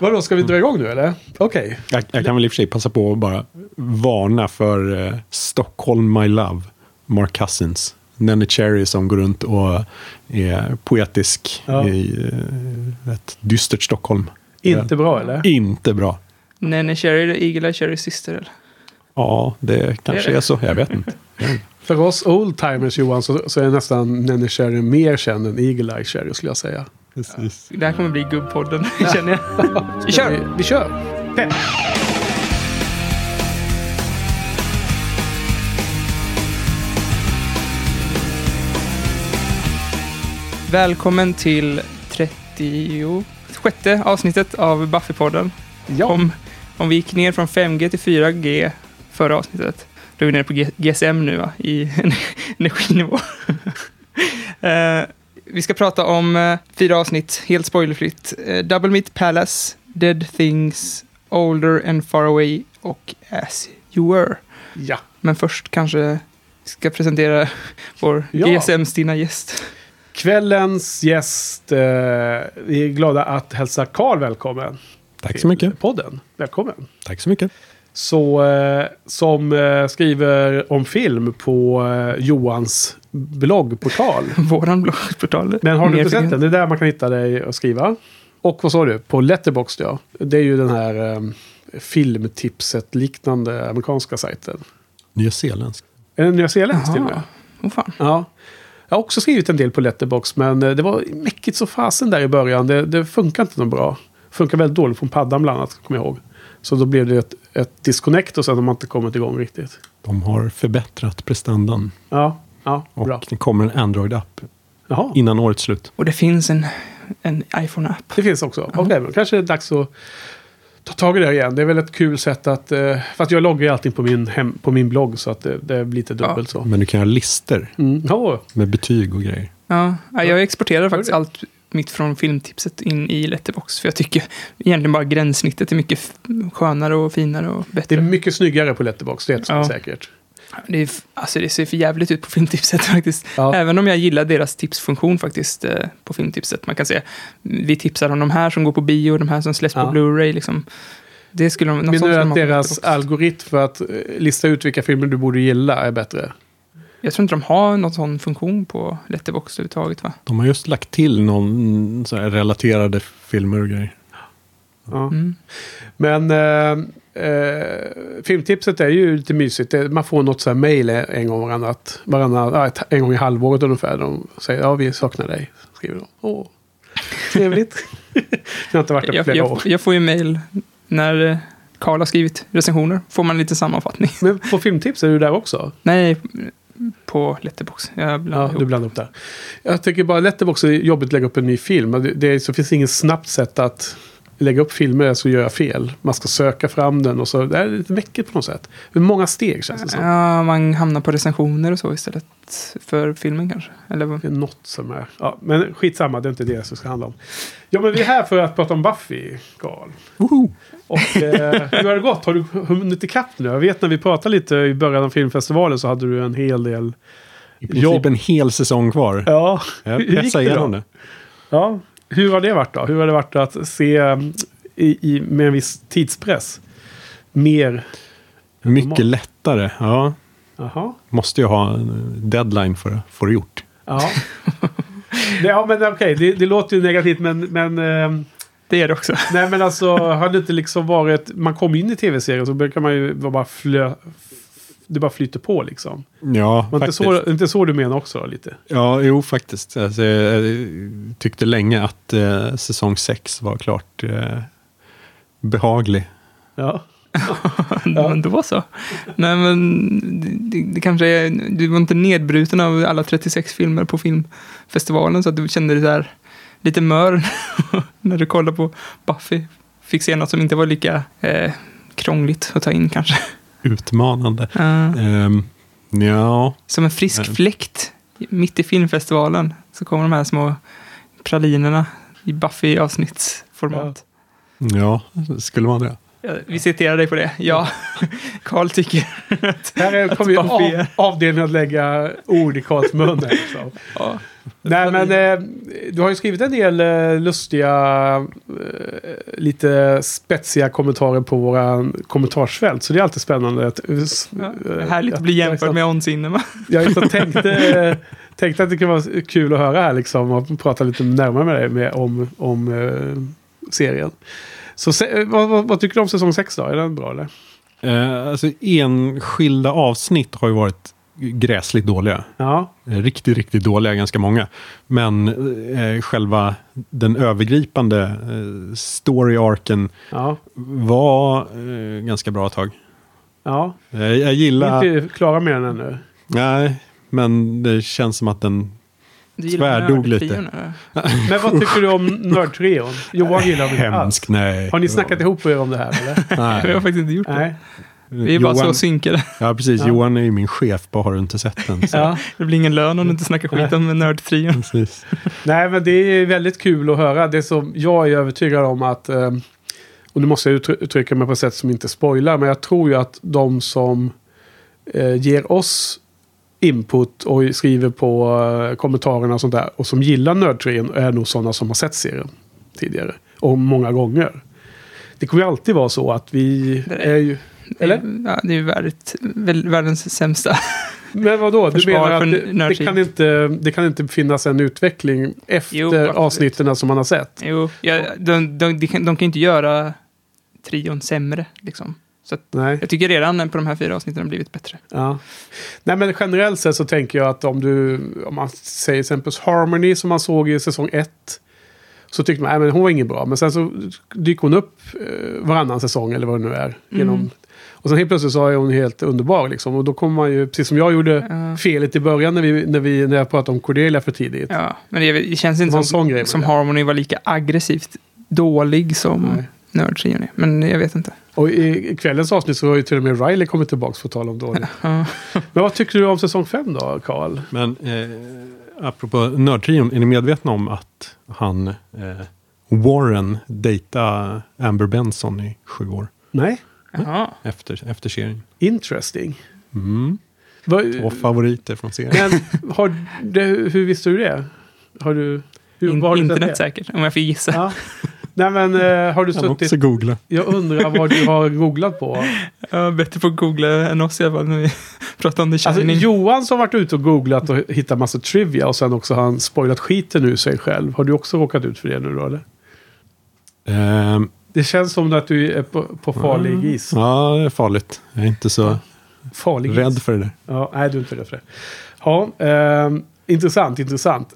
Vadå, ska vi dra igång nu eller? Okej. Jag, jag kan väl i och för sig passa på att bara varna för eh, Stockholm My Love, Mark Cousins. Nanny Cherry som går runt och är poetisk Ja. i eh, ett dystert Stockholm. Inte bra eller? Inte bra. Nanny Cherry, Eagle Eye Cherrys syster eller? Ja, det kanske Är det? är så. Jag vet inte. För oss oldtimers Johan så, så är nästan Nanny Cherry mer känd än Eagle Eye Cherry skulle jag säga. Precis. Det här kommer bli gubbpodden, känner jag. Vi kör! Vi, vi kör! Pepp. Välkommen till 36 avsnittet av Buffypodden. Ja. Om, om vi gick ner från 5G till 4G förra avsnittet, då är vi nere på GSM nu va? i energinivå. Eh, vi ska prata om eh, fyra avsnitt, helt spoilerfritt. Uh, Double Meat Palace, Dead Things, Older and Far Away och As You Were. ja. Men först kanske ska presentera vår Ja. GSM-stinna gäst. Kvällens gäst. Eh, vi är glada att hälsa Karl välkommen. Tack så mycket. Podden. Välkommen. Tack så mycket. Så, eh, som eh, skriver om film på eh, Johans bloggportal. Våran bloggportal. Men har du inte sett den? Det är där man kan hitta dig och skriva. Och vad sa du? På Letterboxd ja. Det är ju den här eh, filmtipset-liknande amerikanska sajten. Nya Zeeländsk. Är den nyzeeländsk till och med? Åh fan. Ja. Jag har också skrivit en del på Letterbox men det var mäckigt så fasen där i början. Det, det funkar inte något bra. Funkar väldigt dåligt från paddan bland annat, kommer jag ihåg. Så då blev det ett, ett disconnect och sen har man inte kommit igång riktigt. De har förbättrat prestandan. Ja, ja, Och bra. det kommer en Android-app innan årets slut. Och det finns en, en iPhone-app. det finns också. Okej, men kanske är det dags att ta tag i det igen. Det är väl ett kul sätt att... Eh, för att jag loggar ju allting på min, hem, på min blogg så att det, det blir lite dubbelt så. Men du kan göra listor Mm. Ja, med betyg och grejer. Ja, ja, jag exporterar faktiskt allt mitt från filmtipset in i Letterbox. För jag tycker egentligen bara gränssnittet är mycket skönare och finare och det bättre. är mycket snyggare på Letterbox, det är Ja. säkert. Det, är, alltså det ser för jävligt ut på filmtipset faktiskt. Ja. Även om jag gillar deras tipsfunktion faktiskt eh, på filmtipset. Man kan säga, vi tipsar om de här som går på bio, de här som släpps Ja. på Blu-ray. Liksom. Det skulle de, Menar du att deras algoritm för att eh, lista ut vilka filmer du borde gilla är bättre? Jag tror inte de har någon sån funktion på Letterboxd överhuvudtaget va? De har just lagt till någon så här relaterade filmer och grejer. Ja. Mm. Men eh, eh, filmtipset är ju lite mysigt. Man får något så här mail en gång varannat, ett- en gång i halvåret ungefär. De säger ja vi saknar dig. Skriver de. Åh, trevligt. jag har inte varit där på Jag, flera år. jag, jag får ju mail när eh, Carl har skrivit recensioner. Får man lite sammanfattning. Men på filmtips är du där också? Nej, på Letterbox. Jag blandar Ja, ihop. du blandar upp där. Jag tycker bara Letterbox är jobbigt att lägga upp en ny film. Det, det, så finns inget snabbt sätt att lägga upp filmer så gör jag fel. Man ska söka fram den och så. Det är lite mäckigt på något sätt. Det är många steg känns det som. Ja, man hamnar på recensioner och så istället för filmen kanske. Eller? Det är något som är... Ja, men skitsamma, det är inte det som ska handla om. Ja, men vi är här för att prata om Buffy, Carl. Och eh, hur har det gått? Har du hunnit ikapp nu? Jag vet när vi pratade lite i början av filmfestivalen så hade du en hel del... I princip Jobb. en hel säsong kvar. Ja, Jag hur gick det då? det. Ja, hur har det varit då? Hur har det varit att se um, i, i, med en viss tidspress? Mer... Mycket lättare. Ja, Jaha. måste ju ha en deadline för att få det gjort. Ja. Det- ja, men okej, det, det låter ju negativt men... men ehm, Det är det också. Nej men alltså, har det inte liksom varit... Man kommer in i tv-serien så brukar man ju vara bara flö... Det bara flyter på liksom. Ja, inte faktiskt. så, inte så du menar också då, lite? Ja, jo faktiskt. Alltså, jag tyckte länge att eh, säsong 6 var klart eh, behaglig. Ja. Men då så. Nej, men det, det, kanske är... Du var inte nedbruten av alla 36 filmer på filmfestivalen så att du kände dig där lite mör när du kollade på Buffy. Fick se något som inte var lika eh, krångligt att ta in kanske. Utmanande. Ja. Ehm, ja, Som en frisk Nej. fläkt mitt i filmfestivalen så kommer de här små pralinerna i Buffy-avsnittsformat. ja, skulle man det? Vi citerar dig på det. Ja, Karl tycker att... Här är- kommer ju av, avdelningen att lägga ord i Karls mun. Liksom. Ja, Nej, men eh, du har ju skrivit en del eh, lustiga, eh, lite spetsiga kommentarer på våra kommentarsfält. Så det är alltid spännande. Att, eh, ja, eh, härligt att bli jag- jämförd med On Cinema. Jag liksom tänkte, tänkte att det kunde vara kul att höra här liksom och prata lite närmare med dig med, om, om eh, serien. Så se, eh, vad, vad, vad tycker du om säsong 6 då? Är den bra eller? Eh, alltså enskilda avsnitt har ju varit gräsligt dåliga. Ja, Eh, Riktigt, riktigt dåliga, ganska många. Men eh, själva den övergripande eh, story-arken ja, var eh, ganska bra ett tag. ja. Eh, jag Vi är gillar... inte klara med den ännu. Nej, men det känns som att den... Tvärdog lite. Men vad tycker du om Nördtrion? Johan gillar den inte alls. Nej. Har ni snackat ihop er om det här eller? Vi har Nej. faktiskt inte gjort det. Nej. Vi är bara Johan, så synkade. Ja, precis. Ja. Johan är ju min chef på Har du inte sett den? Så. Ja. Det blir ingen lön om du inte snackar skit om nördtrion. Precis. Nej, men det är väldigt kul att höra. Det som jag är övertygad om att... eh, Och nu måste jag uttry- uttrycka mig på ett sätt som inte spoilar. Men jag tror ju att de som eh, ger oss input och skriver på eh, kommentarerna och sånt där. Och som gillar Nördtrion är nog sådana som har sett serien tidigare. Och många gånger. Det kommer ju alltid vara så att vi Det är ju... Eller? Ja, det är ju väl, världens sämsta. Men vadå? Du menar att det, det, kan inte, det kan inte finnas en utveckling efter Jo, avsnitten som man har sett? Jo, ja, de, de, de, kan, de kan inte göra trion sämre. Liksom. Så att, Nej. jag tycker redan på de här fyra avsnitten har det blivit bättre. Ja. Nej men generellt sett så tänker jag att om du, om man säger exempelvis Harmony som man såg i säsong 1. Så tyckte man, att hon var ingen bra. Men sen så dyker hon upp eh, varannan säsong eller vad det nu är. Genom, Mm. Och sen helt plötsligt så är hon helt underbar liksom. Och då kommer man ju, precis som jag gjorde Ja. felet i början när, vi, när, vi, när jag pratade om Cordelia för tidigt. Ja, men det, det känns Det inte en som, som det. Harmony var lika aggressivt dålig som är. Men jag vet inte. Och i kvällens avsnitt så har ju till och med Riley kommit tillbaka för att tala om dåligt. Ja. Men vad tycker du om säsong 5 då, Karl? Men eh, apropå nördtrion, är ni medvetna om att han eh, Warren dejtade Amber Benson i sju år Nej? Jaha. efter, efter serien? Interesting. Mm. Vad- Två favoriter från serien. Men har det, hur visste du det? Har du... Hur, In, internet det? säkert, om jag får gissa. Ja. Nej men eh, har du Jag kan också suttit... googla. Jag undrar vad du har googlat på. Jag är bättre på att googla än oss i alla fall när vi pratar om The Alltså. Johan som har varit ute och googlat och hittat massa trivia och sen också har han spoilat skiten ur sig själv. Har du också råkat ut för det nu då eller? Ehm, Det känns som att du är på, på farlig is. ja, det är farligt. Jag är inte så Farlig rädd is. för det där. Ja, nej, du är inte rädd för det. Ja, ehm, intressant, intressant.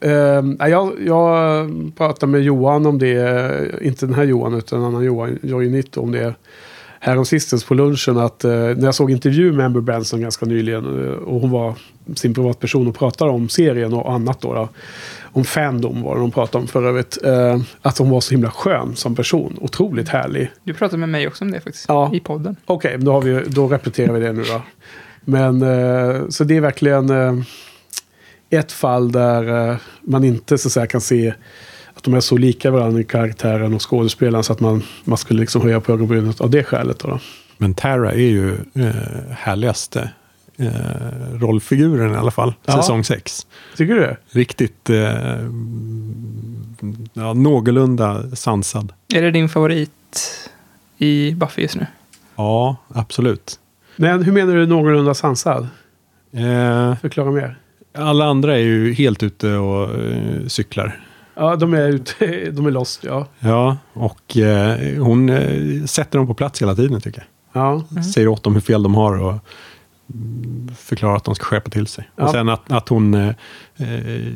Nej, jag, jag pratade med Johan om det, inte den här Johan utan en annan Johan, Joey Nitto, om det häromsistens på lunchen. Att, eh, när jag såg intervju med Amber Benson ganska nyligen eh, och hon var sin privatperson och pratade om serien och annat då. då om fandom var det de pratade om för övrigt. Eh, att hon var så himla skön som person. Otroligt härlig. Du pratade med mig också om det faktiskt, Ja. i podden. Okej, då, har vi, då repeterar vi det nu då. Men eh, så det är verkligen eh, ett fall där eh, man inte så att säga, kan se att de är så lika varandra i karaktären och skådespelaren så att man, man skulle liksom höja på ögonbrynet av det skälet. Då, då. Men Tara är ju eh, härligaste eh, rollfiguren i alla fall. Ja. Säsong 6. Tycker du det? Riktigt eh, ja, någorlunda sansad. Är det din favorit i Buffy just nu? Ja, absolut. Men hur menar du någorlunda sansad? Eh, Förklara mer. Alla andra är ju helt ute och eh, cyklar. Ja, de är ute, de är lost, ja. Ja, och eh, hon eh, sätter dem på plats hela tiden tycker jag. Ja, Mm. Säger åt dem hur fel de har och förklarar att de ska skärpa till sig. Ja. Och sen att, att hon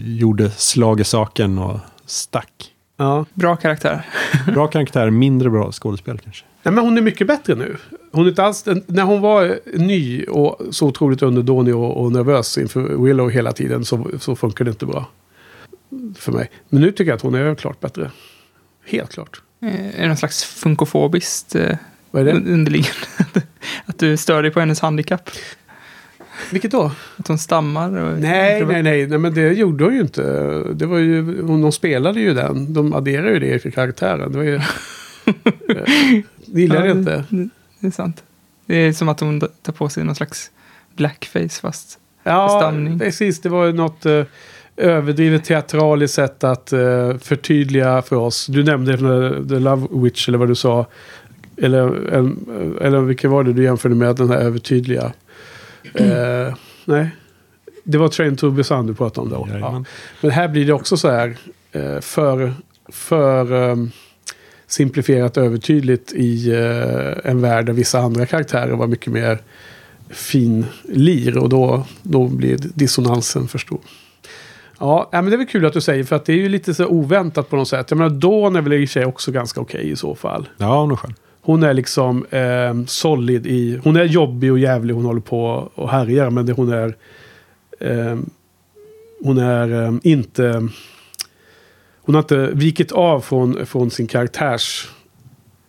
gjorde slag i saken och stack. ja. Bra karaktär. Bra karaktär, mindre bra skådespel kanske. Nej, men hon är mycket bättre nu. Hon är inte alls, när hon var ny och så otroligt underdånig och, och nervös inför Willow hela tiden så, så funkar det inte bra. För mig. Men nu tycker jag att hon är klart bättre. Helt klart. Eh, Är det någon slags funkofobiskt eh, Vad är det? un- underliggande? att du stör dig på hennes handikapp? Vilket då? Att hon stammar? Och Nej, nej, nej, nej, men det gjorde hon ju inte. Det var ju, de spelade ju den. De adderade ju det i karaktären. Det var ju, eh, Gillar Ja, det inte? Det, är sant. Det är som att hon tar på sig någon slags blackface fast... Ja, Förstämning. precis. Det var ju något uh, överdrivet teatraliskt sätt att uh, förtydliga för oss. Du nämnde uh, The Love Witch eller vad du sa. Eller, en, eller vilken var det du jämförde med den här övertydliga? Eh, nej, det var Train to Busan du pratade om då. Ja. Men här blir det också så här eh, för, för um, simplifierat övertydligt i eh, en värld där vissa andra karaktärer var mycket mer fin lir och då, då blir dissonansen för stor. Ja, men det är väl kul att du säger för att det är ju lite så oväntat på något sätt. Jag menar, Dawn är väl i och för sig också ganska okej i så fall. Ja, hon är skön. Hon är liksom eh, solid i... Hon är jobbig och jävlig. Hon håller på och härjar. Men det, hon är... Eh, hon är eh, inte... Hon har inte vikit av från, från sin karaktärs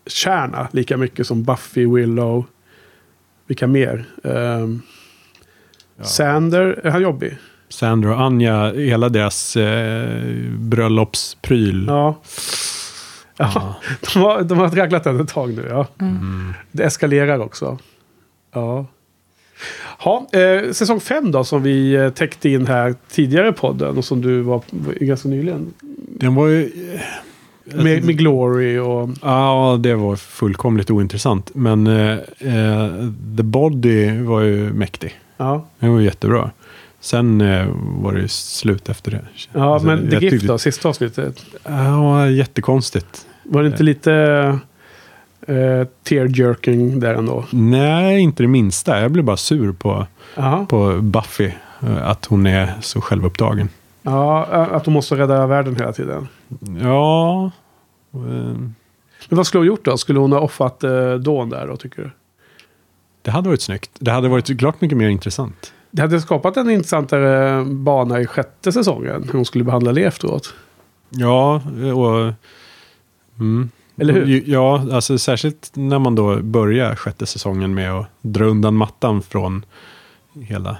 kärna lika mycket som Buffy, Willow. Vilka mer? Eh, Sander, är han jobbig? Sandra och Anja, hela deras eh, bröllopspryl. Ja. Ja, de har, de har tragglat den ett tag nu. Ja. Mm. Det eskalerar också. Ja. Ha, eh, säsong 5 då som vi eh, täckte in här tidigare i podden och som du var ganska nyligen. Den var ju... Med, med Glory och... Ja, det var fullkomligt ointressant. Men eh, eh, The Body var ju mäktig. Ja, Den var jättebra. Sen eh, var det slut efter det. ja Alltså, men The Gift tyckte- då, sista avsnittet. Ja, jättekonstigt. Var det inte lite eh, tear-jerking där ändå? Nej, inte det minsta. Jag blev bara sur på, Aha. på Buffy. eh, Att hon är så självupptagen. Ja, att de måste rädda världen hela tiden. Ja. eh, Men vad skulle hon gjort då? Skulle hon ha offat eh, Dawn där då, tycker du? Det hade varit snyggt. Det hade varit klart mycket mer intressant. Det hade skapat en intressantare bana i sjätte säsongen. Hur hon skulle behandla det efteråt. Ja, och... Mm. Eller hur? Ja, alltså särskilt när man då börjar sjätte säsongen med att dra undan mattan från hela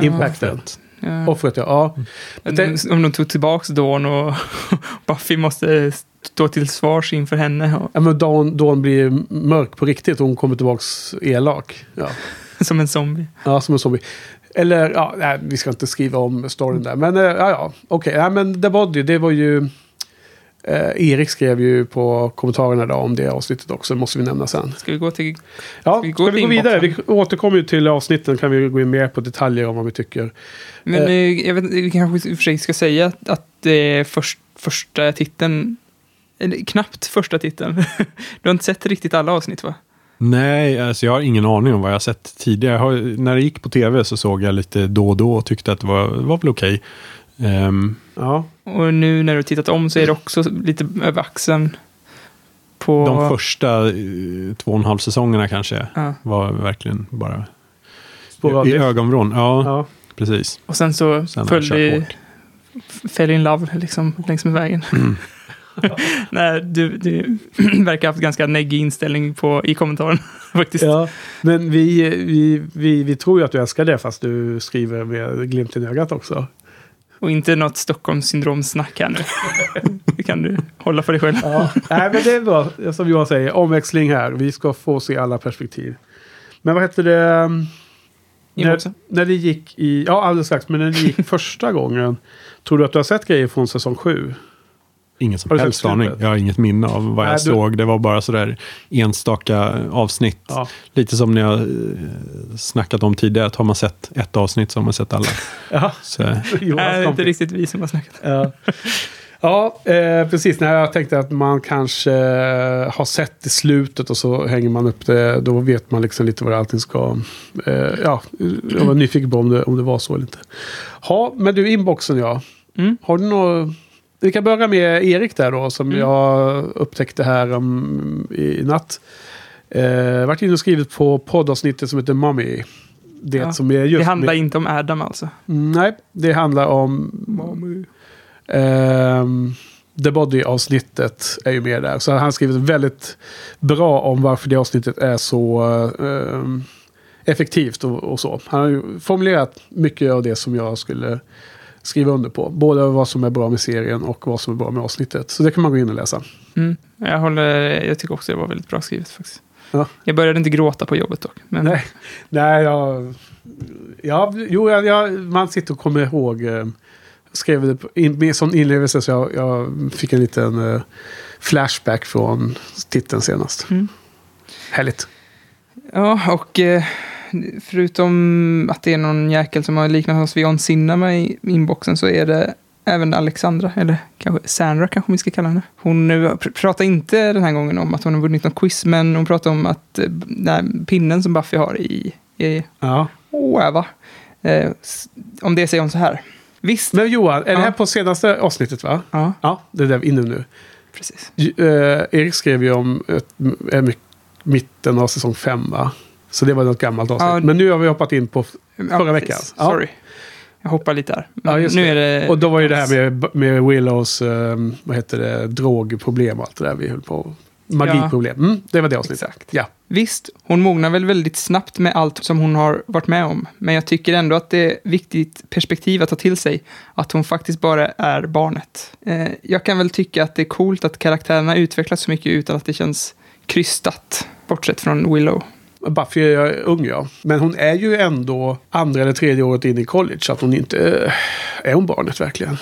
Impacten. Ja. Offret ja. ja. Jag tänk- Om de tog tillbaka Dawn och Buffy måste stå till svars inför henne. Och, Ja, men Dawn, Dawn blir mörk på riktigt och hon kommer tillbaks elak. Ja, som en zombie. ja som en zombie. Eller, ja, nej, vi ska inte skriva om storyn där. Men, eh, ja, ja, okej. Ja, men The Body, det var ju... Eh, Erik skrev ju på kommentarerna då om det avsnittet också. Det måste vi nämna sen. Ska vi gå till... Ja, vi ska gå vi till gå vidare? Vi återkommer ju till avsnitten. Kan vi gå in mer på detaljer om vad vi tycker. Men Eh. eh, jag vet, vi kanske i och för sig ska säga att, är först, första titeln, eller knappt första titeln. du har inte sett riktigt alla avsnitt va? Nej, alltså jag har ingen aning om vad jag har sett tidigare. Jag har, när det gick på tv så såg jag lite då och då och tyckte att det var, var väl okej. Ehm, Ja, Och nu när du tittat om så är det också lite över axeln. På... de första eh, två och en halv säsongerna kanske Ja. var verkligen bara i ögonvrån. Ja, Ja. precis. Och sen så Sen jag följde. Fell in love liksom längs med vägen. Nej, du, du verkar ha haft ganska neggig inställning på, i kommentaren faktiskt. Ja, men vi, vi, vi, vi tror ju att du älskar det fast du skriver med glimten i ögat också. Och inte något Stockholmssyndromsnack här nu. Det kan du hålla för dig själv. Ja, nej, men det är bra. Som Johan säger, omväxling här. Vi ska få se alla perspektiv. Men vad hette det? um, När, när det gick i... Ja, alldeles strax. Men när det gick första gången. Tror du att du har sett grejer från säsong sju? Ingen som helst aning. Jag har inget minne av vad Nej, jag du- såg. Det var bara sådär enstaka avsnitt. Ja. Lite som ni har eh, snackat om tidigare. Att har man sett ett avsnitt så har man sett alla. ja. Så, det är inte riktigt vi som har snackat. Ja, ja eh, precis. När jag tänkte att man kanske eh, har sett i slutet och så hänger man upp det. Då vet man liksom lite vad allting ska... Eh, ja, jag var nyfiken på om det, om det var så eller inte. Ja, men du, inboxen ja. Mm. Har du något... Vi kan börja med Erik där då, som Mm. jag upptäckte här um, i, i natt. Eh, varit inne och skrivit på poddavsnittet som heter Mommy. Det Ja, som är just... Det handlar med, inte om Adam alltså. Nej, det handlar om Ehm, The Body-avsnittet är ju med där. Så han skrivit väldigt bra om varför det avsnittet är så ehm, effektivt och, och så. Han har ju formulerat mycket av det som jag skulle skriva under på. Både vad som är bra med serien och vad som är bra med avsnittet. Så det kan man gå in och läsa. Mm. Jag, håller, jag tycker också det var väldigt bra skrivet faktiskt. Ja. Jag började inte gråta på jobbet dock. Men Nej, nej jag, ja, jo, jag, jag, man sitter och kommer ihåg. Eh, jag skrev det in, med sån inlevelse så jag, jag fick en liten eh, flashback från titeln senast. Mm. Härligt. Ja, och eh, förutom att det är någon jäkel som har liknat oss vid John Cinema i inboxen så är det även Alexandra, eller kanske Sandra kanske vi ska kalla henne. Hon pr- pratar inte den här gången om att hon har vunnit något quiz, men hon pratar om att eh, den här pinnen som Buffy har i, i Ja. Åva. Eh, om det säger hon så här. Visst. Men Johan, är det Ja. här på senaste avsnittet va? Ja, Ja, det är där vi är inne nu. precis. J- eh, Erik skrev ju om ett, mi- mitten av säsong fem va? Så det var något gammalt avsnitt. Ja. Men nu har vi hoppat in på... Förra veckan. Ja. Sorry. Jag hoppar lite. Men Ja, nu är det... Och då var ju det här med, med Willows, eh, vad heter det, drogproblem och allt det där vi höll på. Magiproblem. Mm, det var det avsnittet. Exakt. Ja. Visst, hon mognar väl väldigt snabbt med allt som hon har varit med om. Men jag tycker ändå att det är viktigt perspektiv att ta till sig. Att hon faktiskt bara är barnet. Eh, jag kan väl tycka att det är coolt att karaktärerna utvecklas så mycket utan att det känns krystat. Bortsett från Willow. Buffy är ung ja. Men hon är ju ändå andra eller tredje året in i college. Så att hon inte... eh, Är hon barnet verkligen?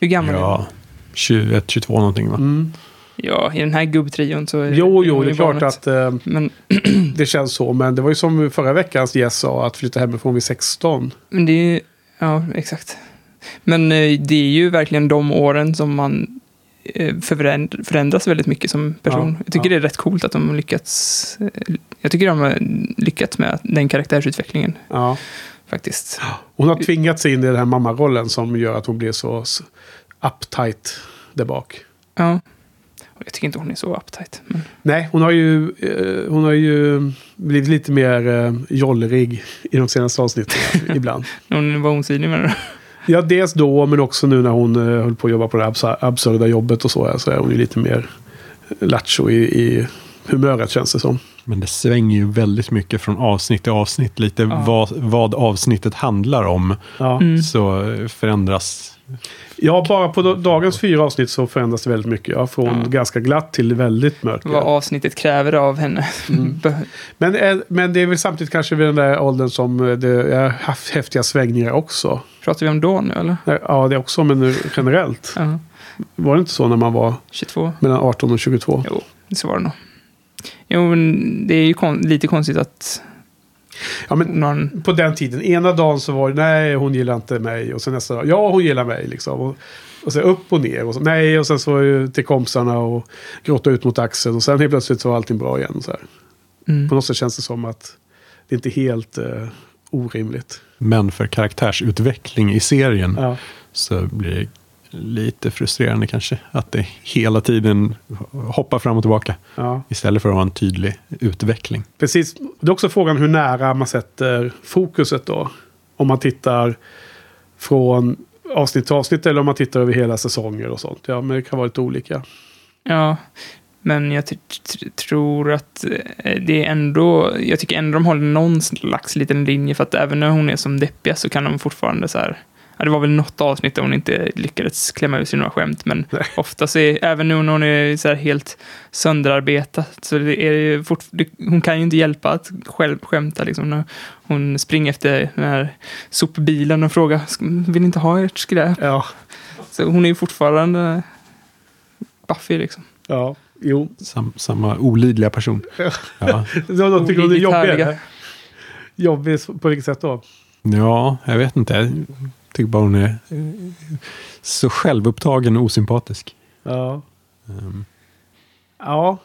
Hur gammal är hon? Ja, 21, 22 någonting va? Mm. Ja, i den här gubbtrion så är Jo, jo, det är klart barnet. att eh, Men, det känns så. Men det var ju som förra veckans gäst sa, att flytta hemifrån vid 16. men det är ju... Ja, exakt. Men eh, det är ju verkligen de åren som man förändras väldigt mycket som person. Ja, jag tycker ja. det är rätt coolt att de har lyckats. eh, Jag tycker de har lyckats med den karaktärsutvecklingen Ja. faktiskt. Hon har tvingat sig in i den här mammarollen som gör att hon blir så uptight där bak. Ja. Jag tycker inte hon är så uptight. Men, Nej, hon har ju, eh, hon har ju blivit lite mer eh, jollrig i de senaste avsnitten ibland. hon var osynlig med det. Ja, dels då, men också nu när hon eh, höll på att jobba på det här abs- absurda jobbet och så, så är hon ju lite mer lattjo i, i humöret känns det som. Men det svänger ju väldigt mycket från avsnitt till avsnitt. Lite Ja. vad, vad avsnittet handlar om. Ja. Så eh, förändras. Ja bara på da- dagens fyra avsnitt så förändras det väldigt mycket. Ja, från Ja. ganska glatt till väldigt mörkt. Vad avsnittet kräver av henne. Mm. Men, eh, men det är väl samtidigt kanske vid den där åldern som eh, det är haft häftiga svängningar också. Pratar vi om då nu eller? Nej, Ja, det är också, men nu generellt. Ja, Var det inte så när man var 22. mellan 18 och 22? Jo, så var det nog. Jo, men det är ju kon- lite konstigt att Ja, men någon... på den tiden, ena dagen så var det nej, hon gillar inte mig. Och sen nästa dag, ja, hon gillar mig. Liksom. Och, och sen upp och ner. Och så, nej, och sen så var det ju till kompisarna och gråta ut mot axeln. Och sen helt plötsligt så var allting bra igen. Så här. Mm. På något sätt känns det som att det inte är helt eh, orimligt. Men för karaktärsutveckling i serien Ja. så blir det lite frustrerande kanske. Att det hela tiden hoppar fram och tillbaka. Ja. Istället för att ha en tydlig utveckling. Precis. Det är också frågan hur nära man sätter fokuset då. Om man tittar från avsnitt till avsnitt eller om man tittar över hela säsonger och sånt. Ja, men det kan vara lite olika. Ja, men jag tror att eh, det är ändå... Jag tycker ändå de håller någon slags liten linje för att även när hon är som deppigast så kan de fortfarande så här... Det var väl något avsnitt där hon inte lyckades klämma ur sig några skämt, men Nej. ofta så är, även nu när hon är så här helt sönderarbetad, så det är ju fort, det, hon kan ju inte hjälpa att själv skämta liksom. När hon springer efter den här sopbilen och frågar, "Ska- vill ni inte ha ert skräp? Ja, Så hon är ju fortfarande Buffy liksom. ja. jo. Sam, samma olidliga person. Ja. Det något tycker hon är jobbig. Jobbig på vilket sätt då? ja, jag vet inte. Tycker bara hon är eh, så självupptagen och osympatisk. Ja. Ehm, Ja,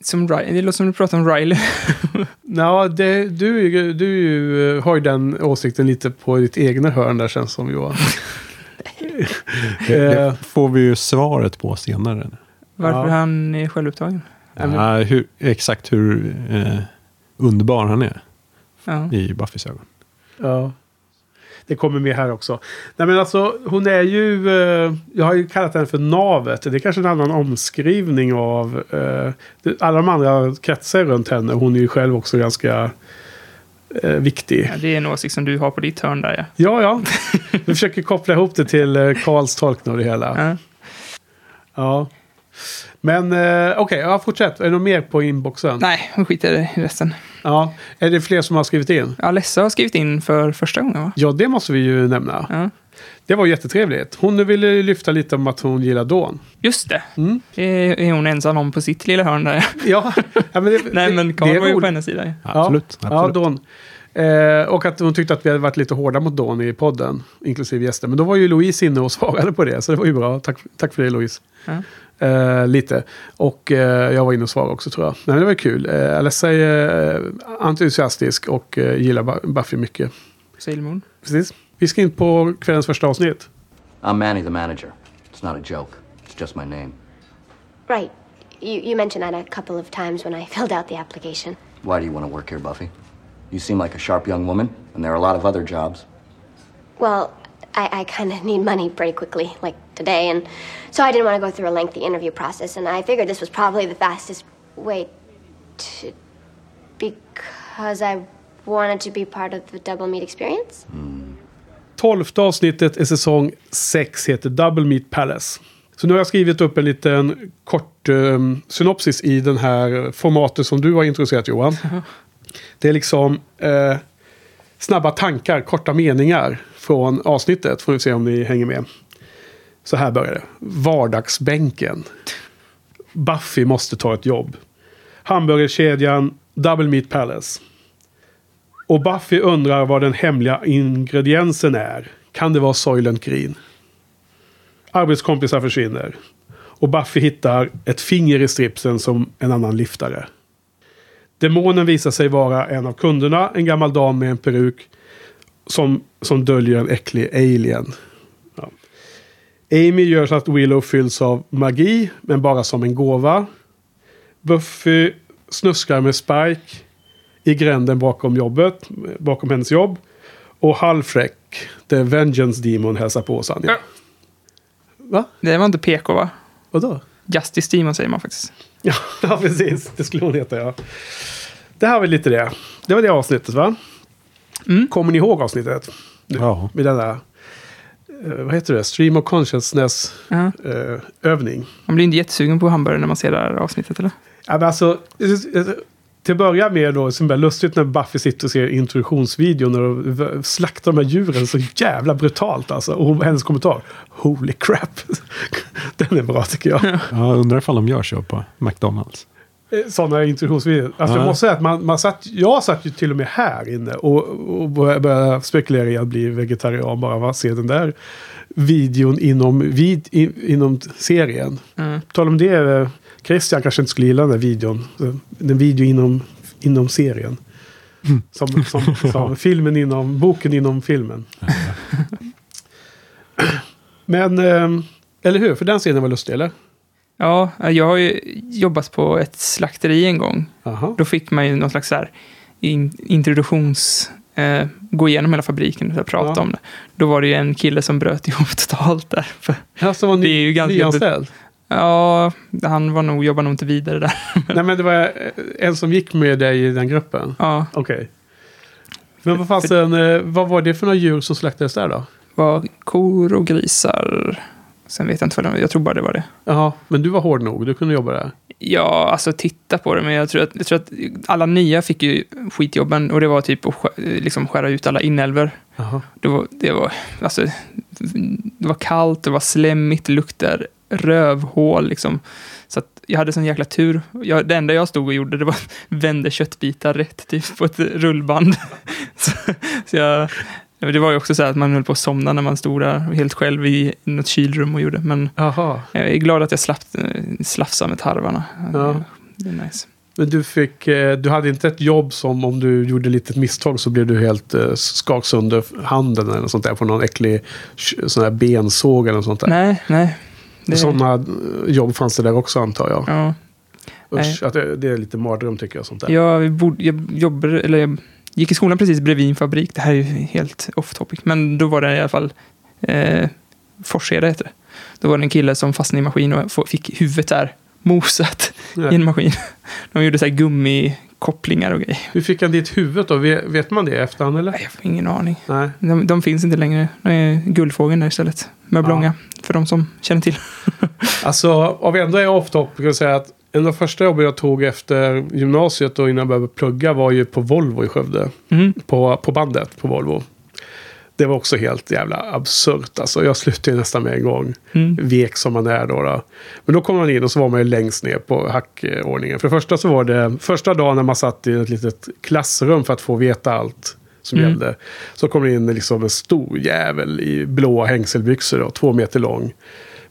Som Riley, det låter som du pratar om Riley. ja det, du, du eh, har ju den åsikten lite på ditt egna hörn där känns som Johan. Det, Eh, det får vi ju svaret på senare. Varför Ja. han är självupptagen. Ja, hur, exakt hur eh, underbar han är Ja. i Buffys ögon. Ja. Det kommer med här också. Nej men alltså hon är ju... Eh, jag har ju kallat henne för navet. Det är kanske en annan omskrivning av... Eh, alla de andra kretsar runt henne. Hon är ju själv också ganska eh, viktig. Ja, det är en åsikt som du har på ditt hörn där ja. Ja, ja. Vi försöker koppla ihop det till eh, Karls tolkning av det hela. ja. Ja. Men eh, okej, ja, fortsätt. Är det något mer på inboxen? Nej, vi skiter i resten. Ja. Är det fler som har skrivit in? Alessa har skrivit in för första gången va? Ja, det måste vi ju nämna. Ja. Det var jättetrevligt. Hon ville lyfta lite om att hon gillar Dawn. Just det. Mm. Det är hon ensam om på sitt lilla hörn där. Ja, ja men det, Nej, men det Karl var ju på hennes sida. ju. Absolut. Ja, absolut. Dawn. Eh, och att hon tyckte att vi hade varit lite hårda mot Dawn i podden, inklusive gäster. Men då var ju Louise inne och svarade på det, så det var ju bra. Tack, tack för det Louise. Ja. Eh, lite. Och eh, jag var inne och svarade också tror jag. Nej, men det var kul. Eh, Alessa är eh, entusiastisk och eh, gillar Bu- Buffy mycket. Sailor Moon. Precis. Vi ska in på kvällens första avsnitt. I'm Manny the manager. It's not a joke. It's just my name. Right. You, you mentioned that a couple of times when I filled out the application. Why do you want to work here, Buffy? You seem like a sharp young woman, and there are a lot of other jobs. Well, I, I kind of need money pretty quickly, like today, and so I didn't want to go through a lengthy interview process, and I figured this was probably the fastest way to. because I wanted to be part of the double meet experience? Tolfte avsnittet i säsong 6 heter Double Meat Palace. Så nu har jag skrivit upp en liten kort eh, synopsis i den här formatet som du har introducerat Johan. Det är liksom eh, snabba tankar, korta meningar från avsnittet. Får vi se om ni hänger med. Så här börjar det. Vardagsbänken. Buffy måste ta ett jobb. Hamburgerkedjan Double Meat Palace. Och Buffy undrar vad den hemliga ingrediensen är. Kan det vara Soylent Green? Arbetskompisar försvinner. Och Buffy hittar ett finger i stripsen som en annan liftare. Demonen visar sig vara en av kunderna, en gammal dam med en peruk som, som döljer en äcklig alien. Ja. Amy gör så att Willow fylls av magi, men bara som en gåva. Buffy snuskar med Spike i gränden bakom jobbet, bakom hennes jobb. Och halvfräck, The Vengeance Demon, hälsar på Sanja. Ja. Va? Det var inte PK va? Vadå? Justice Demon säger man faktiskt. Ja, ja, precis. Det skulle hon heta, ja. Det här var lite det. Det var det avsnittet, va? Mm. Kommer ni ihåg avsnittet? Ja. Med den där, eh, vad heter det? Stream of consciousness Ja. eh, övning. Man blir inte jättesugen på hamburgare när man ser det här avsnittet eller? Ja, men alltså, till att börja med då, så är det lustigt när Buffy sitter och ser introduktionsvideon och v- slaktar de här djuren så jävla brutalt alltså. Och hennes kommentar, holy crap. Den är bra tycker jag. Jag undrar ifall de gör så på McDonalds. Sådana introduktionsvideor. Alltså jag Ja. måste säga att man, man satt, jag satt ju till och med här inne och, och började spekulera i att bli vegetarian bara av att se den där videon inom, vid, in, inom serien. Mm. Tal om det, eh, Christian kanske inte skulle gilla den där videon. Den video inom, inom serien. Som, som, som filmen inom, boken inom filmen. Men, eh, eller hur? För den scenen var lustig, eller? Ja, jag har ju jobbat på ett slakteri en gång. Jaha. Då fick man ju någon slags så här in, introduktions... Eh, gå igenom hela fabriken och prata Ja. om det. Då var det ju en kille som bröt ihop totalt där. För, Alltså var Det är ju ganska nyanställd? ja, han var nog, jobbar nog inte vidare där. Nej men det var eh, en som gick med dig i den gruppen? Ja, Okej. Men vad fasen, eh, vad var det för några djur som slaktades där då? var kor och grisar. Sen vet jag inte vad det var, jag tror bara det var det. Jaha, men du var hård nog, du kunde jobba där. Ja, alltså titta på det, men jag tror, att, jag tror att alla nya fick ju skitjobben och det var typ att liksom skära ut alla inälvor. Jaha. Det var, det var, alltså, det var kallt, det var slemmigt, det luktade rövhål liksom. Så att jag hade sån jäkla tur. Jag, det enda jag stod och gjorde det var att vände köttbitar rätt typ på ett rullband. så, så jag, det var ju också så att man höll på att somna när man stod där helt själv i något kylrum och gjorde. Men Jaha. jag är glad att jag slapp slafsa med tarvarna. Ja. Det är nice. Men du fick, eh, du hade inte ett jobb som om du gjorde ett litet misstag så blev du helt eh, skak sönder handen eller något sånt där på någon äcklig sån här bensåg eller något sånt där. Nej, nej. Det, Sådana eh, jobb fanns det där också antar jag. ja. Usch, att det, det är lite mardröm tycker jag sånt där. Jag, bodde, jag jobbade, eller jag gick i skolan precis bredvid en fabrik. Det här är ju helt off topic. Men då var det i alla fall eh, Forsheda heter det. Då var det en kille som fastnade i en maskin och fick huvudet där mosat Ja. i en maskin. De gjorde så här gummikopplingar och grejer. Hur fick han dit huvudet då? Vet man det i efterhand eller? Nej, Jag har ingen aning. Nej. De, de finns inte längre. De är guldfågeln där istället. Möblånga. För de som känner till. Alltså, om vi ändå är off top, kan jag säga att en av de första jobben jag tog efter gymnasiet och innan jag började plugga var ju på Volvo i Skövde. Mm. På, på bandet på Volvo. Det var också helt jävla absurt. Alltså, jag slutade nästan med en gång. Mm. Vek som man är då, då. Men då kom man in och så var man ju längst ner på hackordningen. För det första så var det första dagen när man satt i ett litet klassrum för att få veta allt som Mm. gällde. Så kom det in liksom en stor jävel i blåa hängselbyxor, då, två meter lång.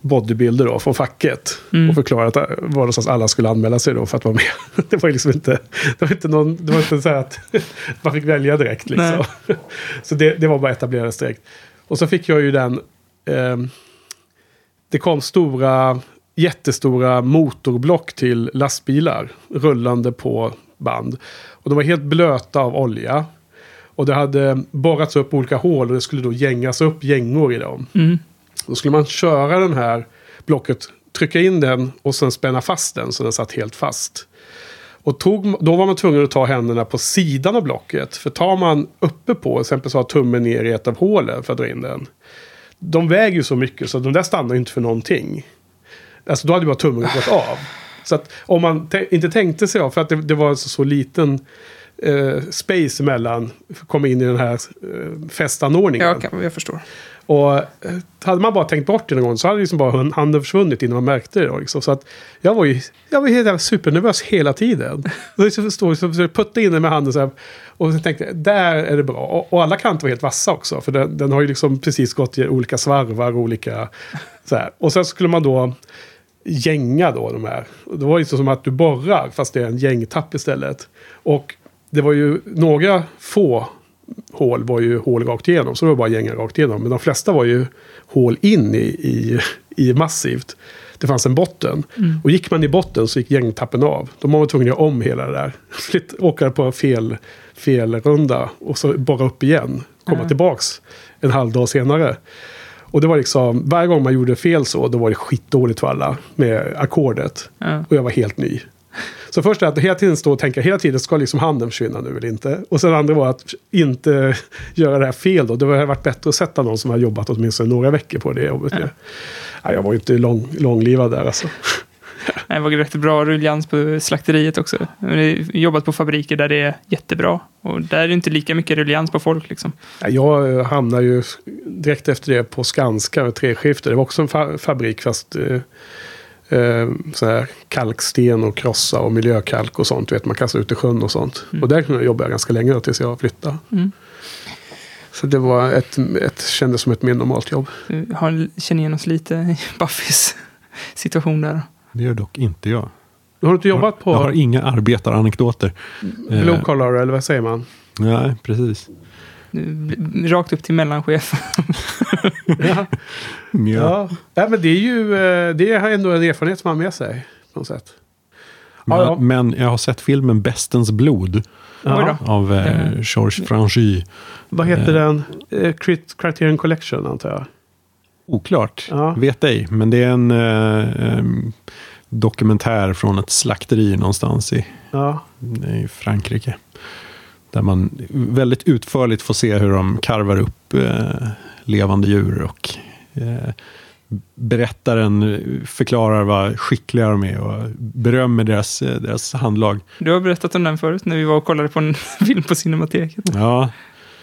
Bodybuilder då, från facket. Mm. Och förklarade att var någonstans alla skulle anmäla sig då för att vara med. Det var liksom inte, det var inte, någon, det var inte så här att man fick välja direkt. Liksom. Så det, det var bara etablerat direkt. Och så fick jag ju den... ehm, det kom stora, jättestora motorblock till lastbilar rullande på band. Och de var helt blöta av olja. Och det hade borrats upp olika hål och det skulle då gängas upp gängor i dem. Mm. Då skulle man köra den här blocket, trycka in den och sen spänna fast den så den satt helt fast. Och tog, då var man tvungen att ta händerna på sidan av blocket. För tar man uppe på, till exempel så har tummen ner i ett av hålen för att dra in den. De väger ju så mycket så de där stannar ju inte för någonting. Alltså då hade ju bara tummen gått av. Så att om man inte tänkte sig av, för att det, det var alltså så liten eh, space att komma in i den här eh, fästanordningen. Ja, kan, jag förstår. Och eh, hade man bara tänkt bort det någon gång så hade liksom bara handen försvunnit innan man märkte det. Liksom. Så att jag var ju jag var helt supernervös hela tiden. Och jag stod så så putta in den med handen så här. Och så tänkte jag, där är det bra. Och, och alla kanter var helt vassa också. För den, den har ju liksom precis gått i olika svarvar, och olika så här. Och sen skulle man då gänga då de här. Och det var ju liksom som att du borrar fast det är en gängtapp istället. Och det var ju några få hål var ju hål rakt igenom. Så det var bara gänga rakt igenom. Men de flesta var ju hål in i, i, i massivt. Det fanns en botten. Och gick man i botten så gick gängtappen av. Då var man tvungen att göra om hela det där. Flytt, åka på fel, fel runda och så borra upp igen. Komma Ja. tillbaks en halv dag senare. Och det var liksom, varje gång man gjorde fel så, då var det skitdåligt för alla med ackordet. Ja. Och jag var helt ny. Så först är att hela tiden stå och tänka, hela tiden ska liksom handen försvinna nu eller inte. Och sen andra var att inte göra det här fel då. Det hade varit bättre att sätta någon som har jobbat åtminstone några veckor på det jobbet. Ja. Ja, jag var ju inte lång, långlivad där alltså. Det var rätt bra rullians på slakteriet också. Jag har jobbat på fabriker där det är jättebra. Och där är det inte lika mycket rullians på folk liksom. Ja, Jag eh, hamnade ju direkt efter det på Skanska med treskifte. Det var också en fa- fabrik fast eh, så här kalksten och krossa och miljökalk och sånt. Vet, man kastar ut i sjön och sånt. Och där kunde jag jobba ganska länge då, tills jag flyttade. Mm. Så det var ett, ett, kändes som ett mer normalt jobb. Vi har, känner igen oss lite i Buffys situation där. Det gör dock inte jag. Har du inte jobbat Jag har på inga arbetaranekdoter. Blue Eh, collar eller vad säger man? Nej, precis. Rakt upp till mellanchef. Ja. Ja. ja. ja, men det är ju eh, det är ändå en erfarenhet som man har med sig. På något sätt. Men, Ja, ja. men jag har sett filmen Bestens blod Ja. av eh, Ja. Georges Franchi. Vad heter Eh. den? Eh, Crit- Criterion Collection antar jag. Oklart, Ja. vet ej. Men det är en eh, dokumentär från ett slakteri någonstans i, Ja. i Frankrike. Där man väldigt utförligt får se hur de karvar upp eh, levande djur och eh, berättaren förklarar vad skickliga de är och berömmer deras, eh, deras handlag. Du har berättat om den förut när vi var och kollade på en film på Cinemateket. Ja,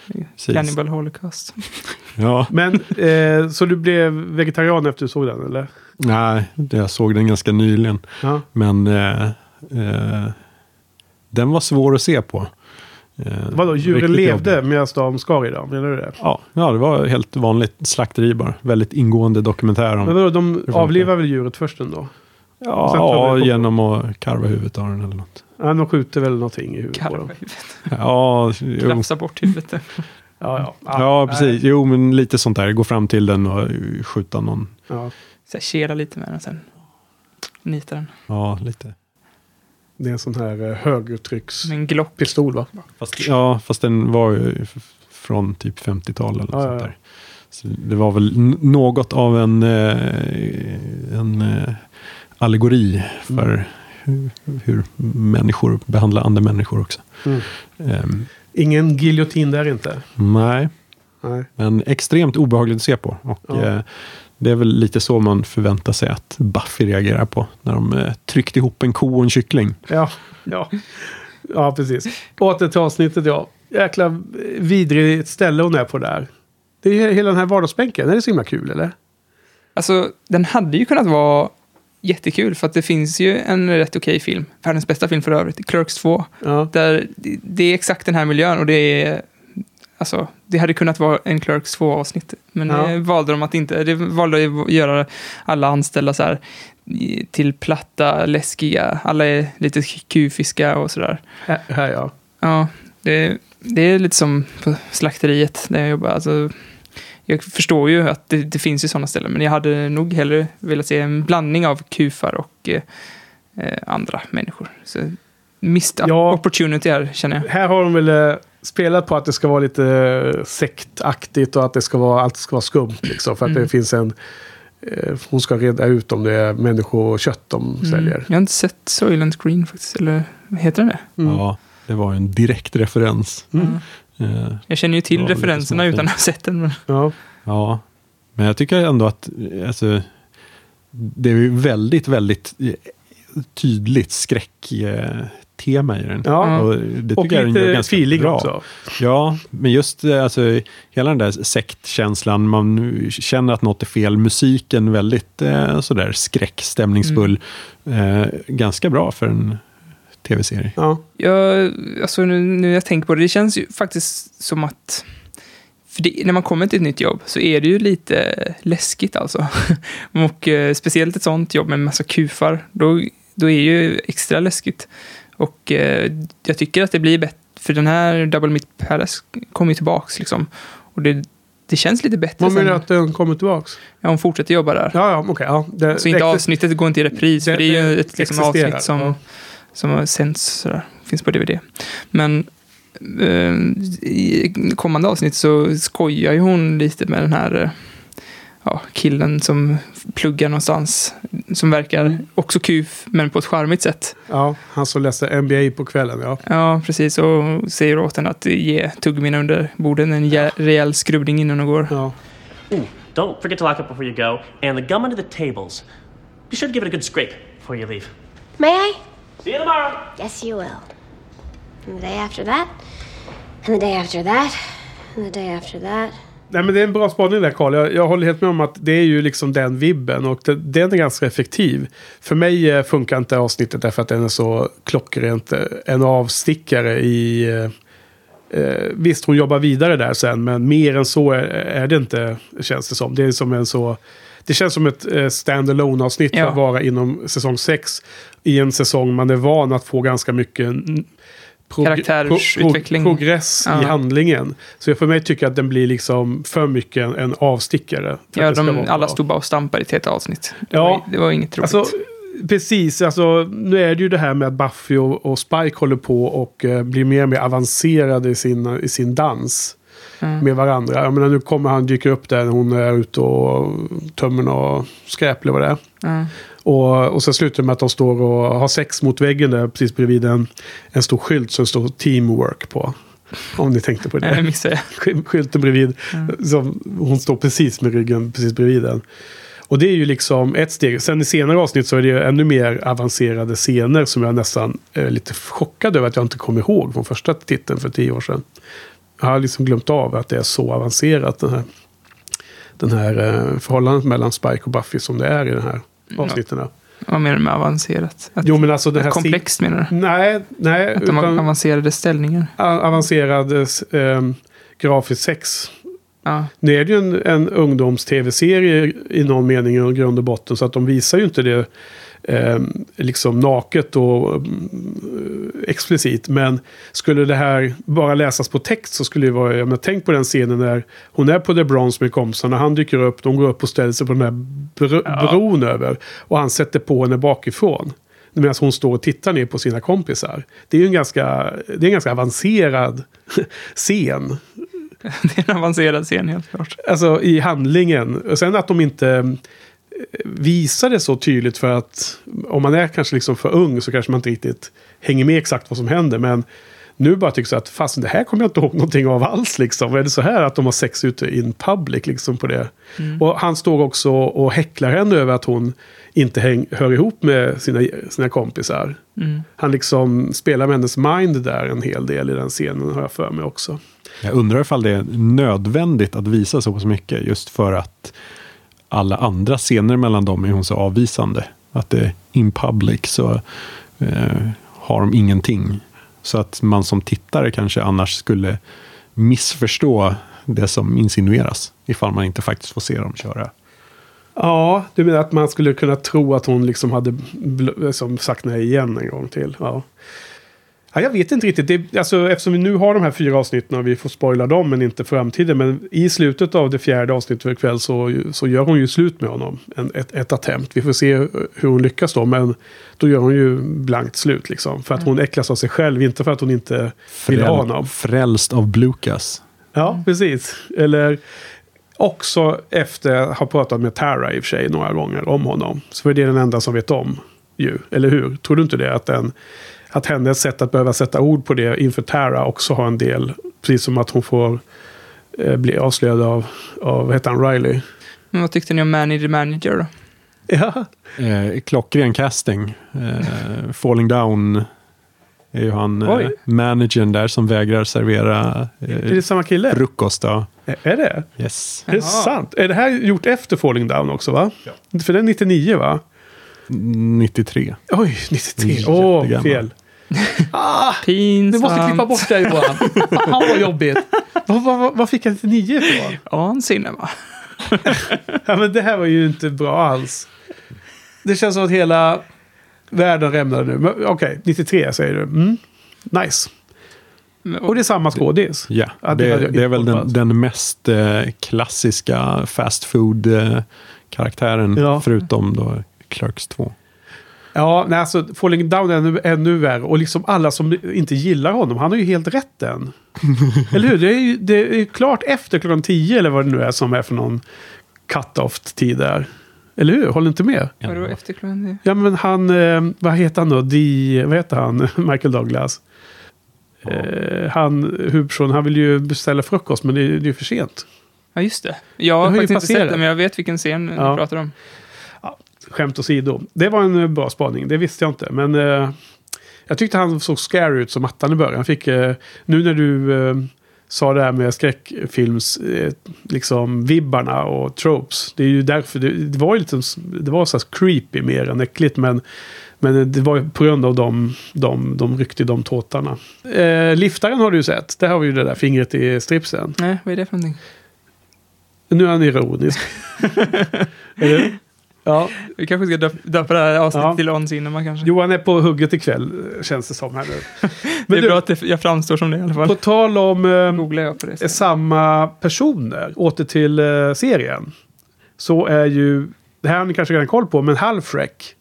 precis. Cannibal Holocaust. Ja, Men eh, så du blev vegetarian efter du såg den eller? nej, jag såg den ganska nyligen. Ja. Men eh, eh, den var svår att se på. Eh, Vadå, djuren levde medan de skar i dem? Menar du det? Ja, ja, det var helt vanligt slakteri bara. Väldigt ingående dokumentär om... Men vadå, de avlivar väl djuret först ändå? Ja, på- genom att karva huvudet av den eller något. Ja, de skjuter väl någonting i huvudet på Karva dem. huvudet. Ja, jo. Klafsa bort huvudet. Ja, ja. ja, precis. Jo, men lite sånt där. Gå fram till den och skjuta någon. Ja, Så kela lite med den sen. Nita den. Ja, lite. Det är en sån här eh, högtryckspistol va? Fast, ja, fast den var ju från typ 50-tal eller något Ja, sånt där. Så det var väl något av en, eh, en eh, allegori för hur, hur människor behandlar andra människor också. Mm. Ehm, Ingen giljotin där inte. nej, Nej. men extremt obehagligt att se på. Och, Ja. eh, det är väl lite så man förväntar sig att Buffy reagerar på. När de eh, tryckt ihop en ko och en kyckling. Ja, ja. ja precis. Åter till avsnittet, ja. Jäkla vidrigt ställe hon är på där. Det är ju hela den här vardagsbänken. Är det så himla kul eller? Alltså, den hade ju kunnat vara jättekul för att det finns ju en rätt okej film. Världens bästa film för övrigt, Clerks 2. Ja. Där det- det är exakt den här miljön och det är... Alltså, det hade kunnat vara en Clerks 2-avsnitt. Men Ja. det valde de att inte. Det valde att göra alla anställda så här till platta, läskiga. Alla är lite kufiska och sådär. Här, här ja. Ja, det, det är lite som på slakteriet där jag jobbar. Alltså, jag förstår ju att det, det finns ju sådana ställen, men jag hade nog hellre velat se en blandning av kufar och eh, eh, andra människor. Så missed Ja. opportunity här, känner jag. Här har de väl eh, spelat på att det ska vara lite eh, sektaktigt och att det ska vara, allt ska vara skumt. Liksom, för att Mm. det finns en... eh, Hon ska reda ut om det är människokött de säljer. Mm. Jag har inte sett Soylent Green faktiskt, eller heter den det? Mm. Ja, det var en direkt referens. Mm. Eh, Jag känner ju till referenserna utan att ha sett den. Men... Ja. Ja, men jag tycker ändå att alltså, det är ju väldigt, väldigt eh, tydligt skräcktema i den. Ja. Och det tycker Och jag lite ganska feeling bra. också. Ja, men just eh, alltså, hela den där sektkänslan, man känner att något är fel. Musiken väldigt eh, sådär skräckstämningsfull. Mm. Eh, ganska bra för en tv-serie. Ja. Jag, alltså nu, nu när jag tänker på det, det känns ju faktiskt som att... För det, när man kommer till ett nytt jobb så är det ju lite läskigt alltså. Och eh, speciellt ett sånt jobb med en massa kufar, då, då är ju extra läskigt. Och eh, jag tycker att det blir bättre, för den här Double Meat Palace kommer ju tillbaks liksom. Och det, det känns lite bättre Man menar sen. att den kommer tillbaks? Ja, hon fortsätter jobba där. Ja, ja, okej. ja. Det, så inte avsnittet går inte i repris, det- för det är ju ett liksom, avsnitt som, ja. som sänds sådär, finns på DVD. Men eh, i kommande avsnitt så skojar ju hon lite med den här eh, ja, killen som pluggar någonstans, som verkar också kuf, men på ett charmigt sätt. Ja, han som läser NBA på kvällen, ja. Ja, precis, och säger åt henne att ge tuggummin under borden, en jä- rejäl skrubbning innan hon går. ja. Ooh, don't forget to lock up before you go. And the gum under the tables. Be sure to give it a good scrape before you leave. May I? See you tomorrow. Yes, you will. And the day after that, and the day after that, and the day after that. Nej, men det är en bra spaning där, Karl. Jag, jag håller helt med om att det är ju liksom den vibben och det, den är ganska effektiv. För mig eh, funkar inte avsnittet därför att den är så klockrent eh, en avstickare i... Eh, eh, visst, hon jobbar vidare där sen, men mer än så är, är det inte, känns det som. Det är som en så... Det känns som ett eh, stand-alone avsnitt för Ja. att vara inom säsong 6. I en säsong man är van att få ganska mycket prog- Karaktärsutveckling. pro- progress i Ja. handlingen. Så för mig tycker jag att den blir liksom för mycket en, en avstickare. Ja, de, alla bra. stod bara och stampade i ett helt avsnitt. Det, Ja. var, det var inget roligt. Alltså, precis, alltså, nu är det ju det här med att Buffy och, och Spike håller på och eh, blir mer och mer avancerade i sin, i sin dans Mm. med varandra. Jag menar, nu kommer han dyka upp där när hon är ute och tömmer något skräp eller vad det är. Och, och så slutar det med att de står och har sex mot väggen där precis bredvid en, en stor skylt som står teamwork på. Om ni tänkte på Nej, det det. missade jag. Sky- Skylten bredvid. Som, hon står precis med ryggen precis bredvid den. Och det är ju liksom ett steg. Sen i senare avsnitt så är det ju ännu mer avancerade scener som jag nästan är lite chockad över att jag inte kommer ihåg från första titeln för tio år sedan. Jag har liksom glömt av att det är så avancerat den här, den här eh, förhållandet mellan Spike och Buffy som det är i den här avsnitten. Vad menar du med avancerat? Att, Jo men alltså den här... komplext menar du? Nej, nej. Att de har avancerade ställningar? avancerad eh, grafisk sex. Ja. Nu är det ju en, en ungdoms-tv-serie i någon mening i grund och botten. Så att de visar ju inte det eh, liksom naket och mm, explicit. Men skulle det här bara läsas på text så skulle det vara, jag menar, tänk på den scenen när hon är på The Bronze med kompisarna. Han dyker upp, de går upp och ställer sig på den här bro, bron över. Och han sätter på henne bakifrån. Medan hon står och tittar ner på sina kompisar. Det är ju en ganska, det är en ganska avancerad scen. Det är en avancerad scen helt klart. Alltså i handlingen. Och sen att de inte visa det så tydligt för att om man är kanske liksom för ung så kanske man inte riktigt hänger med exakt vad som händer. Men nu bara tycker jag att fast det här kommer jag inte ihåg någonting av alls. Liksom. Är det så här att de har sex ute in public liksom på det? Och han står också och häcklar henne över att hon inte häng, hör ihop med sina, sina kompisar. Han liksom spelar med hennes mind där en hel del i den scenen har jag för mig också. Jag undrar ifall det är nödvändigt att visa så pass mycket just för att alla andra scener mellan dem är hon så avvisande. Att det in public så eh, har de ingenting. Så att man som tittare kanske annars skulle missförstå det som insinueras. Ifall man inte faktiskt får se dem köra. Ja, du menar att man skulle kunna tro att hon liksom hade bl- liksom sagt nej igen en gång till. Ja. Ja, jag vet inte riktigt. Det, alltså, eftersom vi nu har de här fyra avsnitten och vi får spoila dem men inte framtiden. Men i slutet av det fjärde avsnittet för ikväll så, så gör hon ju slut med honom. En, ett, ett attempt. Vi får se hur hon lyckas då. Men då gör hon ju blankt slut liksom. För att hon äcklas av sig själv. Inte för att hon inte vill ha honom. Frälst av Blukas. Ja, precis. Eller också efter att ha pratat med Tara i och för sig några gånger om honom. Så för det är den enda som vet om ju. Eller hur? Tror du inte det? Att, den, att hennes sätt att behöva sätta ord på det inför Tara också har en del. Precis som att hon får eh, bli avslöjad av, av heter han, Riley. Men vad tyckte ni om Manny the Manager då? Ja, Eh, klockren casting. Eh, Falling Down är ju han eh, managern där som vägrar servera är eh, det samma kille? frukost. Då. Är- Är det? Yes. Är det Jaha. sant? Är det här gjort efter Falling Down också va? För det är 99 va? 93. Oj, 93. Åh, Jättegammal. fel. Ah, du Pinsamt. måste klippa bort det Johan. Fan vad jobbigt. Vad, vad, vad, fick jag 99 ifrån? Vansinne va? Ja, men det här var ju inte bra alls. Det känns som att hela världen rämnar nu. Okej, 93 säger du. Mm. Nice. Och det är samma skådis. Ja, det det, det, är väl den, den mest eh, klassiska fast food-karaktären. Ja. Förutom då Clerks 2. Ja, nej, alltså Falling Down är ännu, ännu värre. Och liksom alla som inte gillar honom, han har ju helt rätt än. eller hur? Det är ju det är klart efter klockan 10 eller vad det nu är som är för någon cut-off-tid där. Eller hur? Håller inte med? Vadå efter klockan nio? Ja, men han, eh, vad heter han då? Di, vad heter han? Michael Douglas. Eh, han, huvudpersonen, han vill ju beställa frukost men det är det är ju för sent. Ja, just det. Jag har har ju faktiskt inte sett passerat. det, men jag vet vilken scen Ja. du pratar om. Skämt åsido. Det var en eh, bra spaning, det visste jag inte. Men eh, jag tyckte han såg scary ut som attan i början. Han fick, eh, nu när du eh, sa det här med skräckfilms, eh, liksom vibbarna och tropes. Det är ju därför, det, det var ju lite, det var så creepy mer än äckligt. Men, men det var på grund av de, de, de ryckte de tåtarna. Eh, liftaren har du ju sett. Där har vi ju det där fingret i stripsen. Nej, vad är det för någonting? Nu är han ironisk. Eller? Ja, Vi kanske ska döp- döpa det här avsnittet Ja. till On Cinema kanske. Johan är på hugget ikväll, känns det som här nu. det är du- bra att det, jag framstår som det i alla fall. På tal om eh, samma personer, åter till eh, serien. Så är ju, det här har ni kanske redan koll på, men Halfrek,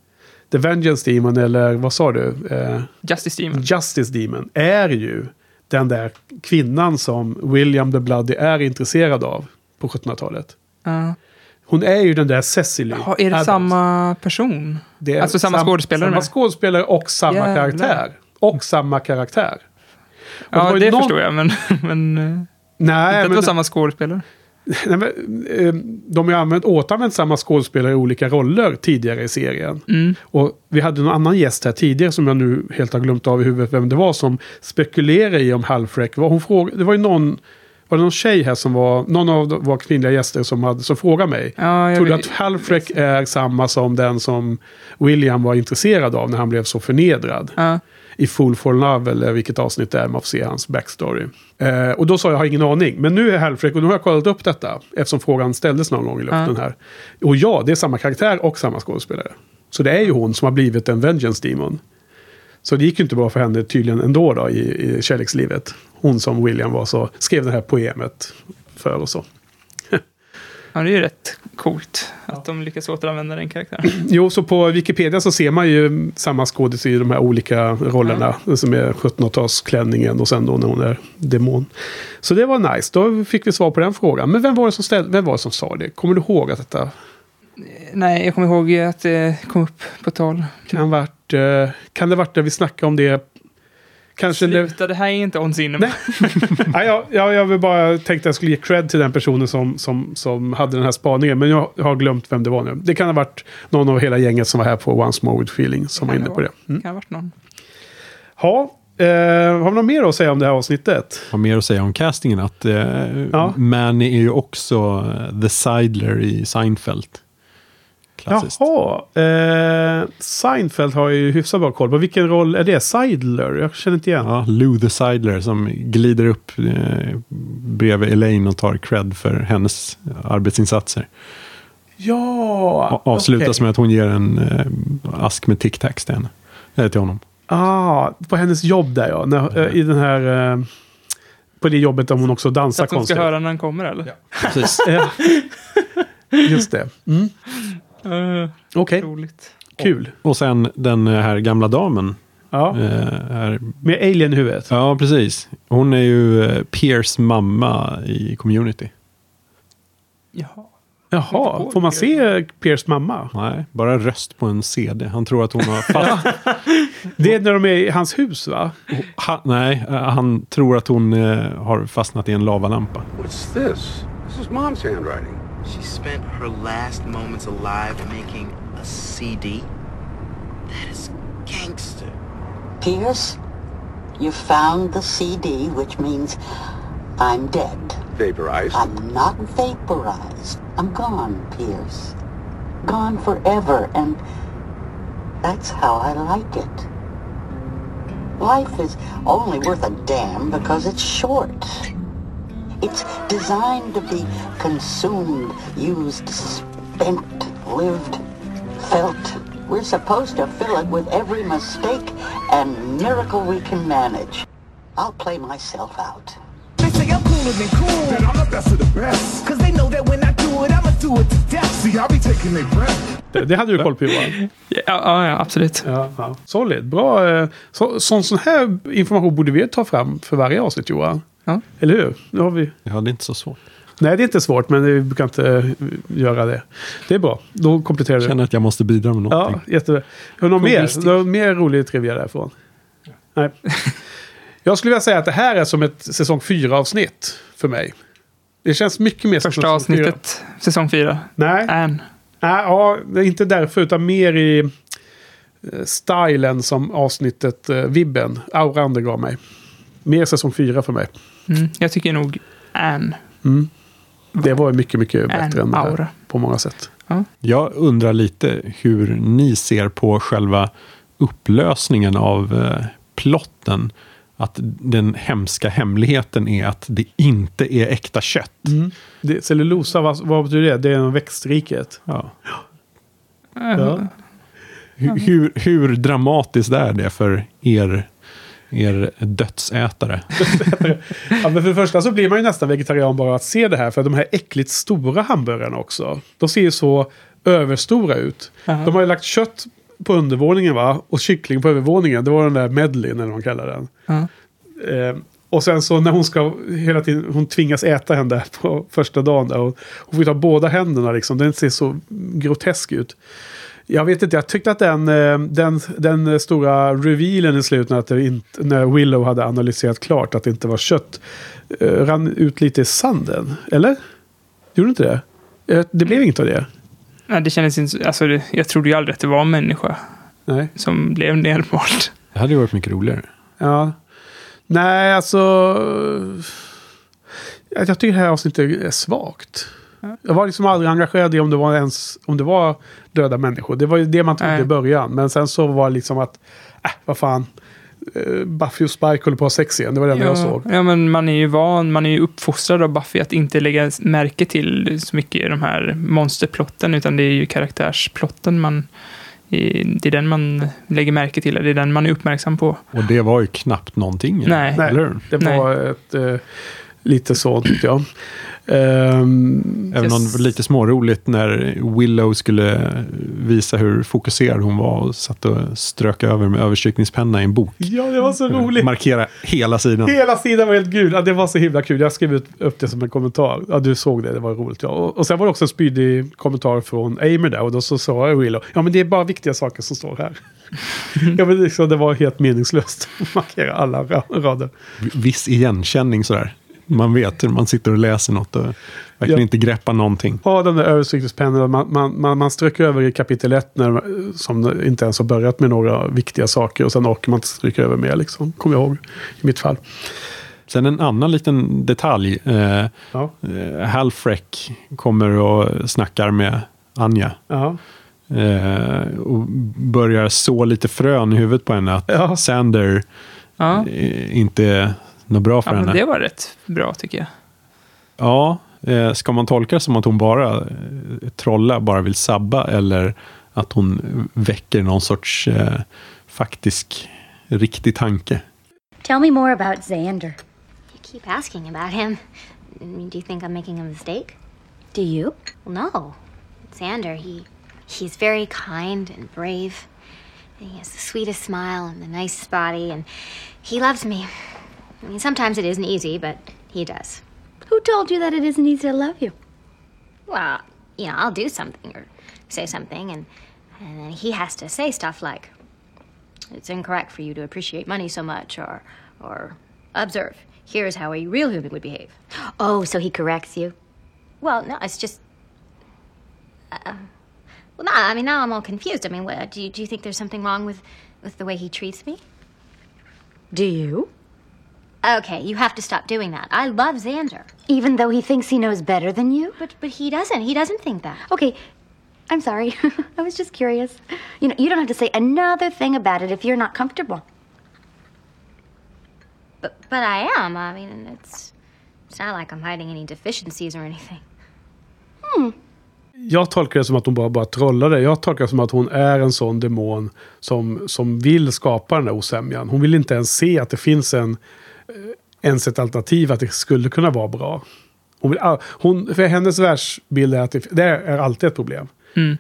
The Vengeance Demon eller vad sa du? Eh, Justice Demon. Justice Demon är ju den där kvinnan som William the Bloody är intresserad av på 1700-talet. Ja. Hon är ju den där Cecily. Ja, är det Adams. samma person? Det Alltså samma sam- skådespelare Samma skådespelare och samma Jävlar. karaktär. Och samma karaktär. Och det Ja, det, ju någon- förstår jag, men, men eh, Nej, inte att det men, var samma skådespelare. nej, men, eh, de har använt, återanvänt samma skådespelare i olika roller tidigare i serien. Mm. Och vi hade någon annan gäst här tidigare som jag nu helt har glömt av i huvudet vem det var som spekulerade i om Halfrek. Hon frågade, det var ju någon, var det någon tjej här som var, någon av våra kvinnliga gäster som, hade, som frågade mig. Ja, Tror du att Halfrek är samma som den som William var intresserad av när han blev så förnedrad? Ja. I Fool for Love eller vilket avsnitt det är man får se hans backstory. Eh, och då sa jag, jag har ingen aning. Men nu är Halfrek, och nu har jag kollat upp detta. Eftersom frågan ställdes någon gång i luften här. Och ja, det är samma karaktär och samma skådespelare. Så det är ju hon som har blivit en Vengeance Demon. Så det gick ju inte bra för henne tydligen ändå då i, i kärlekslivet. Hon som William var så, skrev det här poemet för och så. ja, det är ju rätt coolt att de lyckas återanvända den karaktären. Jo, så på Wikipedia så ser man ju samma skådis i de här olika rollerna. Som är 1700-talsklänningen och sen då när hon är demon. Så det var nice. Då fick vi svar på den frågan. Men vem var det som, ställde, vem var det som sa det? Kommer du ihåg att detta... Nej, jag kommer ihåg att det kom upp på tal. Kan, varit, eh, kan det varit där vi snackade om det? Kanske det, Sluta, det här är inte On Cinema. Nej, jag, jag, jag vill bara tänkte att jag skulle ge cred till den personen som, som, som hade den här spaningen. Men jag har glömt vem det var nu. Det kan ha varit någon av hela gänget som var här på Once More With Feeling som var inne på det. Mm. Kan ha varit någon. Ha, eh, har vi något mer att säga om det här avsnittet? har mer att säga om castingen. Att eh, Ja. Manny är ju också eh, The Seidler i Seinfeld. Klassiskt. Jaha, eh, Seinfeld har ju hyfsat bra koll på. Vilken roll är det? Seidler? Jag känner inte igen. Ja, Lou the Seidler som glider upp eh, bredvid Elaine och tar cred för hennes arbetsinsatser. Ja, A- Avslutas okej. med att hon ger en eh, ask med Tic Tacs till henne. Eller till honom. Ah, på hennes jobb där ja. När, eh, I den här... Eh, på det jobbet där hon också Så dansar att de ska konstigt. höra när han kommer eller? Precis. Ja. Just det. Mm. Uh, Okej, roligt. kul. Och sen den här gamla damen. Ja. Eh, här. Med alien i huvudet. Ja, precis. Hon är ju eh, Piers mamma i Community. Jaha. Jaha, får man se Piers mamma? Nej, bara röst på en CD. Han tror att hon har fast... Det är när de är i hans hus va? han, nej, eh, han tror att hon eh, har fastnat i en lavalampa. What's this? This is mom's handwriting. She spent her last moments alive making a CD? That is gangster. Pierce, you found the CD, which means I'm dead. Vaporized. I'm not vaporized. I'm gone, Pierce. Gone forever, and that's how I like it. Life is only worth a damn because it's short. It's designed to be consumed, used, spent, lived, felt. We're supposed to fill it with every mistake and miracle we can manage. I'll play myself out. They say I'm cooler than cool. Then I'm the best of the best. Cause they know that when I do it, I'ma do it to death. See, I'll be taking their breath. Det, det hade du koll på Johan. Ja, ja, ja absolut. Ja, ja. Solid, bra. eh, Så, sån, sån här information borde vi ta fram för varje avsnitt Johan. Ja. Eller hur? Nu har vi... Ja, det är inte så svårt. Nej, det är inte svårt, men vi brukar inte eh, göra det. Det är bra. Då kompletterar Jag du. känner att jag måste bidra med Ja, någonting. jättebra. Har du något mer? Du har mer rolig trivia därifrån? Nej. Jag skulle vilja säga att det här är som ett säsong 4-avsnitt för mig. Det känns mycket mer som Första säsong fyra. avsnittet, säsong fyra. Nej, Anne. Nej, ja, det är inte därför, utan mer i eh, stilen som avsnittet, eh, vibben, auran det gav mig. Mer säsong 4 för mig. Mm. Jag tycker nog Anne. Det var mycket, mycket bättre än det här, på många sätt. Jag undrar lite hur ni ser på själva upplösningen av eh, plotten. Att den hemska hemligheten är att det inte är äkta kött. Det, cellulosa, vad, vad betyder det? Det är växtriket. Ja. Ja. Hur, hur, hur dramatiskt är det för er, er dödsätare? Ja, men för det första så blir man ju nästan vegetarian bara att se det här. För de här äckligt stora hamburgarna också. De ser ju så överstora ut. De har ju lagt kött på undervåningen va? Och kyckling på övervåningen. Det var den där medleyn eller vad man kallar den. Ja. Eh, och sen så när hon ska hela tiden, hon tvingas äta henne där på första dagen. Där, och hon får ta båda händerna liksom. Den ser så grotesk ut. Jag vet inte, jag tyckte att den, eh, den, den stora revealen i slutet, att det inte, när Willow hade analyserat klart att det inte var kött, eh, rann ut lite i sanden. Eller? Gjorde inte det? Eh, Det blev inget av det. Nej, det kändes inte... så- Alltså, det, jag trodde ju aldrig att det var en människa Nej. som blev nedmald. Det hade ju varit mycket roligare. Ja. Nej, alltså... Jag jag tycker det här avsnittet är svagt. Jag var liksom aldrig engagerad i om det var ens om det var döda människor. Det var ju det man trodde Nej. i början. Men sen så var det liksom att, äh, vad fan. Eh, Buffy och Spike håller på att ha sex igen. Det var det enda jag Ja, såg. ja, men man är ju van, man är ju uppfostrad av Buffy att inte lägga märke till så mycket i de här monsterplotten, utan det är ju karaktärsplotten man... Det är den man lägger märke till, det är den man är uppmärksam på. Och det var ju knappt någonting. Nej. Nej, Eller hur? det var ett... eh, Lite så tyckte jag. Ehm, Även om det var lite småroligt när Willow skulle visa hur fokuserad hon var och satt och strök över med överstrykningspenna i en bok. ja, det var så roligt. Markera hela sidan. Hela sidan var helt gul. Ja, det var så himla kul. Jag skrev ut, upp det som en kommentar. Ja, du såg det. Det var roligt. Ja. Och, och sen var det också en spydig kommentar från Amer där. Och då så sa Willow, ja men det är bara viktiga saker som står här. ja, men liksom, det var helt meningslöst att markera alla ra- rader. Viss igenkänning sådär. Man vet hur man sitter och läser något och verkligen Ja. inte greppar någonting. Ja, den där överstrykningspennan. Man, man, man, man strök över i kapitel 1 när, som inte ens har börjat med några viktiga saker. Och sen orkar man inte stryka över mer, liksom. Kommer jag ihåg i mitt fall. Sen en annan liten detalj. Eh, Ja. eh, Halfrek kommer och snackar med Anja. Ja. Eh, och börjar så lite frön i huvudet på henne att Ja. Sander Ja, eh, inte något bra för ja men henne. det var rätt bra tycker jag. Ja, eh, ska man tolka det som att hon bara eh, trolla, bara vill sabba eller att hon väcker någon sorts eh, faktisk, riktig tanke? Tell me more about Xander. You keep asking about him. Do you think I'm making a mistake? Do you? Well, no. Xander, he he's very kind and brave. He has the sweetest smile and the nicest body, and he loves me. I mean, sometimes it isn't easy, but he does. Who told you that it isn't easy to love you? Well, you know, I'll do something or say something, and and then he has to say stuff like, "It's incorrect for you to appreciate money so much," or or observe. Here's how a real human would behave. Oh, so he corrects you? Well, no, it's just. Uh, well, no, I mean now I'm all confused. I mean, what, do you do you think there's something wrong with with the way he treats me? Do you? Okay, you have to stop doing that. I love Xander, Even though he thinks he knows better than you? but but he doesn't. He doesn't think that. Okay, I'm sorry. I was just curious. You know, you don't have to say another thing about it if you're not comfortable. But but I am. I mean, it's it's not like I'm hiding any deficiencies or anything. Hmm. Jag tolkar det som att hon bara, bara trollade. Jag tolkar det som att hon är en sån demon som, som vill skapa den där osämjan. Hon vill inte ens se att det finns en, ens ett alternativ att det skulle kunna vara bra. Hon hon, för hennes världsbild är att det, det är alltid ett problem.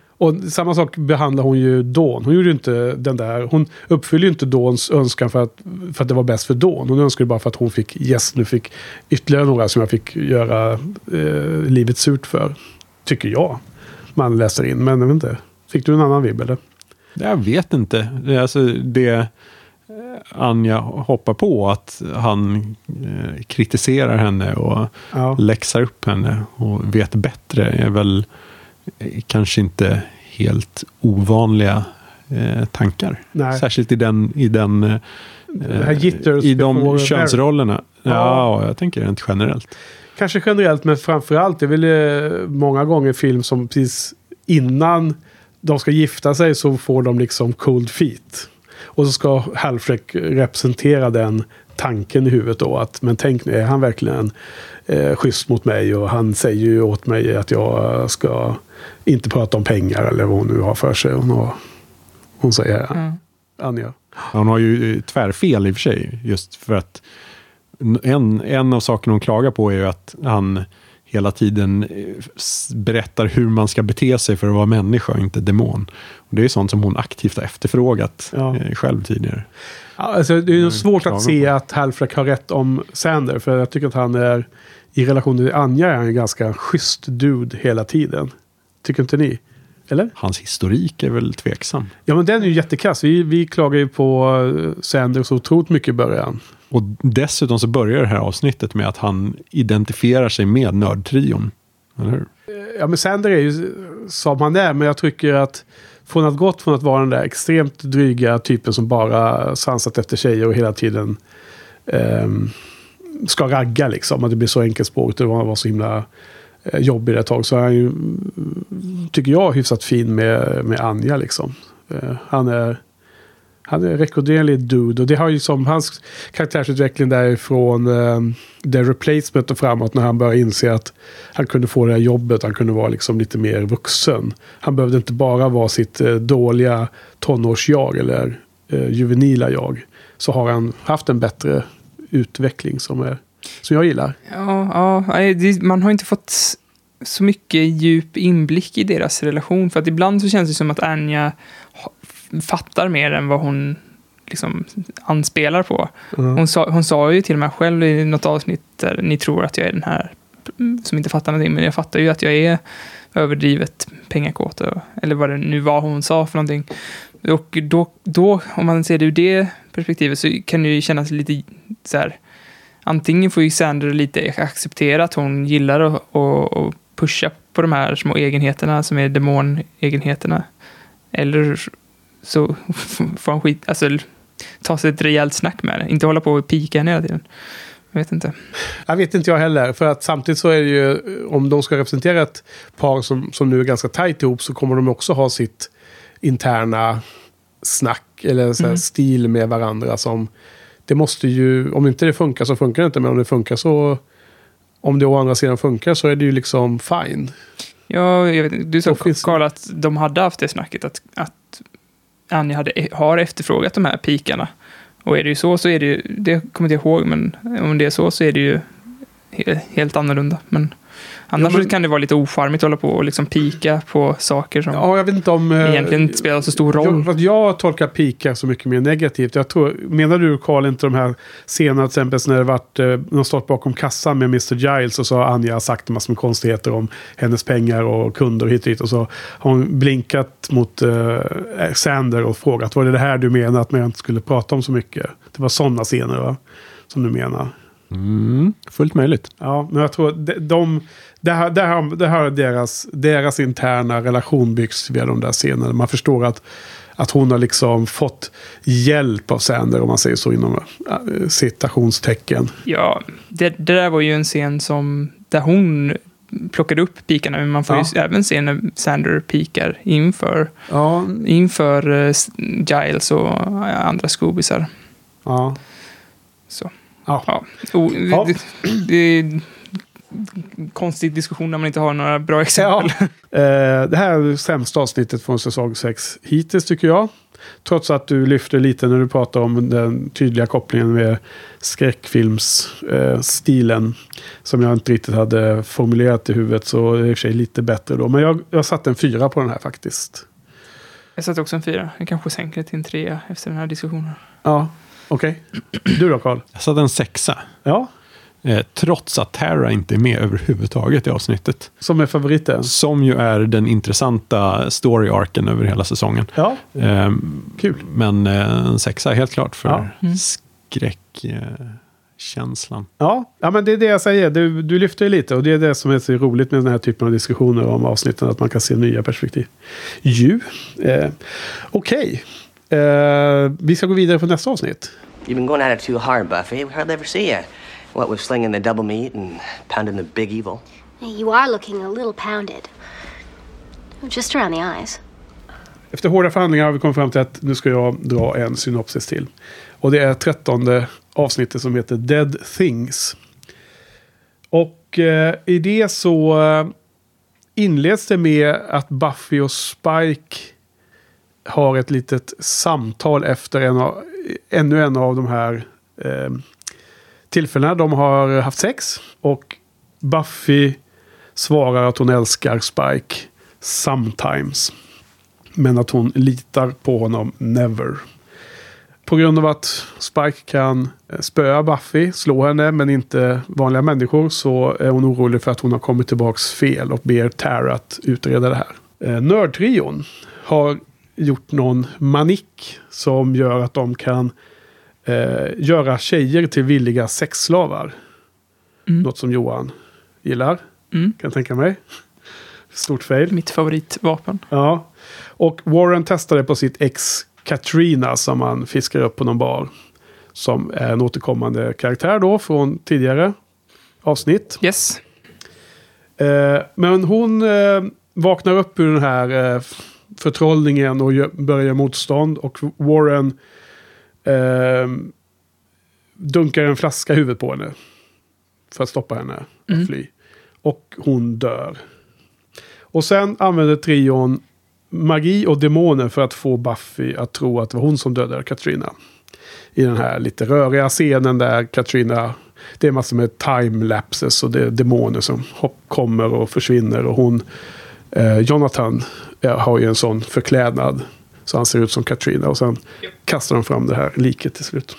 Och samma sak behandlar hon ju Dawn. Hon gjorde ju inte den där. Hon uppfyller ju inte Dawns önskan för att, för att det var bäst för Dawn. Hon önskade bara för att hon fick, yes, nu fick ytterligare några som jag fick göra eh, livet surt för. Tycker jag. Man läser in. Men jag vet inte. Fick du en annan vibb eller? Jag vet inte. Det är Alltså, det Anja hoppar på att han eh, kritiserar henne och Ja. läxar upp henne och vet bättre är väl eh, kanske inte helt ovanliga eh, tankar. Nej. Särskilt i den, i den i de könsrollerna. Ja. Ja, jag tänker rent generellt. Kanske generellt, men framförallt. Det är väl många gånger film som precis innan de ska gifta sig så får de liksom cold feet. Och så ska Halfrek representera den tanken i huvudet då. Att, men tänk nu, är han verkligen eh, schysst mot mig? Och han säger ju åt mig att jag ska inte prata om pengar eller vad hon nu har för sig. Hon, har, hon säger Mm. Anja. Hon har ju eh, tvärfel i och för sig. Just för att en, en av sakerna hon klagar på är ju att han hela tiden eh, berättar hur man ska bete sig för att vara människa och inte demon. Och det är sånt som hon aktivt har efterfrågat Ja. eh, själv tidigare. Alltså, det är ju svårt klagar att se på. att Halfrek har rätt om Sander. För jag tycker att han är, i relation till Anja är han en ganska schysst dude hela tiden. Tycker inte ni? Eller? Hans historik är väl tveksam. Ja men den är ju jättekass. Vi, vi klagar ju på eh, Sander så otroligt mycket i början. Och dessutom så börjar det här avsnittet med att han identifierar sig med nördtrion. Eller hur? Ja men Sander är ju som han är. Men jag tycker att från att gått från att vara den där extremt dryga typen som bara svansat efter tjejer och hela tiden ehm, ska ragga liksom. Att det blir så enkelspårigt och var så himla eh, Eh, jobbig ett tag. Så är han ju, tycker jag, hyfsat fin med, med Anja liksom. Eh, han är han är rekorderlig dude. Och det har ju som hans karaktärsutveckling därifrån eh, um, The Replacement och framåt när han börjar inse att han kunde få det här jobbet. Han kunde vara liksom lite mer vuxen. Han behövde inte bara vara sitt eh, dåliga tonårsjag eller eh, juvenila jag. Så har han haft en bättre utveckling som är... Som jag gillar. Ja, ja det, man har inte fått så mycket djup inblick i deras relation. För att ibland så känns det som att Anja fattar mer än vad hon liksom anspelar på. Mm. Hon, sa, hon sa ju till och med själv i något avsnitt där ni tror att jag är den här som inte fattar någonting, men jag fattar ju att jag är överdrivet pengakåt, eller vad det nu var hon sa för någonting. Och då, då, om man ser det ur det perspektivet, så kan det ju kännas lite så här, antingen får ju Sander lite acceptera att hon gillar att, att, att pusha på de här små egenheterna som är demonegenheterna. Eller så får han skit, alltså ta sig ett rejält snack med det. Inte hålla på och pika henne hela tiden. Jag vet inte. Jag vet inte jag heller. För att samtidigt så är det ju, om de ska representera ett par som, som nu är ganska tajt ihop så kommer de också ha sitt interna snack eller så Mm. stil med varandra som... Det måste ju, om inte det funkar så funkar det inte, men om det funkar så... Om det å andra sidan funkar så är det ju liksom fine. Ja, jag vet, du sa Karl att de hade haft det snacket, att, att Anja hade, har efterfrågat de här pikarna. Och är det ju så så är det ju, det kommer jag inte ihåg, men om det är så så är det ju he, helt annorlunda. Men annars Ja, men- kan det vara lite ocharmigt att hålla på och liksom pika på saker som Ja, jag vet inte om... eh, egentligen inte spelar så stor roll. Jag, jag tolkar pika så mycket mer negativt. Jag tror, menar du Karl inte de här scenerna till exempel när det varit, eh, de stått bakom kassan med Mr. Giles och så har Anja sagt en massa med konstigheter om hennes pengar och kunder hit och dit. Och så har hon blinkat mot eh, Sander och frågat var det det här du menar att man inte skulle prata om så mycket? Det var sådana scener va? Som du menar. Mm, fullt möjligt. Ja, men jag tror att de, de, det här, det här, det här är deras, deras interna relation byggs via de där scenerna. Man förstår att, att hon har liksom fått hjälp av Sander, om man säger så, inom äh, citationstecken. Ja, det, det där var ju en scen som, där hon plockade upp pikarna, men man får Ja. ju även se när Sander pikar inför, Ja, inför eh, Giles och eh, andra Scoobisar. ja. Så. Ja. Ja. O. Det, det konstig diskussion när man inte har några bra Ja. exempel. Eh, det här är det sämsta avsnittet från säsong 6 hittills tycker jag. Trots att du lyfter lite när du pratar om den tydliga kopplingen med skräckfilmsstilen. som jag inte riktigt hade formulerat i huvudet så är det i och för sig lite bättre då. Men jag, jag satte en fyra på den här faktiskt. Jag satte också en fyra. Jag kanske sänker till en trea efter den här diskussionen. Ja, okej. Du då Karl? Jag satte en sexa. Ja, Eh, trots att Tara inte är med överhuvudtaget i avsnittet. som är favoriten? Som ju är den intressanta story-arken över hela säsongen. Ja, Ehm, Kul. Men eh, en sexa helt klart för Ja. Mm. skräckkänslan. Ja, ja, men det är det jag säger. Du, du lyfter ju lite och det är det som är så roligt med den här typen av diskussioner om avsnitten. Att man kan se nya perspektiv. Ju. Eh, Okej. Eh, vi ska gå vidare på nästa avsnitt. You've been going at it too hard, Buffy. We hardly ever see you. What with slinging the double meat and pounding the big evil. You are looking a little pounded. Just around the eyes. Efter hårda förhandlingar har vi kommit fram till att nu ska jag dra en synopsis till. Och det är trettonde avsnittet som heter Dead Things. Och eh, i det så eh, inleds det med att Buffy och Spike har ett litet samtal efter en av, ännu en av de här eh, tillfällena de har haft sex. Och Buffy svarar att hon älskar Spike sometimes. Men att hon litar på honom never. På grund av att Spike kan eh, spöa Buffy, slå henne, men inte vanliga människor så är hon orolig för att hon har kommit tillbaks fel och ber Tara att utreda det här. Eh, nördtrion har gjort någon manik som gör att de kan eh, göra tjejer till villiga sexslavar. Mm. Något som Johan gillar, Mm. kan jag tänka mig. Stort fail. Mitt favoritvapen. Ja. Och Warren testade på sitt ex Katrina som han fiskar upp på någon bar. Som är en återkommande karaktär då från tidigare avsnitt. Yes. Eh, men hon eh, vaknar upp ur den här eh, förtrollningen och gö- börjar motstånd. Och Warren eh, dunkar en flaska i huvudet på henne. För att stoppa henne att Mm. fly. Och hon dör. Och sen använder trion magi och demoner för att få Buffy att tro att det var hon som dödade Katrina. I den här lite röriga scenen där Katrina det är massor med timelapses och det är demoner som hopp, kommer och försvinner. Och hon, eh, Jonathan, eh, har ju en sån förklädnad. Så han ser ut som Katrina. Och sen kastar de fram det här liket till slut.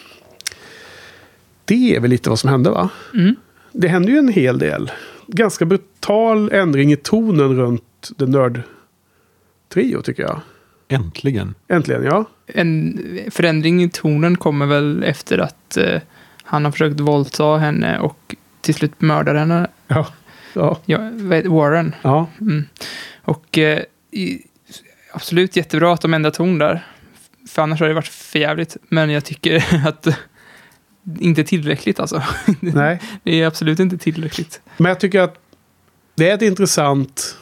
Det är väl lite vad som hände va? Mm. Det hände ju en hel del. Ganska brutal ändring i tonen runt The Nerd-trio tycker jag. Äntligen. Äntligen, ja. En förändring i tonen kommer väl efter att eh, han har försökt våldta henne och till slut mörda henne. Ja. ja. ja Warren. Ja. Mm. Och eh, i, absolut jättebra att de ändrar ton där. För annars har det varit för jävligt. Men jag tycker att inte tillräckligt alltså. Nej. Det är absolut inte tillräckligt. Men jag tycker att det är ett intressant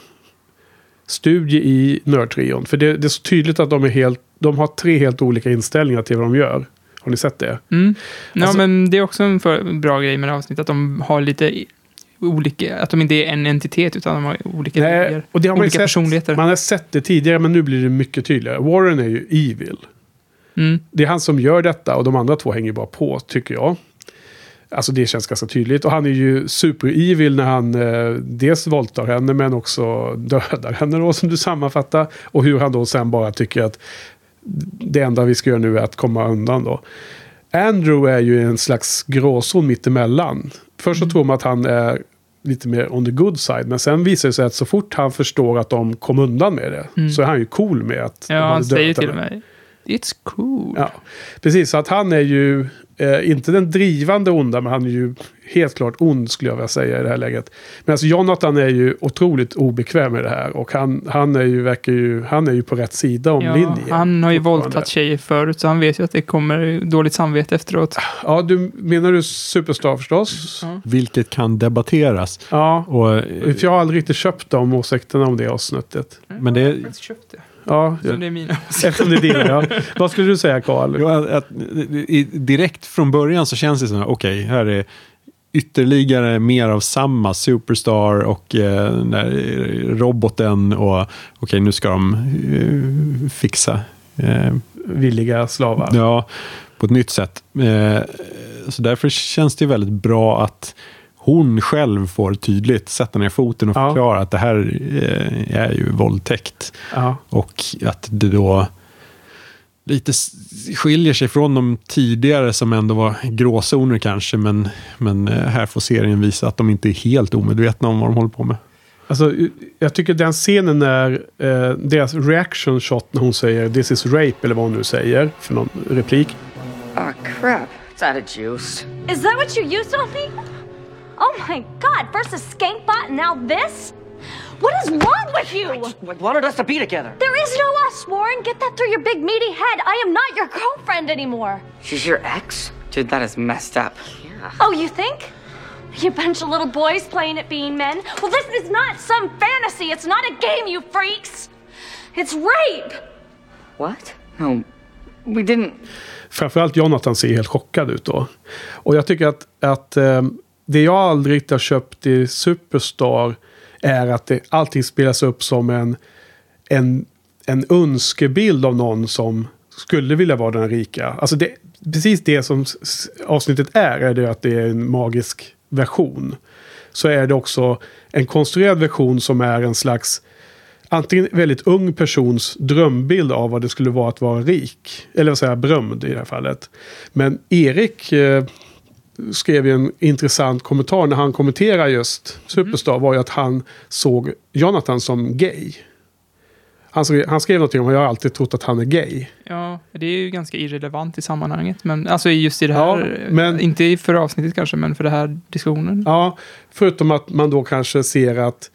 studie i Nördtrion. För det, det är så tydligt att de, är helt, de har tre helt olika inställningar till vad de gör. Har ni sett det? Mm. Ja, Alltså- men det är också en för, bra grej med det här avsnittet, att de har lite olika, att de inte är en entitet, utan de har olika Nej, och det har man olika sett, personligheter. Man har sett det tidigare men nu blir det mycket tydligare. Warren är ju evil. Mm. Det är han som gör detta och de andra två hänger bara på tycker jag. Alltså det känns ganska tydligt. Och han är ju super-evil när han eh, dels våldtar henne men också dödar henne då som du sammanfattar. Och hur han då sen bara tycker att det enda vi ska göra nu är att komma undan då. Andrew är ju en slags gråzon mittemellan. Först så tror man att han är lite mer on the good side. Men sen visar det sig att så fort han förstår att de kom undan med det. Mm. Så är han ju cool med att Ja, han säger till med It's cool. Ja, precis. Så att han är ju eh, inte den drivande onda, men han är ju helt klart ond skulle jag vilja säga i det här läget. Men alltså Jonathan är ju otroligt obekväm med det här och han, han, är, ju, verkar ju, han är ju på rätt sida om Ja, linjen. han har ju våldtagit tjejer förut, så han vet ju att det kommer dåligt samvete efteråt. Ja, du menar du Superstar förstås? Vilket kan debatteras. Ja, Och, jag har aldrig riktigt köpt de åsikterna om det avsnittet. men det, Jag har faktiskt köpt det. Ja, Så det är mina. eftersom det är dina. Ja. Vad skulle du säga Karl? Ja, direkt från början så känns det som att okej, här är ytterligare mer av samma Superstar och eh, där roboten och okej, nu ska de eh, fixa. Eh, Villiga slavar. ja, på ett nytt sätt. Eh, så därför känns det väldigt bra att hon själv får tydligt sätta ner foten och Ja. förklara att det här eh, är ju våldtäkt. Ja. Och att det då lite skiljer sig från de tidigare som ändå var gråzoner kanske. Men, men eh, här får serien visa att de inte är helt omedvetna om vad de håller på med. Alltså, jag tycker den scenen när eh, deras reaction shot när hon säger this is rape eller vad hon nu säger för någon replik. Oh, crap. It's out of juice. Is that what you used on me? Oh my god, first a skank bot and now this? What is wrong with you? I wanted us to be together. There is no us, Warren. Get that through your big meaty head. I am not your girlfriend anymore. She's your ex? Dude, that is messed up. Yeah. Oh, you think? You bunch of little boys playing at being men? Well, this is not some fantasy. It's not a game, you freaks. It's rape. What? No, we didn't. Framförallt Jonathan ser helt chockad ut då. Och jag tycker att, att eh, det jag aldrig har köpt i Superstar är att det, allting spelas upp som en, en, en önskebild av någon som skulle vilja vara den rika. Alltså det, precis det som avsnittet är, är det att det är en magisk version. Så är det också en konstruerad version som är en slags antingen väldigt ung persons drömbild av vad det skulle vara att vara rik. Eller vad säger jag, berömd i det här fallet. Men Erik eh, skrev ju en intressant kommentar när han kommenterar just Superstar. Var ju att han såg Jonathan som gay. Han skrev, han skrev någonting om att jag har alltid trott att han är gay. Ja, det är ju ganska irrelevant i sammanhanget. Men alltså just i det här, Ja, men- inte i förra avsnittet kanske, men för den här diskussionen. Ja, förutom att man då kanske ser att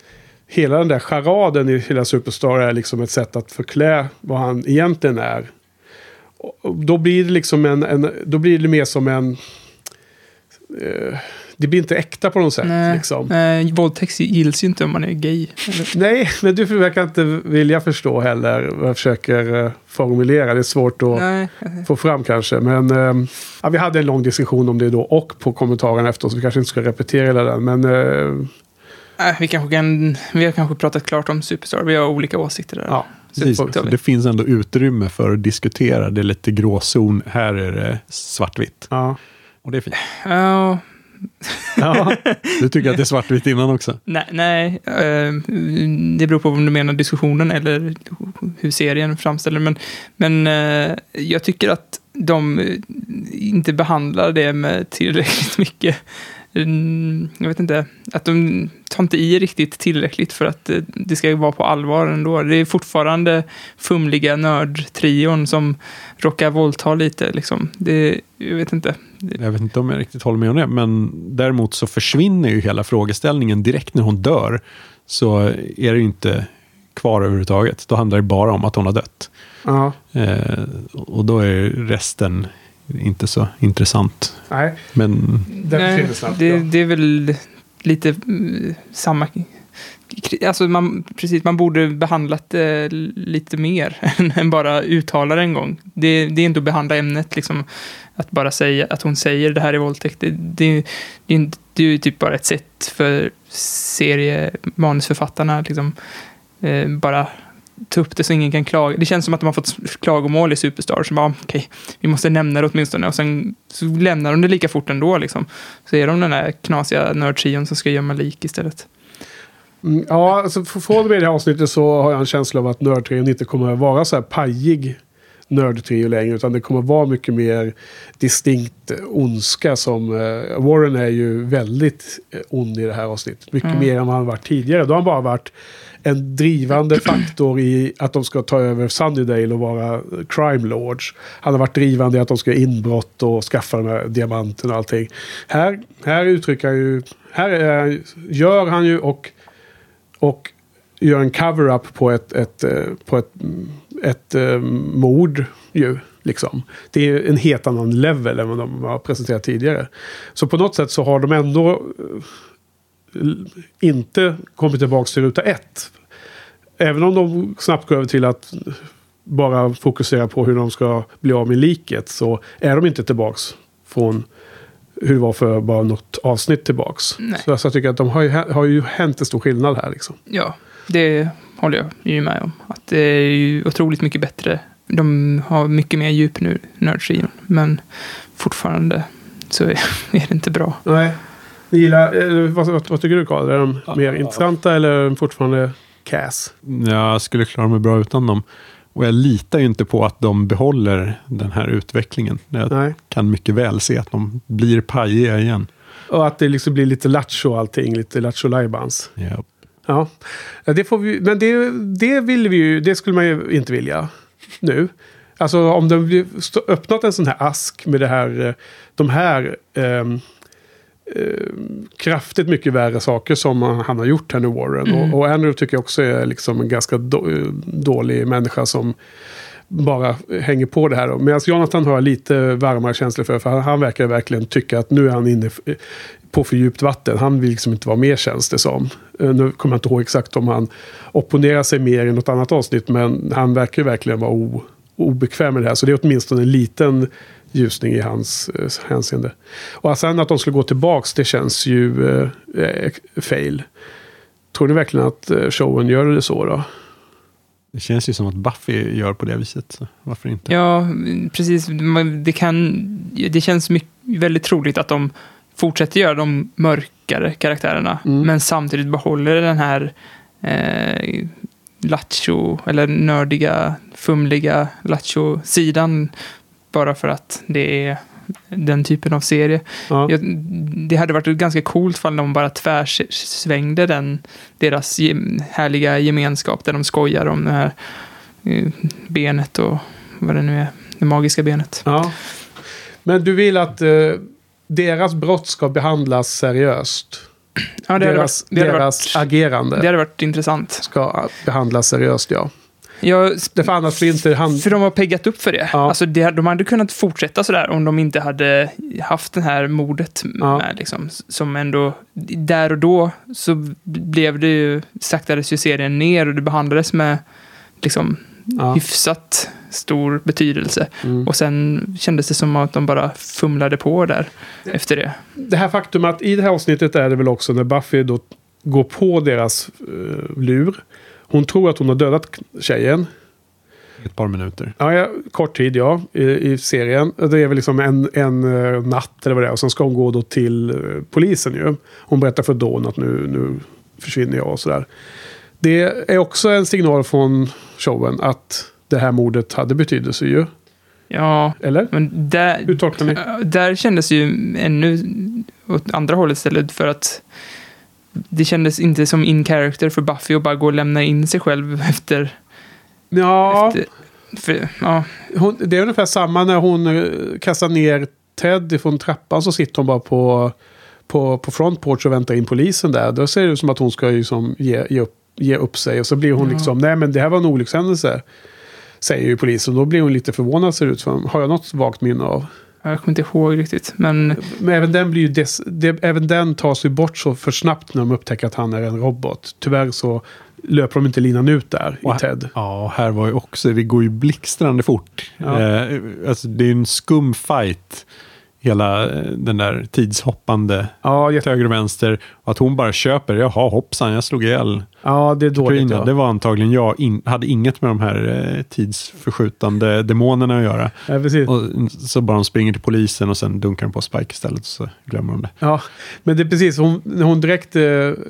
hela den där charaden i hela Superstar är liksom ett sätt att förklä vad han egentligen är. Och Då blir det liksom en, en då blir det mer som en... Eh, det blir inte äkta på något sätt. Nej, Liksom. nej, våldtäkt gills ju inte om man är gay. Eller? Nej, men du verkar inte vilja förstå heller vad jag försöker eh, formulera. Det är svårt att Nej. få fram kanske. Men eh, ja, vi hade en lång diskussion om det då och på kommentarerna efteråt. Så vi kanske inte ska repetera hela den. Men eh, Äh, vi, kanske kan, vi har kanske pratat klart om Superstar. Vi har olika åsikter där. ja, Precis, det finns ändå utrymme för att diskutera. Det är lite gråzon. Här är det svartvitt. ja. Och det är fint. Ja, Ja, du tycker att det är svartvitt innan också? Nej, nej eh, det beror på om du menar diskussionen eller hur serien framställer Men, men eh, jag tycker att de eh, inte behandlar det med tillräckligt mycket mm, jag vet inte, att de tar inte i riktigt tillräckligt för att eh, det ska vara på allvar ändå. Det är fortfarande fumliga nördtrion som råkar våldta lite. Liksom. Det, jag vet inte. Jag vet inte om jag riktigt håller med om det, men däremot så försvinner ju hela frågeställningen direkt när hon dör. Så är det ju inte kvar överhuvudtaget. Då handlar det bara om att hon har dött. Ja. Eh, och då är resten inte så intressant. Nej. Men Den Nej, försvinner snabbt. det, ja. det är väl lite mm, samma... Alltså man, precis, man borde behandlat det lite mer än bara uttala det en gång. Det, det är inte att behandla ämnet, liksom, att bara säga att hon säger det här är våldtäkt. Det, det, det, är det är ju typ bara ett sätt för seriemanusförfattarna liksom, eh, bara ta upp det så ingen kan klaga. Det känns som att de har fått klagomål i Superstar. Så bara, okej, vi måste nämna det åtminstone. Och sen så lämnar de det lika fort ändå. Liksom. Så är de den där knasiga nördtrion som ska gömma lik istället. Mm, ja, alltså från och med det här avsnittet så har jag en känsla av att nördtrion inte kommer att vara så här pajig nördtrio längre. Utan det kommer vara mycket mer distinkt ondska som... Eh, Warren är ju väldigt eh, ond i det här avsnittet. Mycket Mm. mer än vad han varit tidigare. Då har han bara varit en drivande faktor i att de ska ta över Sunnydale och vara crime lords. Han har varit drivande i att de ska göra inbrott och skaffa den här diamanten och allting. Här, här uttrycker han ju... Här är, gör han ju och och gör en cover-up på ett, ett, eh, på ett, ett ett mord ju. Liksom. Det är en helt annan level än vad de har presenterat tidigare. Så på något sätt så har de ändå inte kommit tillbaka till ruta ett. Även om de snabbt går över till att bara fokusera på hur de ska bli av med liket så är de inte tillbaks från hur det var för bara något avsnitt tillbaks. Nej. Så jag tycker att de har ju, har ju hänt en stor skillnad här. Liksom. Ja, det håller jag ju med om. Att det är ju otroligt mycket bättre. De har mycket mer djup nu, nördtrion. Men fortfarande så är, är det inte bra. Nej. Ni gillar, eh, vad, vad, vad tycker du Karl? Är de mer intressanta eller är de fortfarande cass? Jag skulle klara mig bra utan dem. Och jag litar ju inte på att de behåller den här utvecklingen. Jag Nej. kan mycket väl se att de blir pajiga igen. Och att det liksom blir lite lattjo allting. Lite lattjo lajbans. Ja. Ja, Ja, det får vi, men det, det vill vi ju, det skulle man ju inte vilja nu. Alltså om de blir- stå- öppnat en sån här ask med det här, eh, de här ehm, kraftigt mycket värre saker som han har gjort här nu Warren. Mm. Och, och Andrew tycker jag också är liksom en ganska då, eh, dålig människa som bara hänger på det här. Medan Jonathan har jag lite varmare känslor för. För han, han verkar verkligen tycka att nu är han inne f- på för djupt vatten. Han vill liksom inte vara med känns det som. Eh, Nu kommer jag inte ihåg exakt om han opponerar sig mer i något annat avsnitt. Men han verkar verkligen vara o, obekväm med det här. Så det är åtminstone en liten ljusning i hans eh, hänseende. Och sen att de skulle gå tillbaks, det känns ju eh, eh, fail. Tror ni verkligen att eh, showen gör det så då? Det känns ju som att Buffy gör på det viset. Så varför inte? Ja, precis. Det, kan, det känns mycket, väldigt troligt att de fortsätter göra de mörkare karaktärerna. Mm. Men samtidigt behåller den här eh, lattjo, eller nördiga, fumliga lattjo-sidan. Bara för att det är den typen av serie. Ja. Jag, det hade varit ganska coolt om de bara tvärsvängde den, deras gem, härliga gemenskap där de skojar om det här eh, benet och vad det nu är, det magiska benet. Ja. Men du vill att eh, deras brott ska behandlas seriöst? Ja, det hade deras varit- det hade deras agerande Det hade varit intressant. ska behandlas seriöst, ja. Jag, Det blir inte han... för de har peggat upp för det. Alltså det. De hade kunnat fortsätta sådär om de inte hade haft det här mordet med. Liksom, som ändå, där och då så blev det ju, saktades ju serien ner och det behandlades med liksom Ja. hyfsat stor betydelse. Mm. Och sen kändes det som att de bara fumlade på där efter det. Det här faktum att i det här avsnittet är det väl också när Buffy då går på deras eh, lur. Hon tror att hon har dödat tjejen. Ett par minuter. Ja, ja, kort tid ja, i, i serien. Det är väl liksom en, en eh, natt eller vad det är. Och sen ska hon gå då till eh, polisen ju. Hon berättar för Dawn att nu, nu försvinner jag och sådär. Det är också en signal från showen att det här mordet hade betydelse ju. Ja, Eller? men där, Hur tolkar ni? där kändes ju ännu åt andra hållet istället för att det kändes inte som in character för Buffy att bara gå och lämna in sig själv efter... Ja, efter för, ja, hon, det är ungefär samma när hon eh, kastar ner Ted från trappan så sitter hon bara på, på, på front porch och väntar in polisen där. Då ser det ut som att hon ska liksom ge, ge, upp, ge upp sig. Och så blir hon Ja. liksom, nej men det här var en olyckshändelse. Säger ju polisen. Då blir hon lite förvånad ser det ut som. Har jag något vagt minne av. jag kommer inte ihåg riktigt, men Men även den, blir ju des, det, även den tas ju bort så för snabbt när de upptäcker att han är en robot. Tyvärr så löper de inte linan ut där i Och- Ted. Ja, här var ju också, det går ju blixtrande fort. Ja. Eh, alltså, det är en skum fight. Hela eh, den där tidshoppande Ja, till höger och vänster. Och att hon bara köper, jaha hoppsan, jag slog ihjäl ja det är dåligt. Katrina. Ja. Det var antagligen jag, in, hade inget med de här eh, tidsförskjutande demonerna att göra. Ja, precis. Och så bara de springer till polisen och sen dunkar de på Spike istället så glömmer de det. Ja, men det är precis. Hon, hon direkt eh,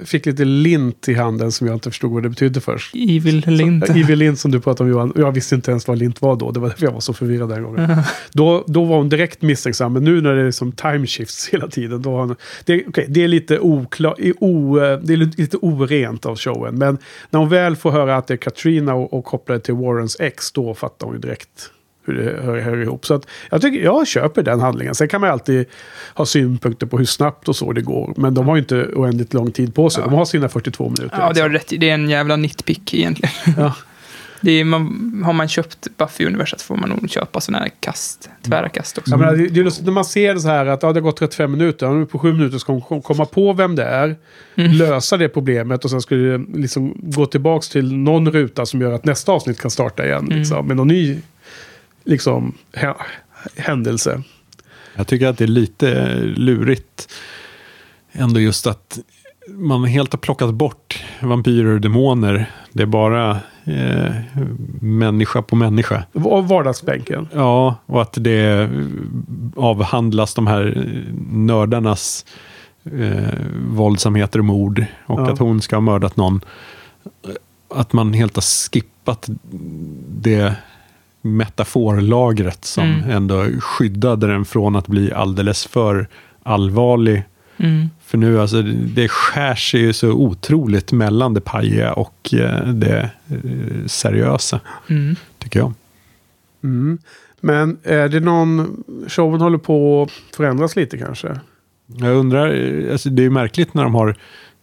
fick lite lint i handen som jag inte förstod vad det betydde först. Evil Lint. Så, Evil lint som du pratade om Johan. Jag visste inte ens vad lint var då. Det var därför jag var så förvirrad den gången. då, då var hon direkt misstänksam. Men nu när det är som time shifts hela tiden. Då har hon, det, okay, det är lite oklar, i o, eh, det är lite orent av showen. Men när hon väl får höra att det är Katrina och, och kopplar det till Warrens ex. Då fattar hon ju direkt hur det hör, hör ihop. Så att jag, tycker, jag köper den handlingen. Sen kan man alltid ha synpunkter på hur snabbt och så det går. Men de har ju inte oändligt lång tid på sig. De har sina 42 minuter. ja, det har rätt. Det är en jävla nitpick egentligen. Ja. Det är, man, har man köpt Buffy-universat får man nog köpa sådana här kast, tvära kast också. Jag menar, det, det är lustigt när man ser det så här att ja, det har gått 35 minuter. Ja, nu på 7 minuter ska hon kom- komma på vem det är. Mm. Lösa det problemet och sen ska det liksom gå tillbaks till någon ruta som gör att nästa avsnitt kan starta igen. Mm. Liksom, med någon ny liksom, hä- händelse. Jag tycker att det är lite lurigt ändå just att man helt har plockat bort vampyrer och demoner. Det är bara eh, människa på människa. Av vardagsbänken. Ja, och att det avhandlas de här nördarnas eh, våldsamheter och mord. Och Ja. att hon ska ha mördat någon. Att man helt har skippat det metaforlagret som Mm. ändå skyddade den från att bli alldeles för allvarlig. Mm. För nu, alltså, det skär sig ju så otroligt mellan det pajiga och eh, det eh, seriösa, Mm. tycker jag. Mm. Men är det någon... Showen håller på att förändras lite kanske? Jag undrar, eh, alltså det är märkligt när de har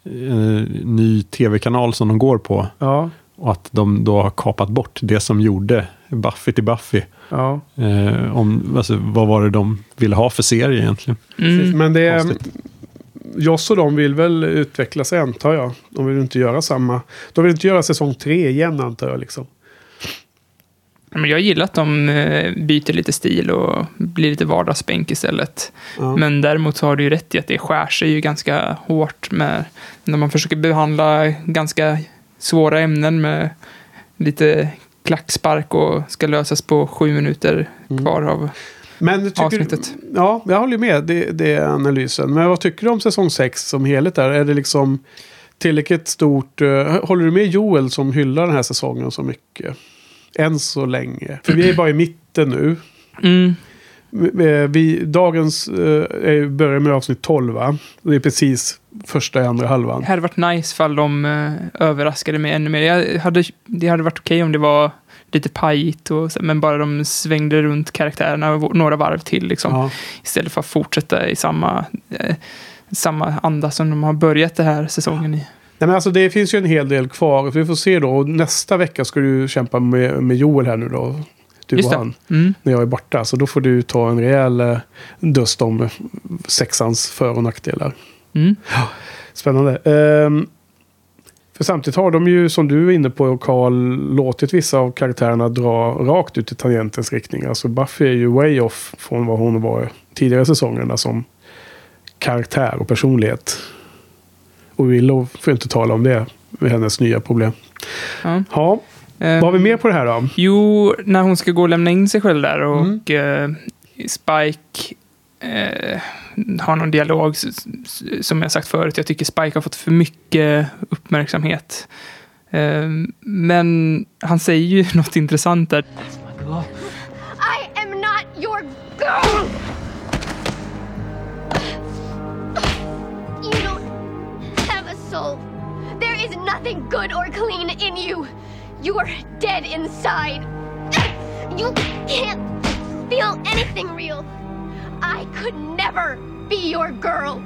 eh, ny tv-kanal som de går på. Ja. Och att de då har kapat bort det som gjorde Buffy till Buffy. ja. Eh, om, alltså, vad var det de ville ha för serie egentligen? Precis, Men det är... Konstigt. Joss och de vill väl utveckla sig antar jag. De vill inte göra samma... De vill inte göra säsong tre igen antar jag liksom. Men jag gillar att de eh, byter lite stil och blir lite vardagsbänk istället. Ja. Men däremot så har du ju rätt i att det skär sig ju ganska hårt med när man försöker behandla ganska svåra ämnen med lite klackspark och ska lösas på sju minuter Mm. kvar av Men tycker, avsnittet. Ja, jag håller med. Det, det är analysen. Men vad tycker du om säsong 6 som helhet? Där? Är det liksom tillräckligt stort... eh, håller du med Joel som hyllar den här säsongen så mycket? Än så länge. För vi är bara i mitten nu. Mm. Eh, Vi, dagens eh, börjar med avsnitt 12 va? Det är precis första i andra halvan. Det hade varit nice fall de eh, överraskade mig ännu mer. Jag hade, det hade varit okej om det var lite pajigt, och, men bara de svängde runt karaktärerna några varv till. Liksom, Ja. Istället för att fortsätta i samma, eh, samma anda som de har börjat den här säsongen i. Nej, men alltså, det finns ju en hel del kvar. Vi får se då. Och nästa vecka ska du kämpa med, med Joel här nu då. Du Just och han. Mm. När jag är borta. Så då får du ta en rejäl eh, dust om sexans för och nackdelar. Mm. Spännande. Ehm, för samtidigt har de ju, som du är inne på Karl, låtit vissa av karaktärerna dra rakt ut i tangentens riktning. Alltså Buffy är ju way off från vad hon var tidigare säsongerna som karaktär och personlighet. Och Willow får inte tala om det med hennes nya problem. Ja. Ja, Vad har vi mer på det här då? Jo, när hon ska gå och lämna in sig själv där och eh, Spike eh, har någon dialog som jag sagt förut. Jag tycker Spike har fått för mycket uppmärksamhet. Eh, men han säger ju något intressant där. I am not your girl! You don't have a soul. There is nothing good or clean in you. You are dead inside. You can't feel anything real. I could never be your girl.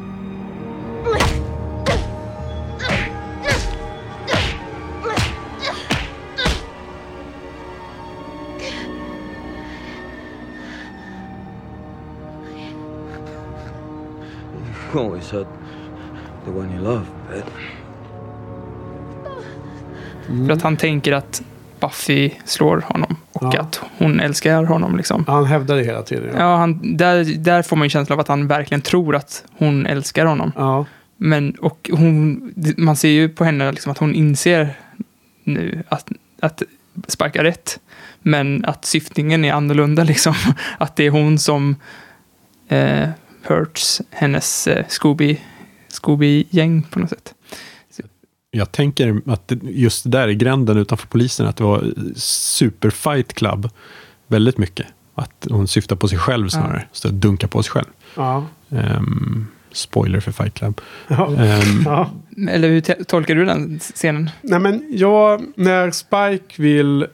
You always hurt the one you love, but För att han tänker att Buffy slår honom och Ja. att hon älskar honom. Liksom. Han hävdar det hela tiden. Ja, han, där, där får man ju känslan av att han verkligen tror att hon älskar honom. Ja. Men, och hon, man ser ju på henne liksom att hon inser nu att, att har rätt. Men att syftningen är annorlunda liksom. Att det är hon som eh, hurts hennes eh, Scooby, Scooby-gäng på något sätt. Jag tänker att just där i gränden utanför polisen, att det var super fight club väldigt mycket. Att hon syftar på sig själv snarare, så att dunka på sig själv. Ja. Ehm, spoiler för fight club. Ja. Ehm, Ja. Eller hur tolkar du den scenen? Nej men jag, när Spike vill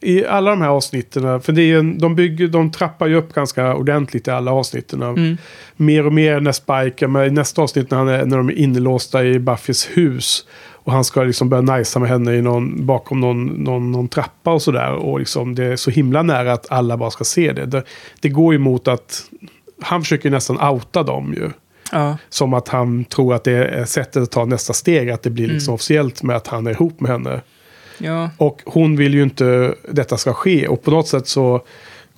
i alla de här avsnitten, för det är en, de, bygger, de trappar ju upp ganska ordentligt i alla avsnitten. Mm. Mer och mer när Spike, men i nästa avsnitt när, han är, när de är inlåsta i Buffys hus. Och han ska liksom börja najsa med henne i någon, bakom någon, någon, någon trappa och sådär. Och liksom det är så himla nära att alla bara ska se det. Det, det går ju mot att han försöker nästan outa dem ju. Ja. Som att han tror att det är sättet att ta nästa steg. Att det blir liksom Mm. officiellt med att han är ihop med henne. Ja. Och hon vill ju inte detta ska ske. Och på något sätt så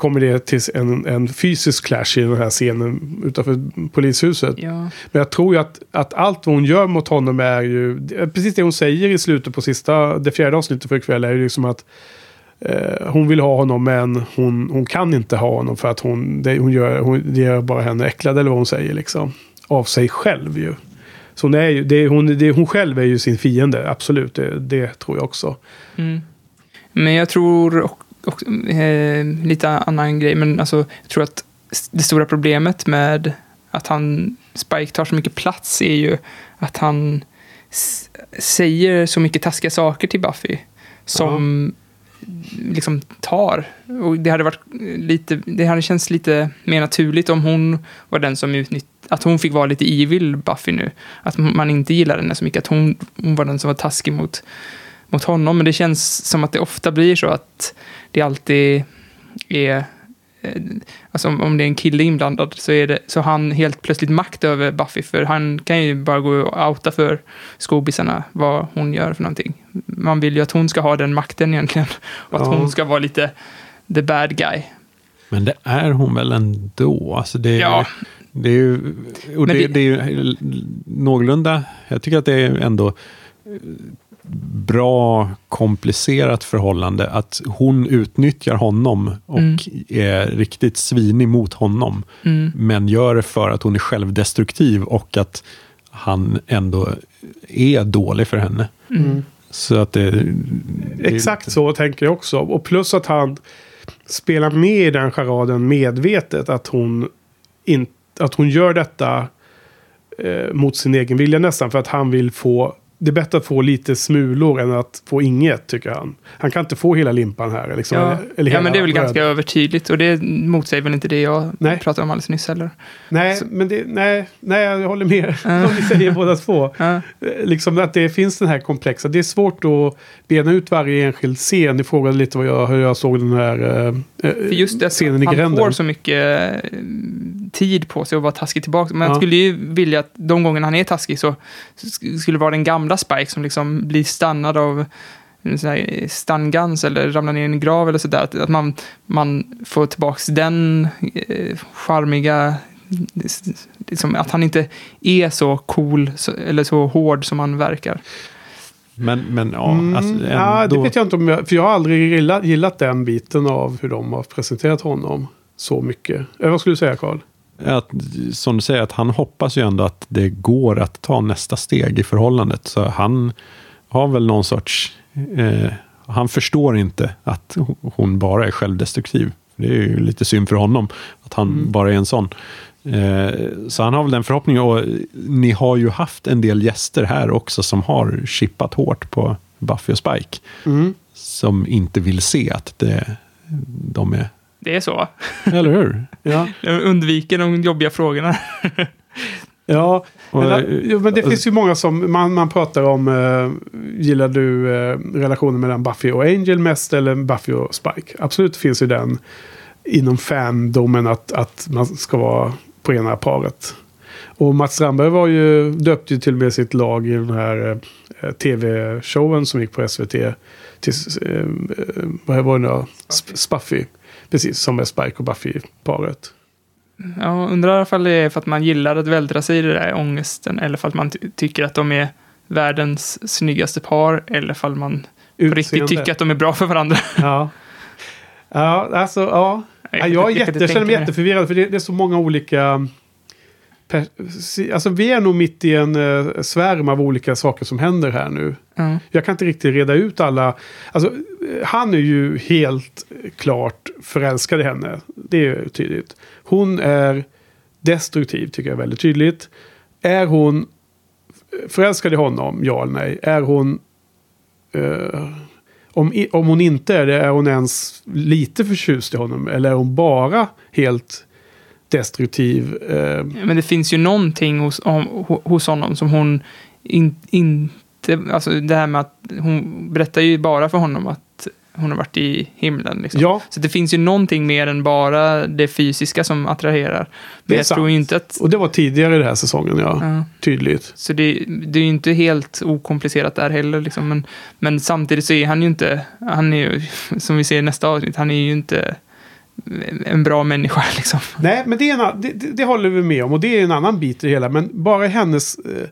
kommer det till en, en fysisk clash i den här scenen utanför polishuset. Ja. Men jag tror ju att, att allt vad hon gör mot honom är ju... Precis det hon säger i slutet på sista, det fjärde avsnittet för ikväll är ju liksom att eh, hon vill ha honom men hon, hon kan inte ha honom för att hon, det, hon gör, hon, det gör bara henne äcklad eller vad hon säger liksom. Av sig själv ju. Så hon, är ju, det, är- hon, det, hon själv är ju sin fiende, absolut. Det, det tror jag också. Mm. Men jag tror, och, och, eh, lite annan grej, men alltså, jag tror att det stora problemet med att han, Spike tar så mycket plats är ju att han säger så mycket taskiga saker till Buffy. Som liksom tar. Och det hade varit lite, det hade känts lite mer naturligt om hon var den som utnyttjade, att hon fick vara lite evil Buffy nu. Att man inte gillar henne så mycket, att hon, hon var den som var taskig mot, mot honom. Men det känns som att det ofta blir så att det alltid är eh, Alltså om, om det är en kille inblandad så, är det, så han helt plötsligt makt över Buffy. För han kan ju bara gå och outa för skobisarna vad hon gör för någonting. Man vill ju att hon ska ha den makten egentligen. Och att Ja. hon ska vara lite the bad guy. Men det är hon väl ändå? Alltså det, är- Ja. det är ju, och det, det- det är ju någorlunda, jag tycker att det är ändå eh, bra komplicerat förhållande. Att hon utnyttjar honom och Mm. är riktigt svinig mot honom. Mm. Men gör det för att hon är självdestruktiv och att han ändå är dålig för henne. Mm. Så att det... det Exakt så tänker jag också. Och plus att han spelar med i den charaden medvetet. Att hon, in, att hon gör detta eh, mot sin egen vilja nästan. För att han vill få... Det är bättre att få lite smulor än att få inget, tycker han. Han kan inte få hela limpan här. Liksom, Ja, eller, eller ja men det är väl brödet. ganska övertydligt. Och det motsäger väl inte det jag pratade om alldeles nyss heller. Nej, men det, nej, nej, jag håller med om vi säger båda två. Eh, Liksom att det finns den här komplexa. Det är svårt att bena ut varje enskild scen. Ni frågade lite vad jag, hur jag såg den här eh, För just det, scenen i han gränden. får så mycket tid på sig att vara taskig tillbaka. Men Ja. jag skulle ju vilja att de gångerna han är taskig så sk- skulle det vara den gamla Spike som liksom blir stannad av stangans eller ramlar ner i en grav eller sådär. Att, att man, man får tillbaka den eh, charmiga liksom, att han inte är så cool så, eller så hård som han verkar. Men, men ja, Mm, alltså, ja, det vet jag inte om jag... För jag har aldrig gillat, gillat den biten av hur de har presenterat honom så mycket. Eh, vad skulle du säga, Karl? Att, som du säger, att han hoppas ju ändå att det går att ta nästa steg i förhållandet. Så han har väl någon sorts... Eh, han förstår inte att hon bara är självdestruktiv. Det är ju lite synd för honom att han Mm. bara är en sån. Eh, så han har väl den förhoppningen. Och ni har ju haft en del gäster här också som har chippat hårt på Buffy och Spike. Mm. Som inte vill se att det, de är... Det är så. Eller hur? Ja. Jag undviker de jobbiga frågorna. Ja, men, eh, men det finns ju många som man, man pratar om. Eh, gillar du eh, relationen mellan Buffy och Angel mest eller Buffy och Spike? Absolut finns ju den inom fandomen att, att man ska vara på ena paret. Och Mats Strandberg var ju, döpte ju till och med sitt lag i den här eh, tv-showen som gick på SVT. Till, eh, eh, vad var det nu? Sp- Spuffy. Precis, som är Spike och Buffy-paret. Jag undrar i alla fall det är för att man gillar att vältra sig i det där ångesten. Eller för att man ty- tycker att de är världens snyggaste par. Eller för att man på riktigt Utseende. tycker att de är bra för varandra. Ja. Ja, alltså ja. Jag Ja, jag, jag jätte, jag känner mig jätteförvirrad för det, det är så många olika... Alltså vi är nog mitt i en uh, svärm av olika saker som händer här nu. Ja. Jag kan inte riktigt reda ut alla. Alltså, eh, han är ju helt klart förälskad i henne. Det är tydligt. Hon är destruktiv tycker jag är väldigt tydligt. Är hon förälskad i honom? Ja eller nej? Är hon... Uh, om, om hon inte är det, är hon ens lite förtjust i honom? Eller är hon bara helt destruktiv? Uh? Men det finns ju någonting hos, om, hos honom som hon in, inte... Alltså det här med att hon berättar ju bara för honom att hon har varit i himlen. Liksom. Ja. Så det finns ju någonting mer än bara det fysiska som attraherar. Men jag sant. tror inte att... och det var tidigare i den här säsongen, ja. Ja. Tydligt. Så det, det är ju inte helt okomplicerat där heller. Liksom. Men, men samtidigt så är han ju inte, han är ju, som vi ser i nästa avsnitt, han är ju inte en bra människa. Liksom. Nej, men det, är en, det, det håller vi med om. Och det är en annan bit i det hela. Men bara hennes... Eh,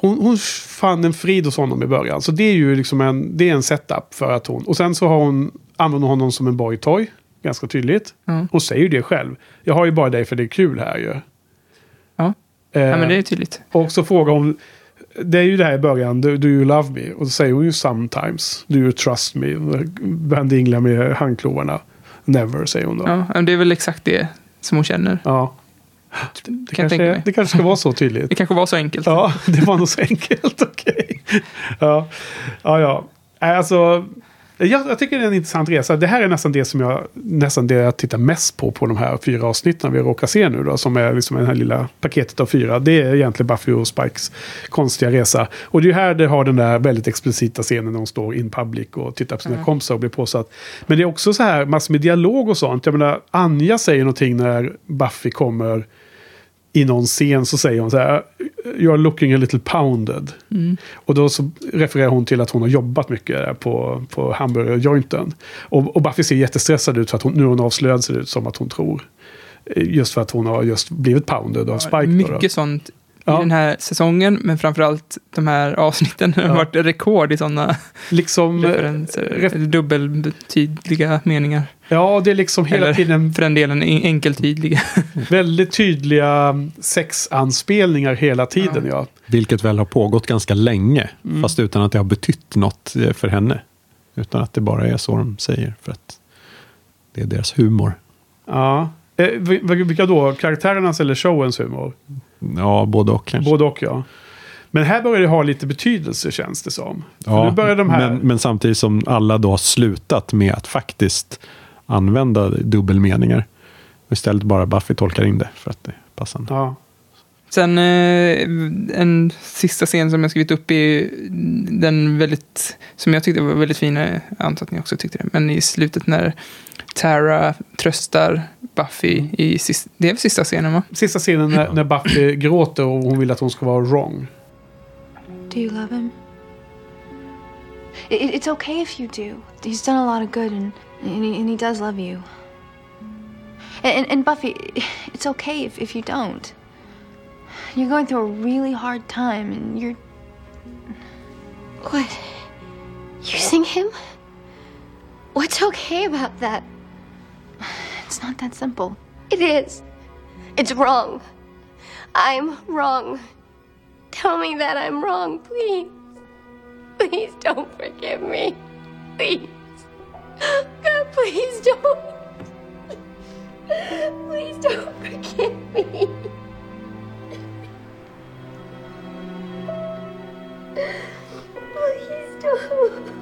hon, hon fann en frid hos honom i början. Så det är ju liksom en, det är en setup för att hon... Och sen så har hon, använder hon honom som en boytoy. Ganska tydligt. Ja. Hon säger ju det själv. Jag har ju bara dig för det är kul här ju. Ja. Eh, ja, men det är tydligt. Och så frågar hon... Det är ju det här i början. Do, do you love me? Och så säger hon ju sometimes. Do you trust me? Börjar dingla med handklovarna. Never, säger hon då. Ja, men det är väl exakt det som hon känner. Ja. Det, Kan jag kanske, det kanske ska vara så tydligt. Det kanske var så enkelt. Ja, det var nog så enkelt. Okej. Ja, ja. ja. Nej, Alltså, jag, jag tycker det är en intressant resa. Det här är nästan det som jag, nästan det jag tittar mest på på de här fyra avsnitten vi råkar se nu då. Som är liksom det här lilla paketet av fyra. Det är egentligen Buffy och Spikes konstiga resa. Och det är här det har den där väldigt explicita scenen när de står in public och tittar på sina Mm. kompisar och blir påsatt. Men det är också så här massor med dialog och sånt. Jag menar, Anja säger någonting när Buffy kommer i någon scen så säger hon så här. You're looking a little pounded. Mm. Och då så refererar hon till att hon har jobbat mycket där på, på hamburgerjointen. Och, och Buffy ser jättestressad ut för att hon, nu hon avslöjat ser ut som att hon tror. Eh, Just för att hon har just blivit pounded av Spike. då då. Mycket sånt i den här säsongen, men framförallt de här avsnitten har Ja. varit rekord i sådana liksom, referenser, dubbeltydliga meningar. Ja, det är liksom hela Eller tiden för den delen en- enkeltydliga. väldigt tydliga sexanspelningar hela tiden. Ja. Vilket väl har pågått ganska länge, Mm. fast utan att det har betytt något eh, för henne. Utan att det bara är så de säger, för att det är deras humor. ja. Eh, vil- vilka då? Karaktärernas eller showens humor? Ja, både och kanske. Både och ja. Men här börjar det ha lite betydelse känns det som. Ja, nu börjar de här... men, men samtidigt som alla då har slutat med att faktiskt använda dubbelmeningar. Istället bara Buffy tolkar in det för att det passar. Ja. Sen eh, en sista scen som jag skrivit upp är den väldigt, som jag tyckte var väldigt fin, jag antar att ni också tyckte det, men i slutet när Tara tröstar Buffy i sista, det är väl sista scenen va? Sista scenen när, när Buffy gråter och hon vill att hon ska vara wrong. Do you love him? It- it's okay if you do. He's done a lot of good, and and he, and he does love you. And, and, and Buffy, it's okay if, if you don't. You're going through a really hard time, and you're What Using him? What's okay about that? It's not that simple. It is. It's wrong. I'm wrong. Tell me that I'm wrong, please. Please don't forgive me. Please. God, please don't. Please don't forgive me. Please don't.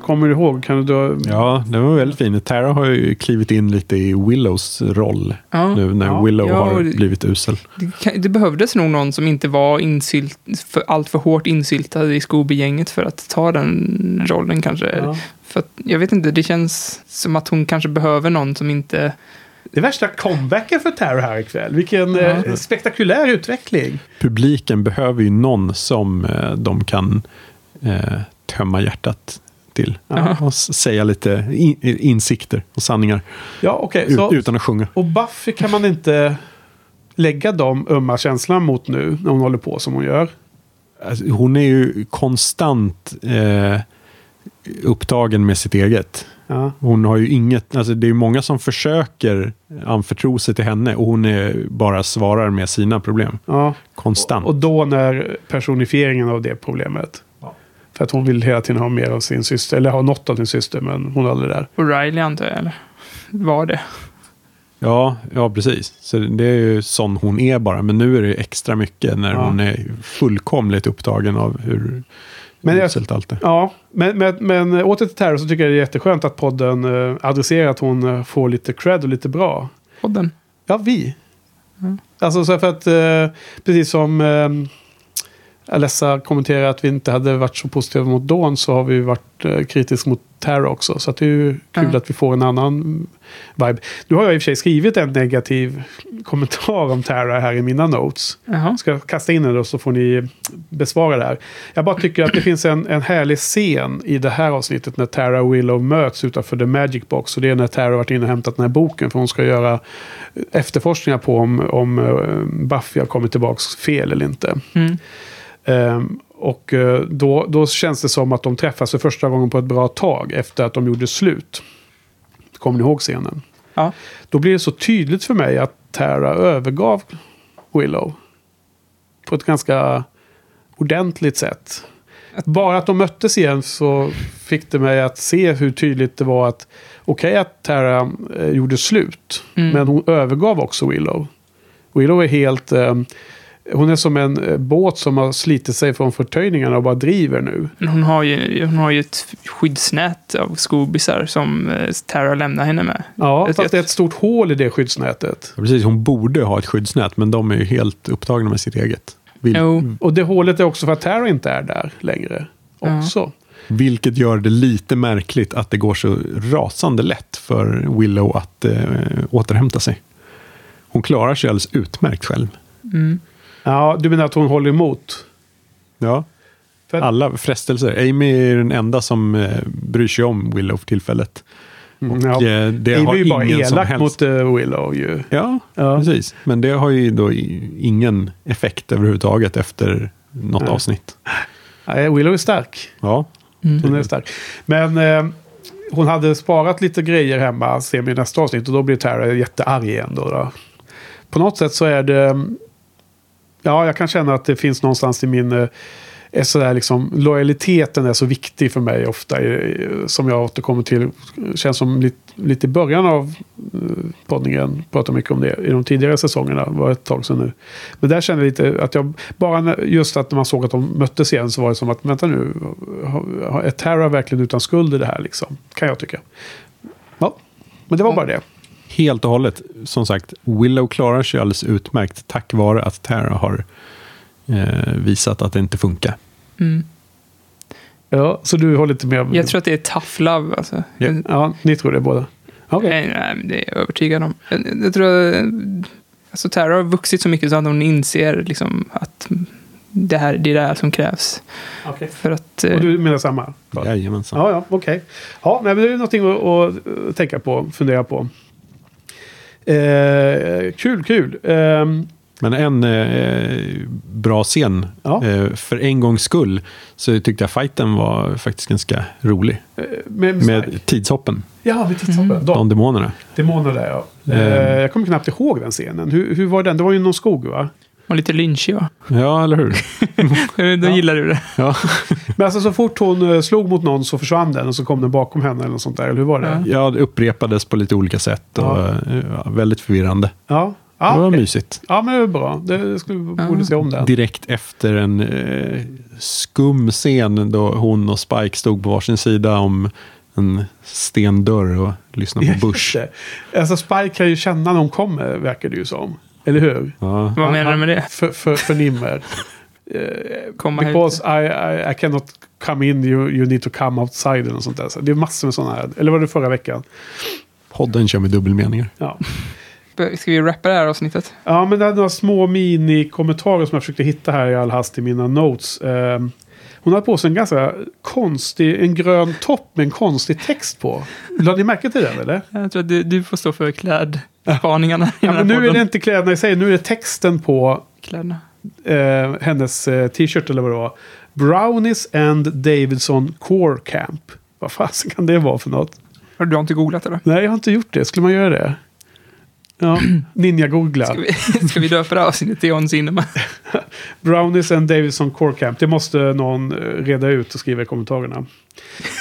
Kommer du ihåg? Kan du dra... Ja, den var väldigt fin. Tara har ju klivit in lite i Willows roll Ja. nu när Ja. Willow Ja, har blivit usel. Det, det behövdes nog någon som inte var insylt, för, allt för hårt insyltad i Scooby-gänget för att ta den rollen kanske. Ja. För att, jag vet inte, det känns som att hon kanske behöver någon som inte... Det är värsta comebacken för Tara här ikväll. Vilken eh, spektakulär utveckling. Publiken behöver ju någon som eh, de kan eh, tömma hjärtat till. Ja. Och säga lite in, insikter och sanningar. Ja, okej. Ut- så- utan att sjunga. Och Buffy kan man inte lägga de ömma känslorna mot nu när hon håller på som hon gör. Alltså, hon är ju konstant eh, upptagen med sitt eget. Ja. Hon har ju inget, alltså det är ju många som försöker anförtro sig till henne och hon är, bara svarar med sina problem. Ja. Konstant. Och då när personifieringen av det problemet. För att hon vill hela tiden ha mer av sin syster. Eller ha något av sin syster, men hon är aldrig där. Och Riley antar jag, eller? Var det? Ja, ja, precis. Så det är ju sån hon är bara. Men nu är det extra mycket när Ja. hon är fullkomligt upptagen av hur Men uselt allt är. Ja, men, men, men åter till Terror så tycker jag det är jätteskönt att podden eh, adresserar att hon eh, får lite cred och lite bra. Podden? Ja, vi. Alltså så för att, eh, precis som eh, Alessa kommenterar att vi inte hade varit så positiva mot Dawn så har vi varit eh, kritiska mot Terror också. Så det är ju kul Ja. att vi får en annan vibe. Nu har jag i och för sig skrivit en negativ kommentar om Terror här i mina notes. Jaha. Ska jag kasta in den då så får ni besvara det här. Jag bara tycker att det finns en, en härlig scen i det här avsnittet när Tara och Willow möts utanför The Magic Box. Och det är när har varit inne och hämtat den här boken för hon ska göra efterforskningar på om, om eh, Buffy har kommit tillbaka fel eller inte. Mm. Ehm, och eh, då, då känns det som att de träffas för första gången på ett bra tag efter att de gjorde slut. Kommer ni ihåg scenen? Ja. Då blir det så tydligt för mig att Tara övergav Willow. På ett ganska ordentligt sätt. Bara att de möttes igen så fick det mig att se hur tydligt det var att okej att Tara eh, gjorde slut. Mm. Men hon övergav också Willow. Willow är helt... Eh, hon är som en eh, båt som har slitit sig från förtöjningarna och bara driver nu. Hon har ju, hon har ju ett skyddsnät av skobisar som eh, Tara lämnar henne med. Ja, Jag- fast det är ett stort hål i det skyddsnätet. Ja, Precis, hon borde ha ett skyddsnät men de är ju helt upptagna med sitt eget. Vil- Jo. Och det hålet är också för att Tara inte är där längre. Ja. Också. Vilket gör det lite märkligt att det går så rasande lätt för Willow att eh, återhämta sig. Hon klarar sig alldeles utmärkt själv. Mm. Ja, du menar att hon håller emot? Ja. Alla frestelser. Amy är den enda som eh, bryr sig om Willow för tillfället. Mm, Och, ja. eh, det Amy har är ju bara elak mot eh, Willow ju. Ja, precis. Men det har ju då ingen effekt överhuvudtaget efter något Nej. avsnitt. Nej, Willow är stark. Ja. Hon är stark. Men eh, hon hade sparat lite grejer hemma, ser vi i nästa avsnitt. Och då blir Tara jättearg igen. Då, då. På något sätt så är det... Ja, jag kan känna att det finns någonstans i min... eh, Är sådär liksom, lojaliteten är så viktig för mig ofta. Som jag återkommer till. Känns som lite, lite i början av eh, poddningen. Pratar mycket om det. I de tidigare säsongerna. var ett tag sedan nu. Men där kände jag lite att jag... Bara just att när man såg att de möttes igen så var det som att vänta nu. Är Tara verkligen utan skuld i det här liksom? Kan jag tycka. Ja, men det var bara det. Helt och hållet. Som sagt, Willow klarar sig alldeles utmärkt tack vare att Tara har eh, visat att det inte funkar. Mm. Ja, så du håller inte med? Jag tror att det är tough love. Alltså. Ja, ja ni tror det båda? Okej. Nej, nej, det är jag övertygad om. Jag, jag tror att alltså, Tara har vuxit så mycket så att hon inser liksom, att det, här, det är det här som krävs. Okej. För att... eh, Och du menar samma? Jajamensan. Ja, ja, okej. Ja, nej, men det är någonting att, att tänka på, fundera på. Eh, kul, kul. Eh, Men en eh, bra scen, eh, för en gångs skull, så tyckte jag fighten var faktiskt ganska rolig. Eh, med, Med tidshoppen, Ja, vi tittar på den. de demonerna. Demoner där ja. Eh. Eh, jag kommer knappt ihåg den scenen. Hur, hur var den? Det var ju någon skog va? Och lite lynchig va? Ja, eller hur? Då gillar du det. Ja. Men alltså så fort hon eh, slog mot någon så försvann den och så kom den bakom henne eller något sånt där. Eller hur var det? Ja, det upprepades på lite olika sätt och Ja. ja, väldigt förvirrande. Ja. Ja, det var mysigt. Ja, men det var bra. Det skulle, borde se om den. Direkt efter en eh, skum scen då hon och Spike stod på varsin sida om en stendörr och lyssnade på Bush. Alltså Spike kan ju känna när hon kommer, verkar det ju som. Eller hur? Ja. Vad menar du med det? För, för, förnimmer. Eh, Komma Because I, I, I cannot come in, you, you need to come outside. Och sånt där. Så det är massor med sådana här. Eller var det förra veckan? Podden kör med dubbelmeningar. Ja. Ska vi rappa det här avsnittet? Ja, men det är några små mini-kommentarer som jag försökte hitta här i all hast i mina notes. Eh, hon har på sig en ganska konstig, en grön topp med en konstig text på. Lade ni märke till den eller? Jag tror att du, du får stå för klädspaningarna Ja, men nu är det inte kläderna i sig, nu är det texten på Kläderna. eh, hennes eh, t-shirt eller vad det var. Brownies and Davidson Core Camp. Vad fasen kan det vara för något? Har du inte googlat eller? Nej, jag har inte gjort det. Skulle man göra det? Ja, ninja-googla. Ska vi, ska vi döpa det här avsnittet till On Cinema? Brownies and Davidson Core Camp. Det måste någon eh, reda ut och skriva i kommentarerna.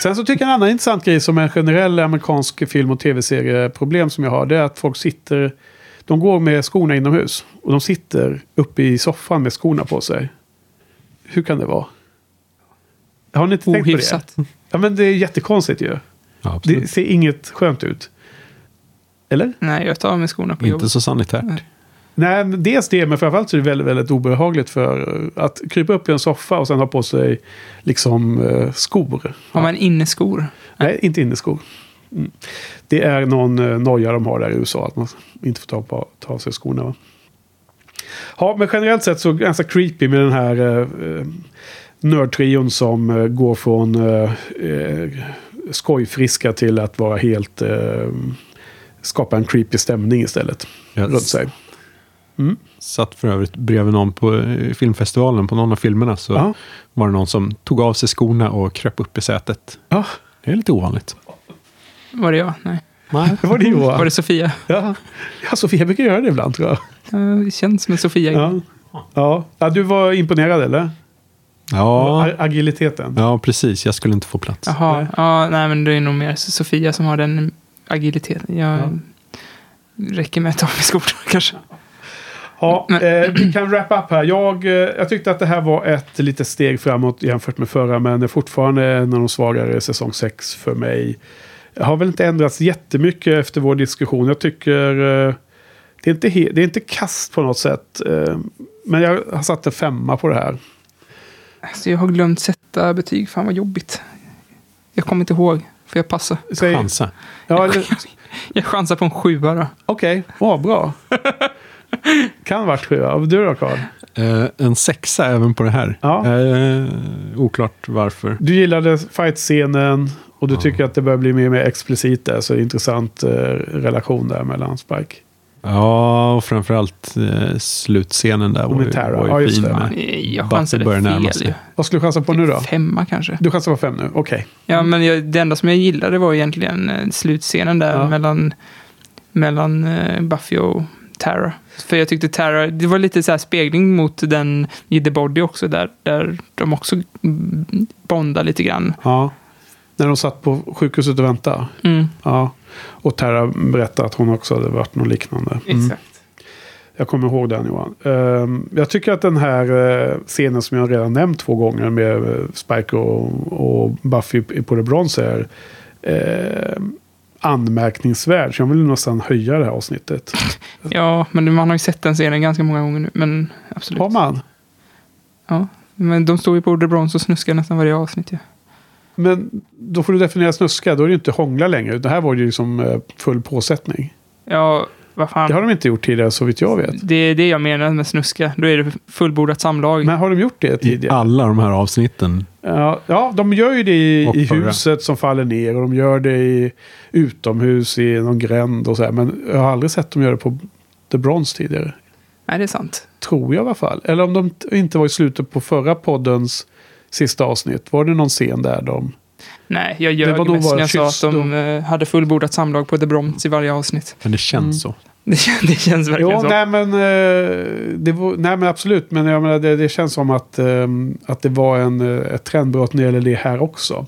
Sen så tycker jag en annan intressant grej som är en generell amerikansk film och tv-serieproblem som jag har. Det är att folk sitter, de går med skorna inomhus. Och de sitter uppe i soffan med skorna på sig. Hur kan det vara? Har ni inte tänkt på Ohyfsat. det? Ja men det är jättekonstigt ju. Ja, absolut. Det ser inget skönt ut. Eller? Nej, jag tar av mig skorna på Inte jobbet. så sanitärt. Nej, men dels det, men framförallt så är det väldigt, väldigt obehagligt för eh, att krypa upp i en soffa och sen ha på sig liksom eh, skor. Har man inneskor? Nej, inte inneskor. Mm. Det är någon eh, noja de har där i USA, att man inte får ta, på, ta av sig skorna. Va? Ja, men generellt sett så ganska creepy med den här eh, eh, nördtrion som eh, går från eh, skojfriska till att vara helt... Eh, skapa en creepy stämning istället. Yes. Runt sig. Satt för övrigt bredvid någon på filmfestivalen på någon av filmerna. Så Ja. var det någon som tog av sig skorna och kröp upp i sätet. Ja. Det är lite ovanligt. Var det jag? Nej. Nej. Var det Johan. Var det Sofia? Ja. ja, Sofia brukar göra det ibland tror jag. Ja, Det känns som en Sofia. Ja. Ja. ja, du var imponerad eller? Ja, Agiliteten. ja, precis. Jag skulle inte få plats. Jaha, Nej. ja, nej men det är nog mer Sofia som har den agiliteten. Jag räcker med att ta av mig skorna kanske. Ja, eh, vi kan wrap up här. Jag, eh, jag tyckte att det här var ett litet steg framåt jämfört med förra. Men det är fortfarande en av de svagare säsong 6 för mig. Jag har väl inte ändrats jättemycket efter vår diskussion. Jag tycker eh, det, är inte det är inte kast på något sätt. Eh, men jag har satt en femma på det här. Alltså, jag har glömt sätta betyg. Fan vad jobbigt. Jag kommer inte ihåg. Får jag passa? Säg- Chansa. Ja, eller- Jag chansar på en sjua då. Okej, okay. bra. kan varit sju. Ja, Du då Carl? Eh, en sexa även på det här. Ja. Eh, oklart varför. Du gillade fight-scenen och du tycker att det börjar bli mer och mer explicit där. Så intressant eh, relation där mellan Spike. Ja, och framförallt eh, slutscenen där var med ju, var ju Ja, just fin. det. Med Jag chansade fel. Vad skulle du chansa på nu då? Femma kanske. Du chansar på fem nu? Okej. Ja, men jag, det enda som jag gillade var egentligen eh, slutscenen där Ja. mellan, mellan eh, Buffy och Tara. För jag tyckte Tara, det var lite så här spegling mot den i The Body också, där, där de också bondar lite grann. Ja. När de satt på sjukhuset och väntade. Mm. Ja. Och Tara berättade att hon också hade varit något liknande. Exakt. Jag kommer ihåg den Johan. Ehm, jag tycker att den här eh, scenen som jag redan nämnt två gånger med eh, Spike och, Buffy på The Bronze är eh, anmärkningsvärd. Så jag vill nästan höja det här avsnittet. Ja, men man har ju sett den scenen ganska många gånger nu. Men absolut. Har man? Ja, men de står ju på The Bronze och snuskar nästan varje avsnitt ju. Men då får du definiera snuska. Då är det ju inte hångla längre. Det här var ju som eh, full påsättning. Ja, vad fan. Det har de inte gjort tidigare så vitt jag vet. Det är det jag menar med snuska. Då är det fullbordat samlag. Men har de gjort det I tidigare? alla de här avsnitten. Ja, ja, de gör ju det i, i huset som faller ner och de gör det i utomhus i någon gränd och så här. Men jag har aldrig sett dem göra det på The Bronze tidigare. Nej, det är sant. Tror jag i alla fall. Eller om de inte var i slutet på förra poddens sista avsnitt. Var det någon scen där de... Nej, jag ljög då mest när jag sa att de eh, hade fullbordat samlag på The Broms i varje avsnitt. Men det känns så. Det, kän- det känns verkligen Jo, så. nej men, eh, det var, nej men absolut. Men jag menar, det, det känns som att, eh, att det var en, eh, ett trendbrott när det gäller det här också.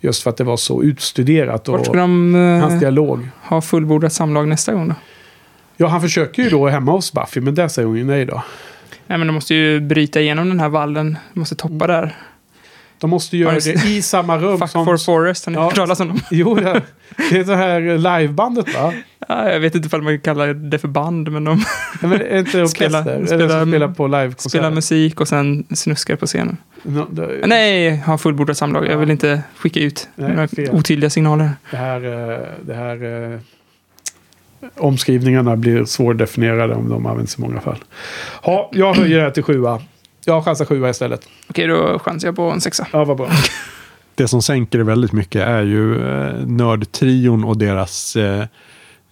Just för att det var så utstuderat. Vart Och ska de hans dialog. ha fullbordat samlag nästa gång då? Ja, han försöker ju då hemma hos Buffy, men där säger hon ju nej då. Nej, men de måste ju bryta igenom den här vallen. De måste toppa där. De måste göra det i samma rum Fuck som... for Forest, har ni Ja. hört talas om dem? Jo, det, det är det här livebandet va? Ja, jag vet inte ifall man kan kalla det för band, men de Ja, men är inte? Spelar- spelar- spelar på livekonserter? spelar musik och sen snuskar på scenen. No, det, Nej, har fullbordat samlag. Jag vill inte skicka ut Nej, några fel. otydliga signaler. det här, eh, det här eh, omskrivningarna blir svårdefinierade om de används i många fall. Ja, jag höjer det här till sjua. Jag chansar sjua istället. Okej, då chansar jag på en sexa. Ja, vad bra. Det som sänker det väldigt mycket är ju eh, nördtrion och deras eh,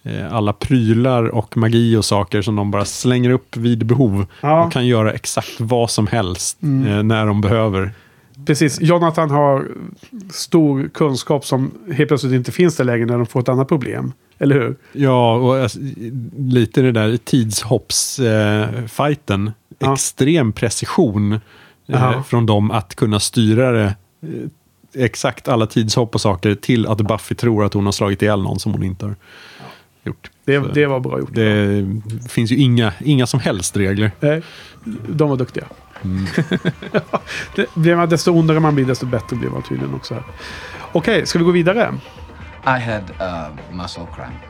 eh, alla prylar och magi och saker som de bara slänger upp vid behov. Ja. Och kan göra exakt vad som helst Mm. eh, när de behöver. Precis. Jonathan har stor kunskap som helt plötsligt inte finns där längre när de får ett annat problem. Eller hur? Ja, och alltså, lite det där tidshopps-fighten. Ja. Extrem precision eh, från dem att kunna styra det. Eh, exakt alla tidshopp och saker till att Buffy tror att hon har slagit ihjäl någon som hon inte har gjort. Det, det var bra gjort. Det finns ju inga, inga som helst regler. Nej, de var duktiga. Mm. det, blir man, desto ondare man blir, desto bättre blir man tydligen också. här. Okej, ska vi gå vidare? I had a muscle cramp.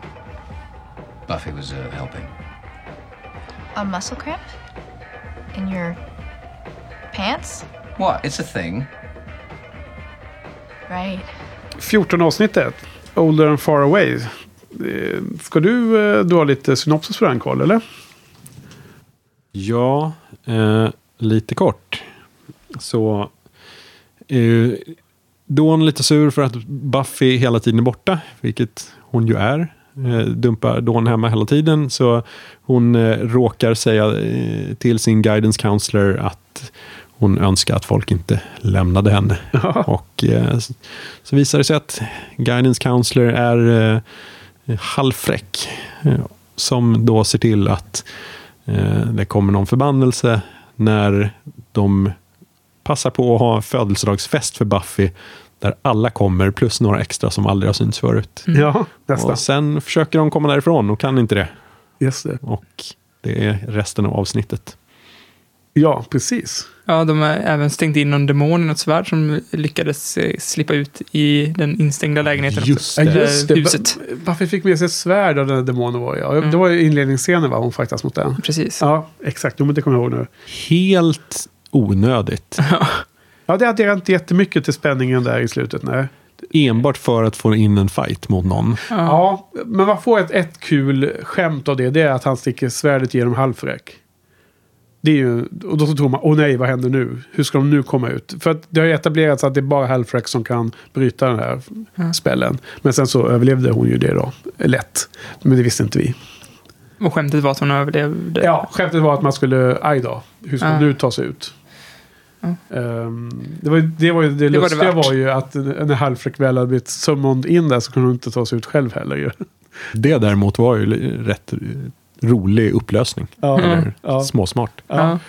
Buffy was uh, helping. A muscle cramp? In your pants? What? It's a thing. Right. 14 avsnittet. Older and far away. Eh, Ska du eh, dra lite synopsis för den, Karl, eller? Ja, eh, lite kort. Så är ju Dawn lite sur för att Buffy hela tiden är borta, vilket hon ju är. Eh, dumpar Dawn hemma hela tiden, så hon eh, råkar säga eh, till sin guidance counselor att hon önskar att folk inte lämnade henne. Och eh, så- visar det sig att guidance counselor är halvfräck. Som då ser till att det kommer någon förbannelse när de passar på att ha födelsedagsfest för Buffy. Där alla kommer, plus några extra som aldrig har synts förut. Ja, nästan. Och sen försöker de komma därifrån och kan inte det. Just det. Och det är resten av avsnittet. Ja, precis. Ja, de har även stängt in någon demon i något svärd som lyckades eh, slippa ut i den instängda lägenheten. Just också. Eller just det. Huset. Buffy fick med sig ett svärd av den här demonen var ja. Det var ju inledningsscenen va, hon faktiskt mot den. Precis. Ja, exakt. Jo, men det kommer jag ihåg nu. Helt onödigt. Ja, det adderar inte jättemycket till spänningen där i slutet. Nej. Enbart för att få in en fight mot någon. Ja, men man får ett, ett kul skämt av det. Det är att han sticker svärdet genom halvfräck. Det är ju, och då så tror man, åh nej, vad händer nu? Hur ska de nu komma ut? För att det har ju etablerats att det är bara halvfräck som kan bryta den här Ja. spällen. Men sen så överlevde hon ju det då, lätt. Men det visste inte vi. Och skämtet var att hon överlevde. Ja, skämtet var att man skulle, aj då, hur ska Ja. hon nu ta sig ut? Ehm, det, var, ju- det var ju det, Det var det lustiga var ju att när halvfräck väl hade blivit summoned in där så kunde hon inte ta sig ut själv heller ju. Det däremot var ju rätt rolig upplösning. Ja. Eller Mm. Ja. småsmart. Ja.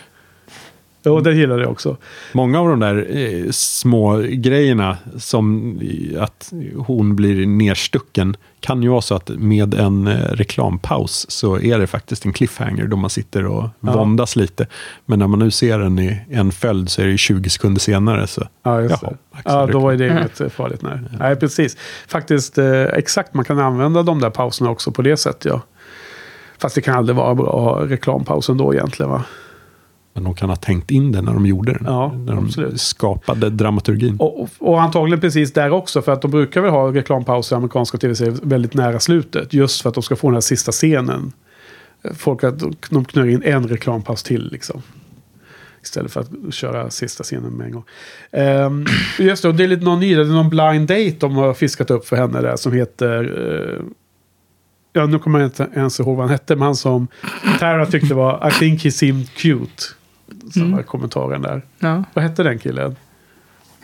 Jo, det gillade jag också. Många av de där eh, små grejerna som att hon blir nerstucken kan ju vara så att med en eh, reklampaus så är det faktiskt en cliffhanger då man sitter och Ja. våndas lite. Men när man nu ser den i en följd så är det ju 20 sekunder senare. Så Ja, just Jaha, det. Ja, då var det inget eh, farligt. Nej. nej, precis. Faktiskt, eh, exakt, man kan använda de där pauserna också på det sättet. Ja. Fast det kan aldrig vara bra att ha reklampausen då egentligen va? Men de kan ha tänkt in det när de gjorde den. Ja, när de absolut. skapade dramaturgin. Och, och, och antagligen precis där också. För att de brukar väl ha reklampauser i amerikanska tv-serier väldigt nära slutet. Just för att de ska få den här sista scenen. Folk att de knör in en reklampaus till liksom. Istället för att köra sista scenen med en gång. Um, just det, och det är lite någon ny, det är någon blind date de har fiskat upp för henne där som heter... Uh, Ja, nu kommer jag inte ens ihåg vad han hette. Men han som Tara tyckte var I think he seemed cute. Som Mm. var kommentaren där. Ja. Vad hette den killen?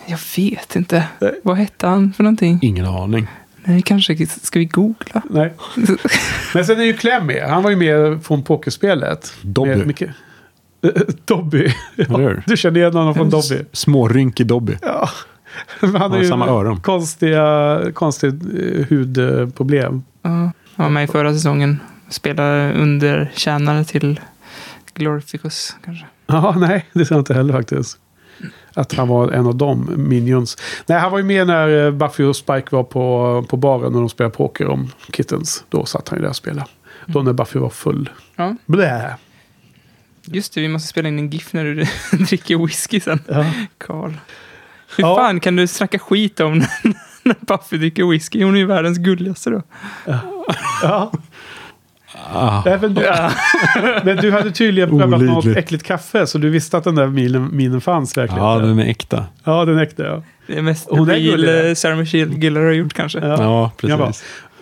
Jag vet inte. Vad hette han för någonting? Ingen aning. Nej, kanske ska vi googla? Nej. Men sen är ju Clem med. Han var ju med från pokerspelet. Dobby. Dobby. Ja, du känner igen honom från Dobby. Smårynkig Dobby. Ja. Men han Har ju samma öron. konstiga, konstiga eh, hudproblem. Ja, han var med i förra säsongen. Spelade under tjänare till Glorificus kanske. Ja, nej, det ser jag inte heller faktiskt. Att han var en av dem, Minions. Nej, han var ju med när eh, Buffy och Spike var på, på baren och de spelade poker om Kittens. Då satt han ju där och spelade. Då när Buffy var full. Ja. Blä. Just det, vi måste spela in en GIF när du dricker whisky sen. Ja. Karl. Hur fan kan du snacka skit om när, när Buffy dricker whisky? Hon är ju världens gulligaste då. Ja. Ah. Men, du, men du hade tydligen prövat något äckligt kaffe. Så du visste att den där minen, minen fanns verkligen. Ja, den är äkta. Ja, den är äkta. Ja. Det är mest Hon är real gullig. eh, Sarah Michelle Gellar har gjort kanske. Ja, precis. bra.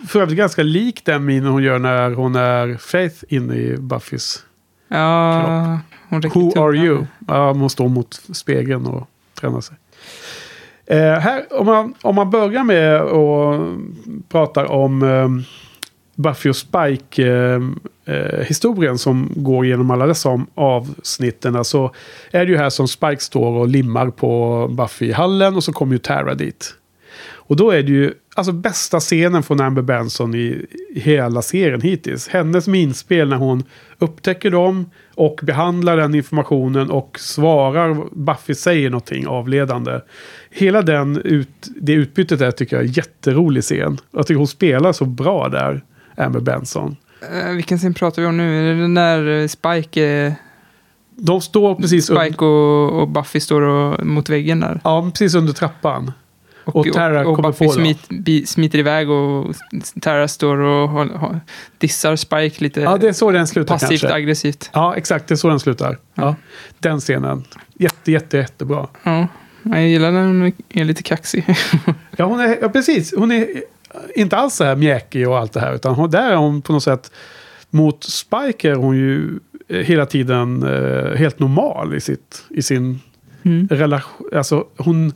För övrigt ganska lik den minen hon gör när hon är Faith inne i Buffys Ja, hon räcker Who are you? Ja, man står mot spegeln och tränar sig. Eh, här, om, man, om man börjar med och pratar om eh, Buffy och Spike-historien eh, eh, historien som går genom alla dessa avsnitten. Så är det ju här som Spike står och limmar på Buffy i hallen och så kommer ju Tara dit. Och då är det ju alltså bästa scenen från Amber Benson i i hela serien hittills. Hennes minspel när hon upptäcker dem och behandlar den informationen och svarar Buffy säger någonting avledande. Hela den ut, det utbytet där tycker jag är jätterolig scen. Jag tycker hon spelar så bra där, Amber Benson. Eh, vilken scen pratar vi om nu? Är det den där eh, Spike, eh, De står precis, Spike och, och Buffy står och, mot väggen där? ja, precis under trappan. Och, Och Tara och, kommer Buffy smit, bi, smiter iväg och Tara står och håll, håll, dissar Spike lite Ja, det är så den slutar passivt kanske. aggressivt. Ja, exakt. Det är så den slutar. Ja. Den scenen. Jätte, jätte, jättebra. Ja, jag gillar när hon är lite kaxig. Ja, hon är, ja, precis. Hon är inte alls så här mjäkig och allt det här. Utan hon, där är hon på något sätt... Mot Spike är hon ju eh, hela tiden eh, helt normal i, sitt, i sin Mm. relation. Alltså hon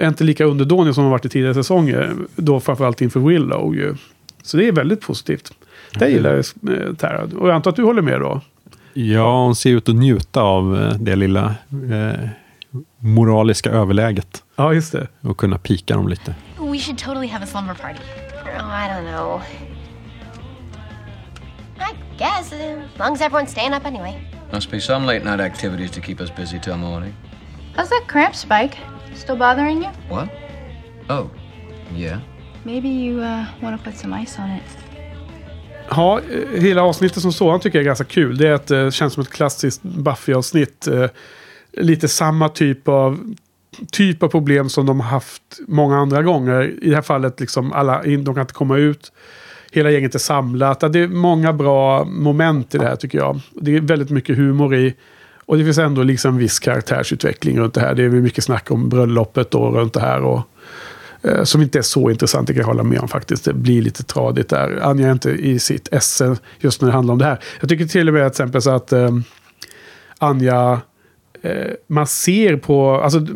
är inte lika underdånig som hon varit i tidigare säsonger. Då framförallt inför Willow ju. Så det är väldigt positivt. Det gillar jag eh, Tara. Och jag antar att du håller med då? Ja, hon ser ut att njuta av eh, det lilla eh, moraliska överläget. Ja, just det. Och kunna pika dem lite. We should totally have a slumber party. Oh, I don't know. I guess, uh, as long as everyone's staying up anyway. Must be some late night activities to keep us busy till morning. How's that cramp, Spike? Still bothering you? What? Oh, yeah. Maybe you uh, want to put some ice on it. Ja, eh, hela avsnittet som sådant tycker jag är ganska kul. Det är att det känns som ett klassiskt Buffy-avsnitt. Eh, Lite samma typ av, typ av problem som de har haft många andra gånger. I det här fallet, liksom alla, de kan inte komma ut. Hela gänget är samlat. Det är många bra moment i det här tycker jag. Det är väldigt mycket humor i. Och det finns ändå liksom viss karaktärsutveckling runt det här. Det är mycket snack om bröllopet och runt det här. Och, eh, som inte är så intressant, det kan jag hålla med om faktiskt. Det blir lite tradigt där. Anja är inte i sitt esse just när det handlar om det här. Jag tycker till och med till exempel så att eh, Anja, man ser på, alltså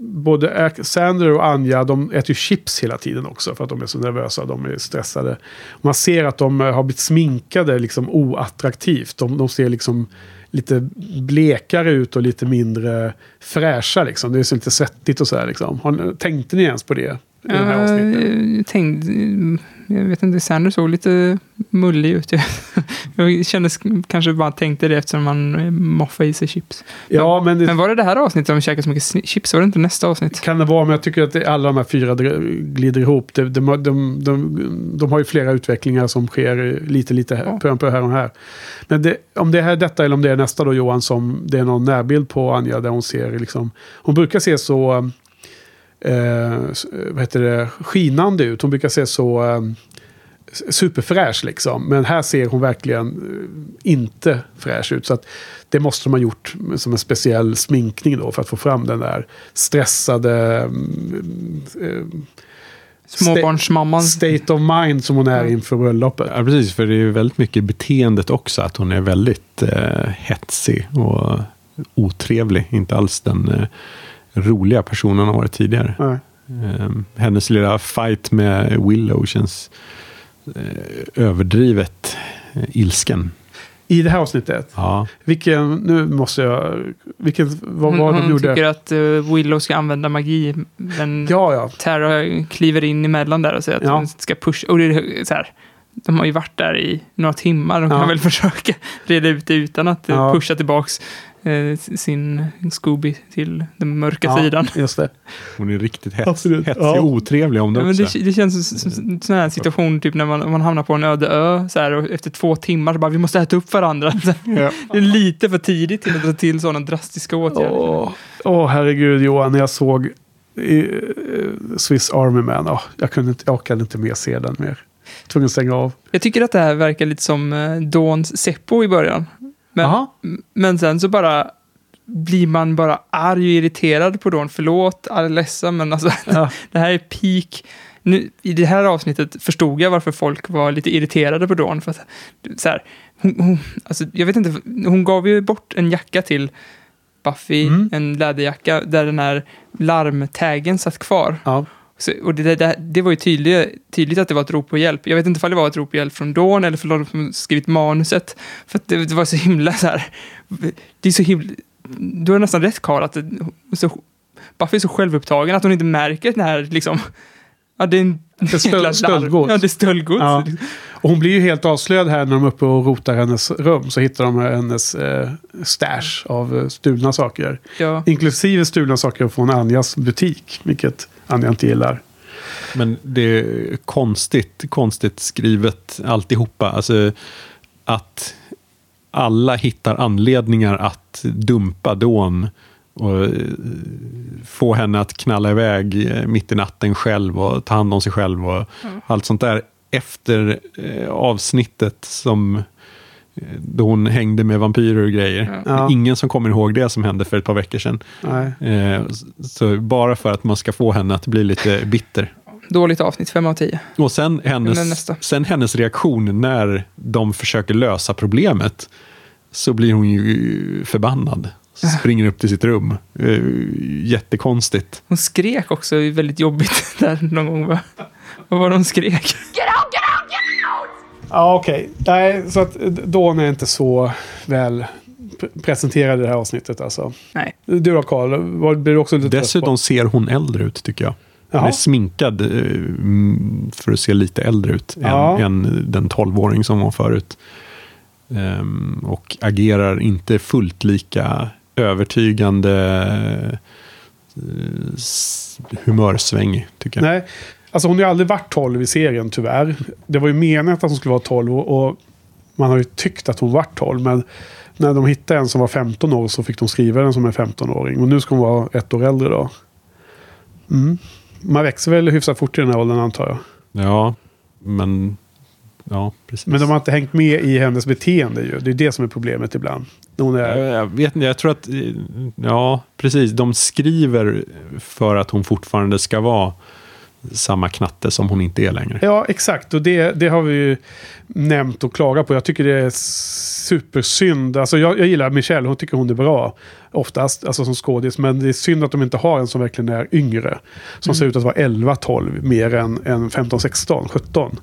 både Sander och Anja, de äter ju chips hela tiden också för att de är så nervösa, de är stressade. Man ser att de eh, har blivit sminkade liksom oattraktivt. De, de ser liksom lite blekare ut och lite mindre fräscha liksom. Det är så lite svettigt och så här liksom. Har, tänkte ni ens på det? I den här avsnittet? tänkte, jag vet inte, Sander såg lite mullig ut. Jag kände kanske bara tänkte det eftersom man moffade i sig chips. Ja, men, det, Men var det det här avsnittet de käkade så mycket chips? Var det inte nästa avsnitt? kan det vara, men jag tycker att det, alla de här fyra glider ihop. De, de, de, de, de har ju flera utvecklingar som sker lite, lite här, på, på här och här. Men det, om det är detta eller om det är nästa då Johan, som det är någon närbild på Anja där hon ser liksom, hon brukar se så, eh, s- vad heter det, skinande ut. Hon brukar se så eh, superfräsch liksom. Men här ser hon verkligen eh, inte fräsch ut. Så att det måste de ha gjort som en speciell sminkning då för att få fram den där stressade, mm, eh, Småbarnsmamman. State of mind som hon är inför bröllopet. Ja, precis. För det är ju väldigt mycket beteendet också. Att hon är väldigt eh, hetsig och otrevlig. Inte alls den eh, roliga personen hon har varit tidigare. Nej. Eh, hennes lilla fight med Willow känns eh, överdrivet eh, ilsken. I det här avsnittet. Ja. Vilken, nu måste jag, vilken, vad Hon, var det de hon gjorde? tycker att eh, Willow ska använda magi. Men Ja, ja. Tara kliver in emellan där och säger att Ja. hon ska pusha. Och det är så här, de har ju varit där i några timmar. De kan Ja. väl försöka reda ut det utan att Ja. pusha tillbaks eh, sin Scooby till den mörka Ja, sidan. Just det. Hon är riktigt hets, Absolut. hetsig Ja. och otrevlig om det Ja, men också. det, det känns som- som sån här situation typ när man, man hamnar på en öde ö så här, och efter två timmar så bara vi måste äta upp varandra. Ja. Det är lite för tidigt till att ta till sådana drastiska åtgärder. Åh, åh, herregud Johan, när jag såg i, eh, Swiss Army Man, åh, jag, kunde inte, jag orkade inte mer se den mer. Tvungen att stänga av. Jag tycker att det här verkar lite som eh, Dawns Seppo i början. Men, men sen så bara blir man bara arg och irriterad på Dawn. Förlåt, är ledsen, men alltså det här är peak. Nu, I det här avsnittet förstod jag varför folk var lite irriterade på Dawn. För att, så här, hon, hon, alltså, jag vet inte, hon gav ju bort en jacka till Buffy, en läderjacka, där den här larmtaggen satt kvar. Så, och det, det, det var ju tydligt, tydligt att det var ett rop på hjälp. Jag vet inte om det var ett rop på hjälp från Dawn eller från de som skrivit manuset. För att det, det var så himla så här... Det är så himla... Du har nästan rätt Karl, att det, så, Buffy är så självupptagen att hon inte märker den här liksom... Ja, det är en Det är jäkla stöldgods. Ja, det är stöldgods. Ja. Och hon blir ju helt avslöjad här när de är uppe och rotar hennes rum. Så hittar de hennes eh, stash av eh, stulna saker. Ja. Inklusive stulna saker från Anjas butik. Vilket Anja inte gillar. Men det är konstigt, konstigt skrivet alltihopa. Alltså att alla hittar anledningar att dumpa Dawn och eh, få henne att knalla iväg eh, mitt i natten själv och ta hand om sig själv och Mm. allt sånt där efter eh, avsnittet som då hon hängde med vampyrer och grejer. Ja. Ingen som kommer ihåg det som hände för ett par veckor sedan. Nej. Så bara för att man ska få henne att bli lite bitter. Dåligt avsnitt, fem av tio. Och sen hennes, nästa. sen hennes reaktion när de försöker lösa problemet. Så blir hon ju förbannad. Springer upp till sitt rum. Eh, Jättekonstigt. Hon skrek också väldigt jobbigt där någon gång. Va? Vad var det hon skrek? Get out, get out, get out! Ja, okej. Nej, så att Dawn är inte så väl pre- presenterad i det här avsnittet alltså. Nej. Du då Karl, blir du också lite Dessutom ser hon äldre ut tycker jag. Hon är sminkad eh, mm, för att se lite äldre ut Ja. än, än den 12-åring som var förut. Ehm, och agerar inte fullt lika övertygande eh, humörsväng, tycker jag. Nej, alltså hon har ju aldrig varit 12 i serien tyvärr. Det var ju meningen att hon skulle vara 12 och, och man har ju tyckt att hon var 12. Men när de hittade en som var 15 år så fick de skriva den som en 15-åring. Och nu ska hon vara ett år äldre då. Mm. Man växer väl hyfsat fort i den här åldern antar jag. Ja, men... Ja, precis. Men de har inte hängt med i hennes beteende ju. Det är det som är problemet ibland. Hon är, Jag, jag vet inte, jag tror att... eh, Ja, precis. De skriver för att hon fortfarande ska vara samma knatte som hon inte är längre. Ja, exakt. Och det, det har vi ju nämnt och klagat på. Jag tycker det är supersynd. Alltså jag, jag gillar Michelle, hon tycker hon är bra. Oftast, alltså som skådis. Men det är synd att de inte har en som verkligen är yngre. Som Mm. ser ut att vara 11, 12 mer än, än 15, 16, 17.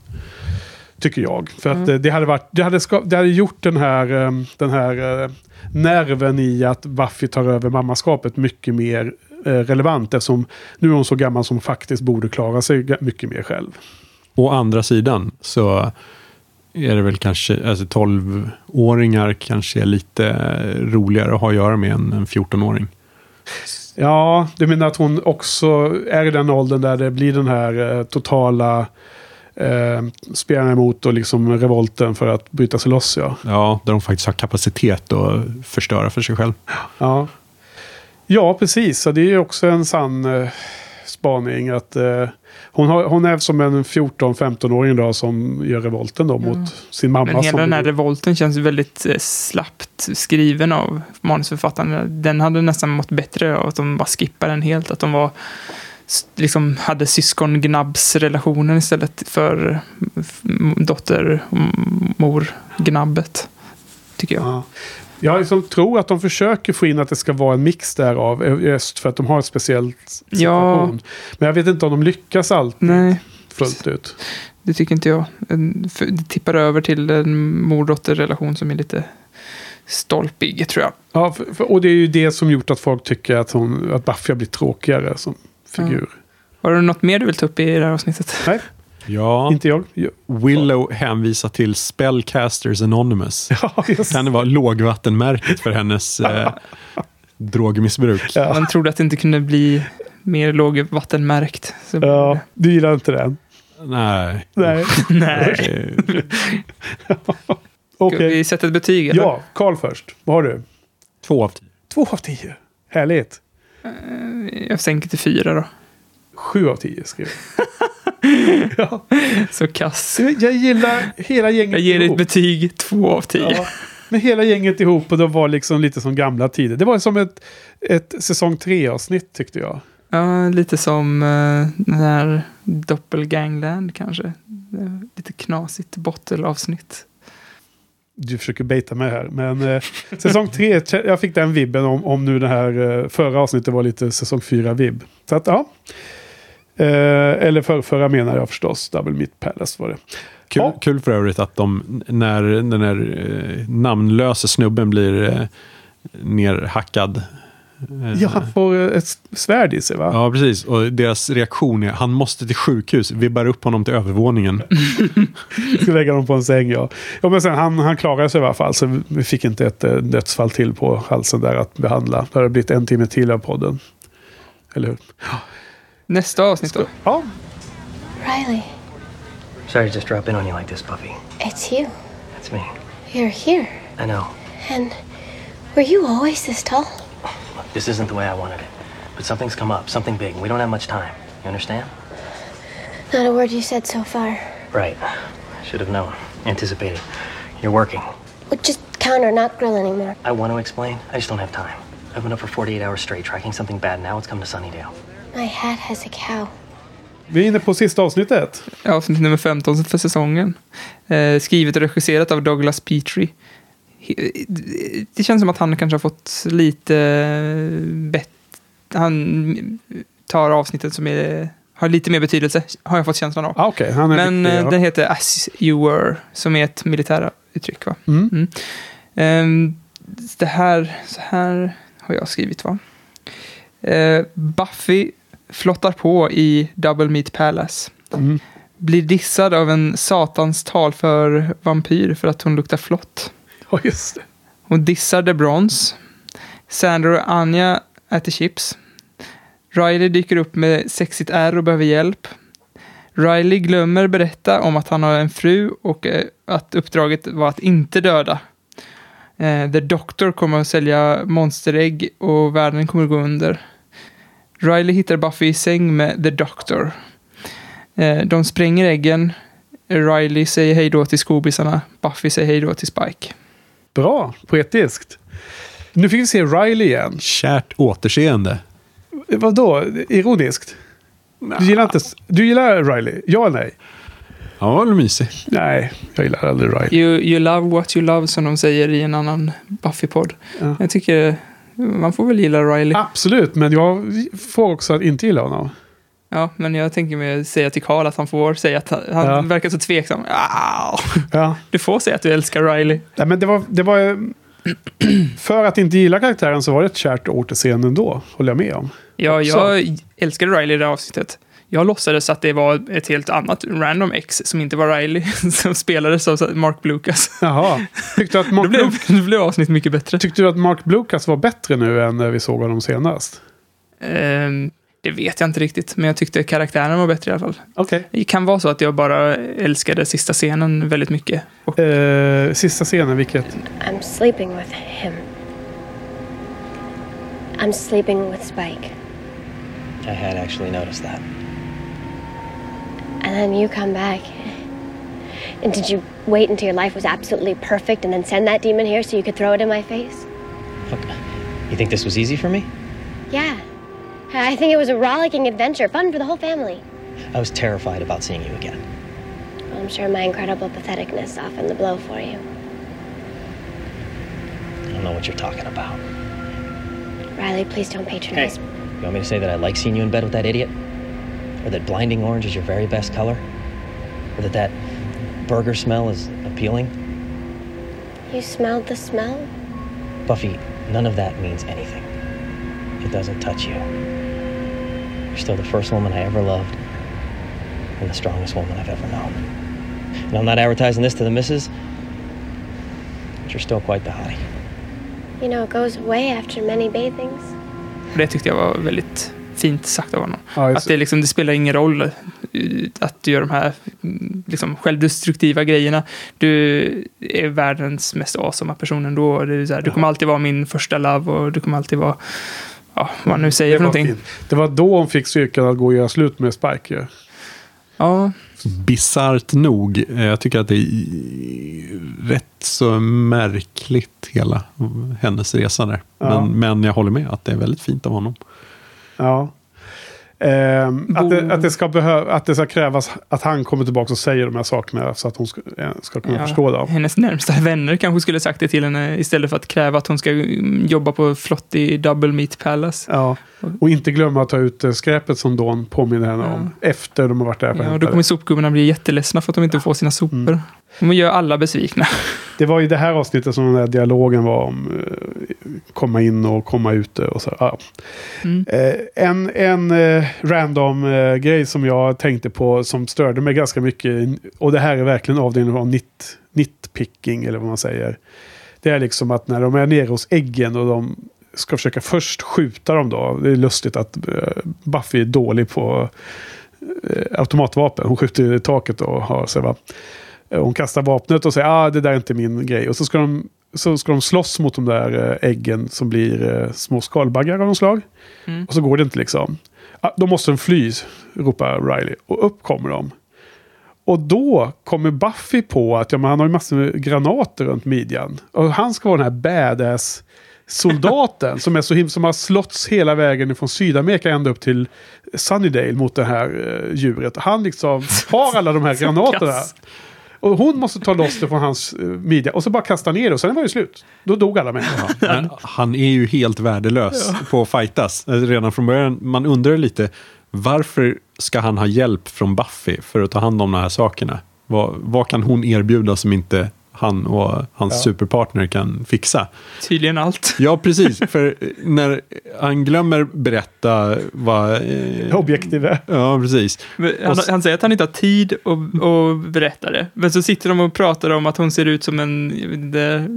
Tycker jag. För att Mm. det hade, varit, det, hade ska, det hade gjort den här, eh, den här eh, nerven i att Buffy tar över mammaskapet mycket mer eh, relevant. Eftersom nu är hon så gammal som faktiskt borde klara sig mycket mer själv. Å andra sidan så är det väl kanske, alltså 12-åringar kanske är lite roligare att ha att göra med än en 14-åring. Ja, du menar att hon också är i den åldern där det blir den här eh, totala eh, spjärna emot och liksom revolten för att bryta sig loss. Ja. Ja, där de faktiskt har kapacitet att förstöra för sig själv. Ja, ja precis. Så det är ju också en sann eh, spaning att eh, hon, har, hon är som en 14-15-åring då som gör revolten då mot sin mamma. Men hela som den här revolten känns väldigt eh, slappt skriven av manusförfattaren. Den hade nästan mått bättre av att de bara skippade den helt. Att de var liksom hade syskongnabbsrelationen istället för f- dotter mor gnabbet. Tycker jag. Ja. Jag liksom tror att de försöker få in att det ska vara en mix därav. eh, Just för att de har ett speciellt situation. Men jag vet inte om de lyckas alltid Nej, fullt ut. det tycker inte jag. En- Det tippar över till en mor-dotter-relation som är lite stolpig, tror jag. Ja, för, för, och det är ju det som gjort att folk tycker att, hon, att Buffy har blivit tråkigare som figur. Har du något mer du vill ta upp i det här avsnittet? Nej, Ja, inte jag. Ja. Willow hänvisar till Spellcasters Anonymous. Ja, just. Kan det vara lågvattenmärket för hennes eh, drogmissbruk? Man trodde att det inte kunde bli mer lågvattenmärkt. Så Ja, du gillar inte den? Nej. Nej. Nej. Ska Okej. vi sätta ett betyg? eller? Ja, Karl först. Vad har du? Två av tio. Två av tio. Härligt. Jag sänker till fyra då. Sju av tio skrev jag. Så kass. Jag gillar hela gänget Jag ger dig ett ihop. betyg två av tio. Ja, med hela gänget ihop och de var liksom lite som gamla tider. Det var som ett, ett säsong tre avsnitt tyckte jag. Ja, lite som uh, den här Doppelgangland kanske. Eh, Lite knasigt bottelavsnitt. Du försöker baita mig här. Men eh, säsong tre, jag fick den vibben om, om nu det här eh, förra avsnittet var lite säsong fyra vibb. Så att ja. Eh, eller för, förra menar jag förstås. Double Meat Palace var det. Kul, Ja. kul för övrigt att de, när den här eh, namnlösa snubben blir eh, nerhackad. Eh, Ja, han får eh, ett svärd i sig va? Ja, precis. Och deras reaktion är han måste till sjukhus. Vi bär upp honom till övervåningen. Ska lägga dem på en säng ja. ja men sen, han, han klarade sig i alla fall. Så vi fick inte ett eh, dödsfall till på halsen där att behandla. Då har det blivit en timme till av podden. Eller hur? Nästa avsnitt då? Ja. Riley, Sorry to just drop in on you like this, Buffy. it's you. That's me. You're here. I know. And were you always this tall? Look, this isn't the way I wanted it. But something's come up, something big. and We don't have much time. You understand? Not a word you said so far. Right. Should have known. Anticipated. You're working. Well, just counter, not grill anymore. I want to explain. I just don't have time. I've been up for 48 hours straight tracking something bad. Now it's come to Sunnydale. My hat has a cow. Vi är inne på sista avsnittet. Avsnitt nummer 15 för säsongen. Eh, skrivet och regisserat av Douglas Petrie. Det känns som att han kanske har fått lite bättre... Han tar avsnittet som är, har lite mer betydelse, har jag fått känslan av. Ah, är Men viktig, eh, ja. den heter As You Were, som är ett militära uttryck. Va? Mm. Ehm, det här, så här har jag skrivit va. Eh, Buffy flottar på i Double Meat Palace. Mm. Blir dissad av en satans talför vampyr för att hon luktar flott. Ja, just det. Hon dissar The Bronze. Sandra och Anja äter chips. Riley dyker upp med sexigt ärr och behöver hjälp. Riley glömmer berätta om att han har en fru och eh, att uppdraget var att inte döda. Eh, The Doctor kommer att sälja monsterägg och världen kommer att gå under. Riley hittar Buffy i säng med The Doctor. Eh, de spränger äggen. Riley säger hej då till skobisarna. Buffy säger hej då till Spike. Bra, poetiskt. Nu fick vi se Riley igen. Kärt återseende. Vadå? Ironiskt? Du gillar, inte, du gillar Riley? Ja eller nej? Ja, vad mysig. Nej, jag gillar aldrig Riley. You, you love what you love, som de säger i en annan Buffy-podd. Ja. Jag tycker man får väl gilla Riley. Absolut, men jag får också att inte gilla honom. Ja, men jag tänker mig säga till Karl att han får säga att han, han Ja. verkar så tveksam. Ja. du får säga att du älskar Riley. Nej, men det var, det var... eh, För att inte gilla karaktären så var det ett kärt återseende ändå, håller jag med om. Ja, jag älskade Riley i det avsnittet. Jag låtsades att det var ett helt annat random ex som inte var Riley, som spelades av Mark Blucas. Jaha. Tyckte du att Då Mark, blev, Blu- då blev avsnitt mycket bättre. tyckte du att Mark Blucas var bättre nu än när vi såg honom senast? Ehm, det vet jag inte riktigt, men jag tyckte karaktären var bättre i alla fall. Okej. Det kan vara så att jag bara älskade sista scenen väldigt mycket. Och Eh, sista scenen, vilket? I'm sleeping with him. I'm sleeping with Spike. I had actually noticed that. And then you come back. And did you wait until your life was absolutely perfect and then send that demon here so you could throw it in my face? You think this was easy for me? Yeah. I think it was a rollicking adventure, fun for the whole family. I was terrified about seeing you again. I'm sure my incredible patheticness softened the blow for you. I don't know what you're talking about. Riley, please don't patronize me. You want me to say that I like seeing you in bed with that idiot? Or that blinding orange is your very best color? Or that that burger smell is appealing? You smelled the smell? Buffy, none of that means anything. It doesn't touch you. You're still the first woman I ever loved, and the strongest woman I've ever known. And I'm not advertising this to the missus, but you're still quite the hottie. You know, it goes away after many bathings. Det tyckte jag var väldigt fint sagt av honom. Ja, att det, liksom, det spelar ingen roll eh, att du gör de här mm, liksom, självdestruktiva grejerna. Du är världens mest awesome person ändå. Det är så här, du kommer alltid vara min första love och du kommer alltid vara, ja, vad nu säger för var någonting. fint. Det var då hon fick styrkan att gå och göra slut med Spike. Ja, Bisarrt nog. eh, Jag tycker att det är rätt så märkligt hela hennes resa där. Ja. Men, men jag håller med att det är väldigt fint av honom. Ja. Ehm, att, det, att, det ska behö- att det ska krävas att han kommer tillbaka och säger de här sakerna så att hon ska, eh, ska kunna Ja, förstå dem. Hennes närmsta vänner kanske skulle sagt det till henne istället för att kräva att hon ska mm, jobba på Flotty Double Meat Palace. Ja. Och inte glömma att ta ut eh, skräpet som Dawn påminner henne om. Efter de har varit där Ja, då det. kommer sopgubbarna bli jätteledsna för att de inte får sina sopor. De gör alla besvikna. Det var i det här avsnittet som den här dialogen var om eh, komma in och komma ut. Och så, ja. Mm. Eh, en en eh, random grej som jag tänkte på som störde mig ganska mycket. Och det här är verkligen avdelningen av nit, nitpicking eller vad man säger. Det är liksom att när de är nere hos äggen och de ska försöka först skjuta dem då. Det är lustigt att Buffy är dålig på automatvapen. Hon skjuter i taket och har sig va. Eh, Hon kastar vapnet och säger ah, det där är inte min grej. Och så ska de, så ska de slåss mot de där eh, äggen som blir eh, små skalbaggar av något slag. Mm. Och så går det inte liksom. Ah, då måste de fly, ropar Riley. Och upp kommer de. Och då kommer Buffy på att ja, men han har ju massor med granater runt midjan. Och han ska vara den här badass soldaten som, är så som har slåtts hela vägen från Sydamerika ända upp till Sunnydale mot det här eh, djuret. Han liksom har alla de här granaterna. Och hon måste ta loss det från hans eh, midja och så bara kasta ner det och sen var det slut. Då dog alla människor. Men han är ju helt värdelös på att fightas. Alltså, Redan från början, man undrar lite, varför ska han ha hjälp från Buffy för att ta hand om de här sakerna? Vad, vad kan hon erbjuda som inte han och hans Ja. superpartner kan fixa? Tydligen allt. Ja, precis. För när han glömmer berätta vad... Eh, Objektiv är. Ja, presis. Men Han, han säger att han inte har tid att, att berätta det. Men så sitter de och pratar om att hon ser ut som en inte,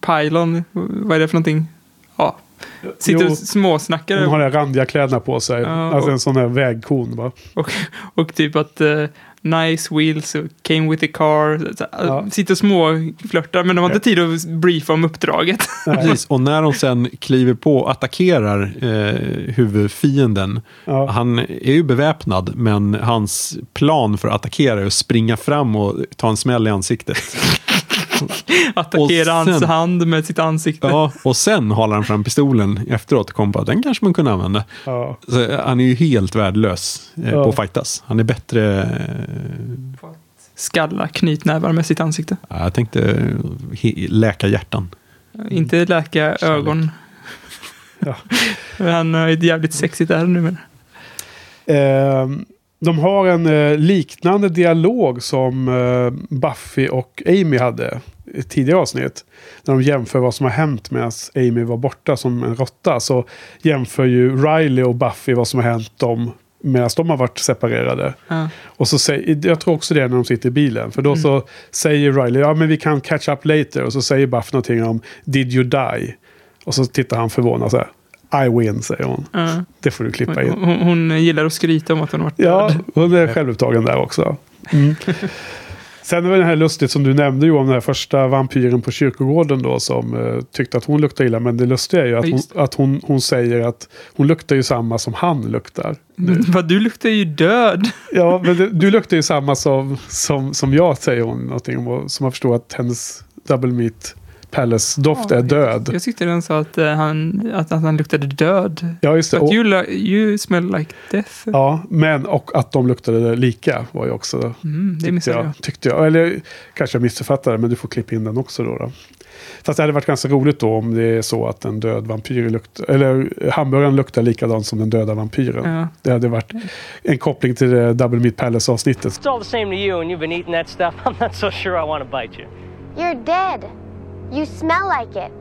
pylon. Vad är det för någonting? Ja. Sitter Jo. och småsnackar. Hon har de randiga kläderna på sig. Ja, alltså och- en sån här vägkon. Va? Och, och typ att eh, nice wheels came with the car. Så, så, Sitter och småflörtar men de har inte tid att briefa om uppdraget. Precis, och när de sen kliver på och attackerar eh, huvudfienden, han är ju beväpnad, men hans plan för att attackera är att springa fram och ta en smäll i ansiktet. Attackera hans hand med sitt ansikte. Ja, och sen håller han fram pistolen efteråt och kommer på att den kanske man kunde använda. Ja. Så eh, han är ju helt värdelös eh, Ja. på att fightas. Han är bättre... Eh, Skalla knytnävar med sitt ansikte. ja, jag tänkte eh, he- läka hjärtan. Inte läka ögon. Han har ett jävligt sexigt ärr nu. Men. De har en eh, liknande dialog som eh, Buffy och Amy hade i ett tidigare avsnitt. När de jämför vad som har hänt medan Amy var borta som en råtta. Så jämför ju Riley och Buffy vad som har hänt dem medan de har varit separerade. Ja. Och så säger, jag tror också det är när de sitter i bilen. För då Mm. så säger Riley, ja men vi kan catch up later. Och så säger Buffy någonting om, did you die? Och så tittar han förvånad så här. I win, säger hon. Ja. Det får du klippa in. Hon, hon gillar att skryta om att hon har varit Ja, död. hon är självupptagen där också. Mm. Sen var det här lustigt som du nämnde om den här första vampyren på kyrkogården då som eh, tyckte att hon luktar illa. Men det lustiga är ju att, Ja, hon, att hon, hon säger att hon luktar ju samma som han luktar. Vad, du luktar ju död. Ja, men du, du luktar ju samma som, som, som jag säger hon någonting om. Så man förstår att hennes double meat Palace-doft är död. Jag tyckte den sa att, eh, han, att, att han luktade död. Ja, just det. But Och- you, lo- you smell like death. Ja, men och att de luktade lika var ju också... Mm, det tyckte missade jag. jag, tyckte jag. Eller kanske jag missuppfattade men du får klippa in den också då. då. Fast det hade varit ganska roligt då om det är så att en död vampyr luktar... Eller hamburgaren luktar likadant som den döda vampyren. Ja. Det hade varit en koppling till det Double Meat Palace-avsnittet. It's all the same to you, and you've been eating that stuff. I'm not so sure I want to bite you. You're dead. You smell like it.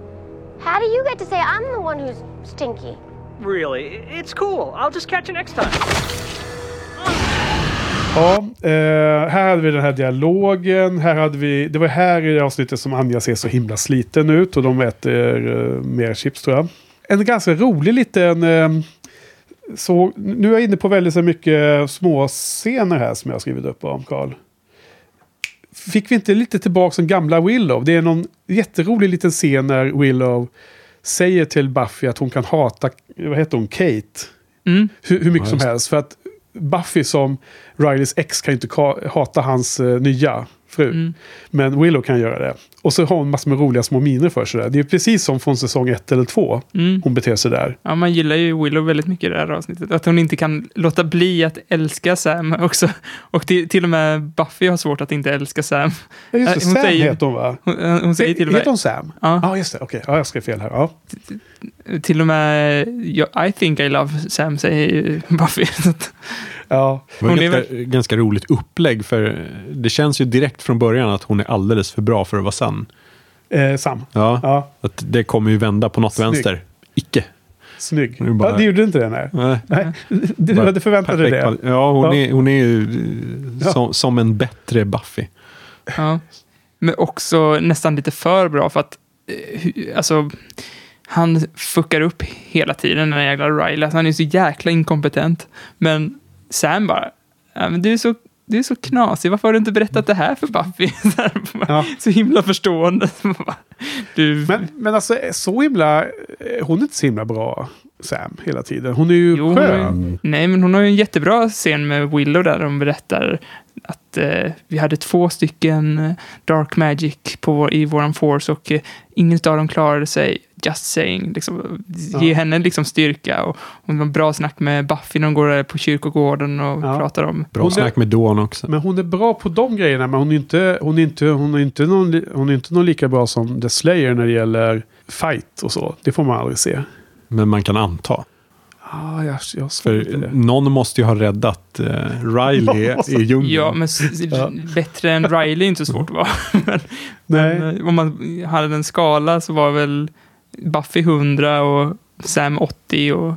How do you get to say I'm the one who's stinky? Really? It's cool. I'll just catch you next time. Ja, eh, här hade vi den här dialogen. Här hade vi, det var här i det avsnittet som Anja ser så himla sliten ut och de äter eh, mer chips tror jag. En ganska rolig liten... Eh, så, nu är jag inne på väldigt så mycket små scener här som jag har skrivit upp om Karl. Fick vi inte lite tillbaka som gamla Willow? Det är någon jätterolig liten scen när Willow säger till Buffy att hon kan hata, vad heter hon, Kate? Mm. Hur, hur mycket Ja, som helst. För att Buffy som Rileys ex kan ju inte hata hans eh, nya fru. Mm. Men Willow kan göra det. Och så har hon massor med roliga små miner för sig. där. Det är precis som från säsong ett eller två. Mm. Hon beter sig där. Ja, man gillar ju Willow väldigt mycket i det här avsnittet. Att hon inte kan låta bli att älska Sam också. Och till, till och med Buffy har svårt att inte älska Sam. Ja, just det. Eh, Sam heter hon va? Hon, eh, hon säger till och med... Heter hon Sam? Ja. Ja, just det. Okej, ja, jag skrev fel här. Ja. Till och med I think I love Sam säger Buffy. Ja. Det var Hon är ett ganska, ganska roligt upplägg för det känns ju direkt från början att hon är alldeles för bra för att vara sann. Eh, Sam. Ja, Ja. Att det kommer ju vända på något Snygg. vänster. Icke. Snygg. Det är bara- ja, det gjorde inte det, nej. Nej. nej. Du Bara hade förväntat dig det. Ja, hon, Ja. Är, hon är ju eh, som, som en bättre Buffy. Ja. Men också nästan lite för bra för att eh, alltså, han fuckar upp hela tiden den jävla Riley. Alltså, han är så jäkla inkompetent. Men Sam bara, ja, men du är så du är så knasig, varför har du inte berättat det här för Buffy? Så, här, bara, så himla förstående. Du, Men, men alltså så himla... eh, Hon är inte så himla bra, Sam, hela tiden. Hon är ju Jo, skön. nej, men hon har ju en jättebra scen med Willow där de berättar att eh, vi hade två stycken eh, Dark Magic på i våran Force och eh, ingen av dem klarade sig. Just saying. Liksom, ge Ja. henne liksom styrka. Och, det var bra snack med Buffy när de går på kyrkogården och pratar om... Bra snack med Dawn också. Men hon är bra på de grejerna, men hon är inte, hon är inte, hon är inte, någon, li- hon är inte någon lika bra som The Slayer när det gäller fight och så. Det får man aldrig se. Men man kan anta. Ah, jag, jag För någon måste ju ha räddat eh, Riley i djungeln. Ja, men s- bättre än Riley är inte så svårt att vara. men, Nej. men om man hade en skala så var väl Buffy 100 och Sam 80 och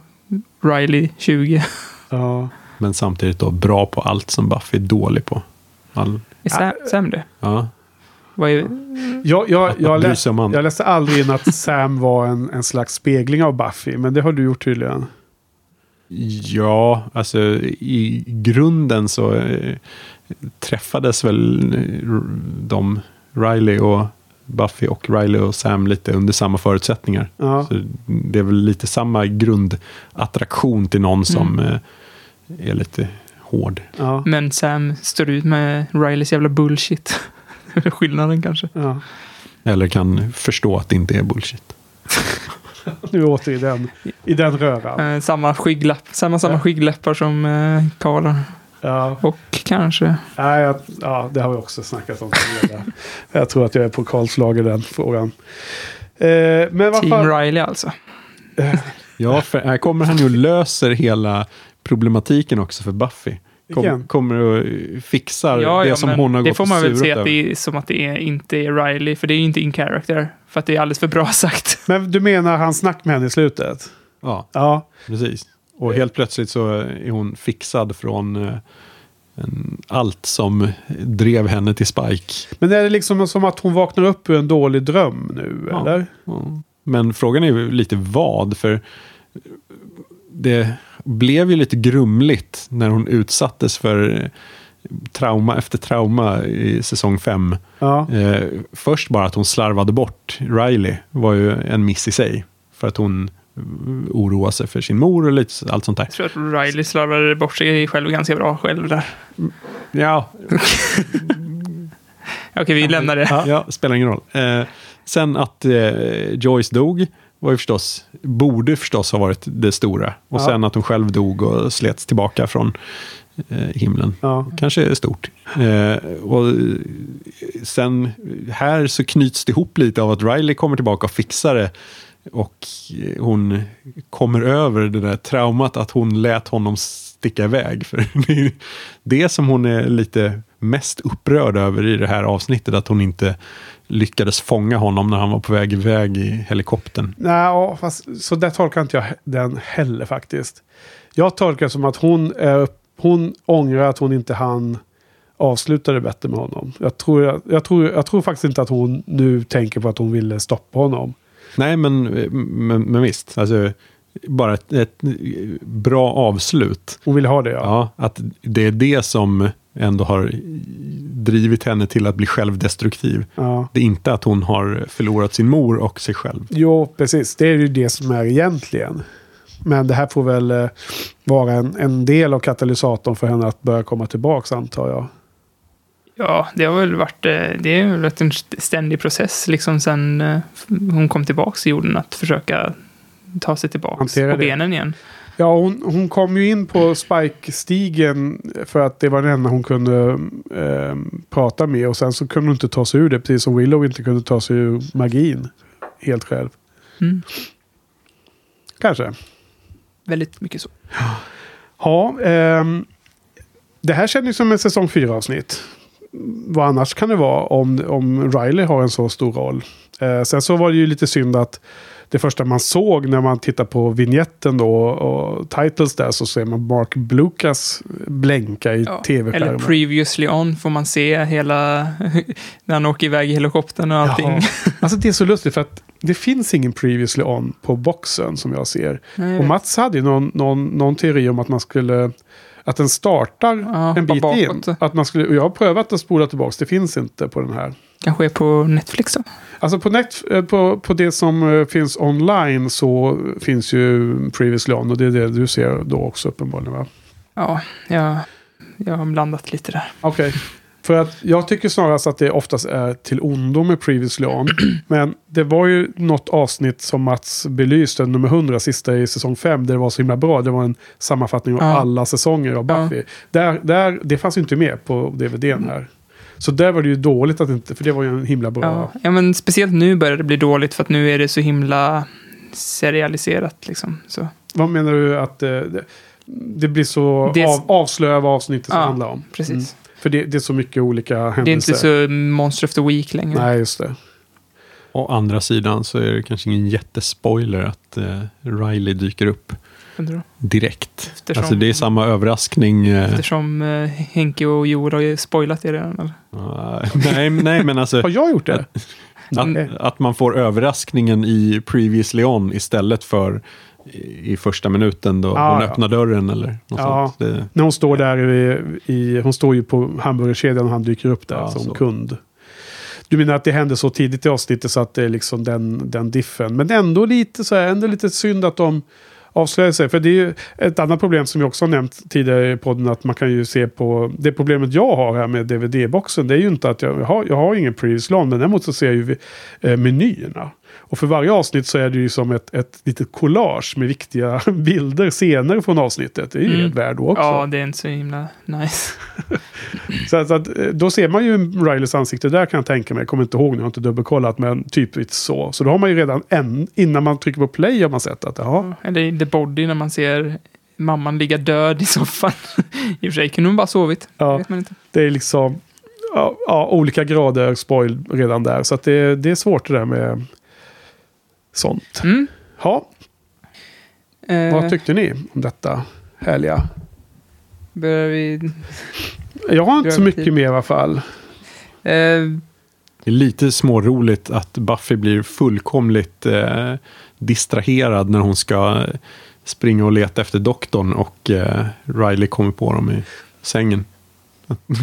Riley 20. Ja. Men samtidigt då bra på allt som Buffy är dålig på. All, Är Sam, Sam det? ja. Vad är, Jag, jag, jag, bryr läs, sig om andra. jag läste aldrig in att Sam var en, en slags spegling av Buffy, men det har du gjort tydligen. Ja, alltså i grunden så eh, träffades väl eh, de, Riley och Buffy och Riley och Sam lite under samma förutsättningar. Ja. Så det är väl lite samma grundattraktion till någon som Mm. eh, är lite hård. Ja. Men Sam står ut med Rileys jävla bullshit. Skillnaden kanske. Ja. Eller kan förstå att det inte är bullshit. Nu åter i den, i den röran. Eh, samma skygglapp, samma, samma skyggläppar som eh, Karl. Ja. Och kanske. Nej, jag, ja, det har vi också snackat om. jag tror att jag är på Karls lag i den frågan. Eh, men Team Riley alltså. Ja, för här kommer han ju och löser hela problematiken också för Buffy. Kom, kommer och fixar Ja, det ja, som hon har det gått får och man väl se att det är som att det är, inte är Riley. För det är ju inte in character. För att det är alldeles för bra sagt. men du menar hans snack med henne i slutet? Ja, Ja. precis. Och helt plötsligt så är hon fixad från eh, allt som drev henne till Spike. Men är det liksom som att hon vaknar upp ur en dålig dröm nu, Ja. eller? Ja. Men frågan är ju lite vad, för det blev ju lite grumligt när hon utsattes för trauma efter trauma i säsong 5. Ja. Eh, först bara att hon slarvade bort Riley var ju en miss i sig. För att hon oroade sig för sin mor och lite allt sånt där. Jag tror att Riley slarvade bort sig själv ganska bra själv där. Ja, Okej, vi lämnar det. ja, spelar ingen roll. Eh, Sen att eh, Joyce dog var ju förstås, borde förstås ha varit det stora. Och Ja. sen att hon själv dog och slets tillbaka från eh, himlen. Ja. Kanske är stort. Eh, och sen här så knyts det ihop lite av att Riley kommer tillbaka och fixar det. Och hon kommer över det där traumat att hon lät honom sticka iväg. För det är det som hon är lite mest upprörd över i det här avsnittet. Att hon inte lyckades fånga honom när han var på väg iväg i helikoptern. Nej, fast, så där tolkar inte jag den heller faktiskt. Jag tolkar det som att hon, är, hon ångrar att hon inte hann avsluta det bättre med honom. Jag tror, jag, tror, jag tror faktiskt inte att hon nu tänker på att hon ville stoppa honom. Nej, men, men, men visst. Alltså, bara ett, ett bra avslut. Hon vill ha det, ja. ja. Att det är det som ändå har drivit henne till att bli självdestruktiv. Ja. Det är inte att hon har förlorat sin mor och sig själv. Jo, precis. Det är ju det som är egentligen. Men det här får väl eh, vara en, en del av katalysatorn för henne att börja komma tillbaka, antar jag. Ja, det har väl varit, eh, det är väl varit en ständig process liksom sen eh, hon kom tillbaka i jorden att försöka ta sig tillbaka på benen igen. Ja, hon, hon kom ju in på Spike-stigen för att det var den enda hon kunde eh, prata med. Och sen så kunde hon inte ta sig ur det, precis som Willow inte kunde ta sig ur magin helt själv. Mm. Kanske. Väldigt mycket så. Ja, ehm, det här känns ju som en säsong 4-avsnitt. Vad annars kan det vara om, om Riley har en så stor roll. Eh, sen så var det ju lite synd att det första man såg när man tittar på vignetten då och titles där så ser man Mark Blucas blänka i Ja, tv-skärmen. Eller previously on får man se hela, när han åker iväg i helikoptern och allting. Jaha. Alltså det är så lustigt för att det finns ingen previously on på boxen som jag ser. Nej, jag och. Mats hade ju någon, någon, någon teori om att man skulle... Att den startar en bit in. Att man skulle, jag har prövat att spola tillbaka, det finns inte på den här. Kanske är på Netflix då? Alltså på, net, eh, på, på det som eh, finns online så finns ju previously on och det är det du ser då också uppenbarligen va? Ja, jag, jag har blandat lite där. Okej. För att jag tycker snarast att det oftast är till ondo med Previously On. Men det var ju något avsnitt som Mats belyste, nummer 100, sista i säsong 5, där det var så himla bra. Det var en sammanfattning av Ja. alla säsonger av Buffy. Där, där, det fanns ju inte med på DVDn här. Så där var det ju dåligt att inte, för det var ju en himla bra. Ja, ja, men speciellt nu börjar det bli dåligt för att nu är det så himla serialiserat liksom. Så. Vad menar du att eh, det, blir så av, avslöja vad avsnittet Ja, handlar om? precis. För det, det är så mycket olika händelser. Det är inte så Monster of the Week längre. Nej, just det. Å andra sidan så är det kanske ingen jättespoiler att eh, Riley dyker upp direkt. Eftersom- Alltså det är samma överraskning. Eh, Eftersom eh, Henke och Joel har ju spoilat det redan. Eller? nej, nej, men alltså... Har jag gjort det? Att, att man får överraskningen i Previously On istället för i i första minuten då Ah, hon ja. öppnar dörren eller något Ja, sånt. Det, när hon står där i, i, hon står ju på hamburgerkedjan och han dyker upp där Ja, som så. kund. Du menar att det hände så tidigt i avsnittet så att det är liksom den, den diffen. Men ändå lite så här, ändå lite synd att de avslöjar sig. För det är ju ett annat problem som jag också har nämnt tidigare i podden. Att man kan ju se på, det problemet jag har här med DVD-boxen. Det är ju inte att jag, jag har, jag har ingen previous lawn. Men däremot så ser jag ju eh, menyerna. Och för varje avsnitt så är det ju som ett, ett litet collage med viktiga bilder, scener från avsnittet. Det är ju Mm. helt värd också. Ja, det är inte så himla nice. Så, att- så att, eh, då ser man ju Rileys ansikte där kan jag tänka mig. Jag kommer inte ihåg, nu jag har inte dubbelkollat, men typ så. Så då har man ju redan en, innan man trycker på play har man sett att jaha, Eller i The Body när man ser mamman ligga död i soffan. I och för sig kunde hon bara sovit. Ja. Det det är liksom ja, ja, olika grader spoil redan där. Så att det, det är svårt det där med sånt. Mm. Ja, Eh, vad tyckte ni om detta härliga? Börjar vi... Jag har inte så mycket mer i alla fall. Eh, det är lite småroligt att Buffy blir fullkomligt eh, distraherad när hon ska springa och leta efter doktorn och eh, Riley kommer på dem i sängen.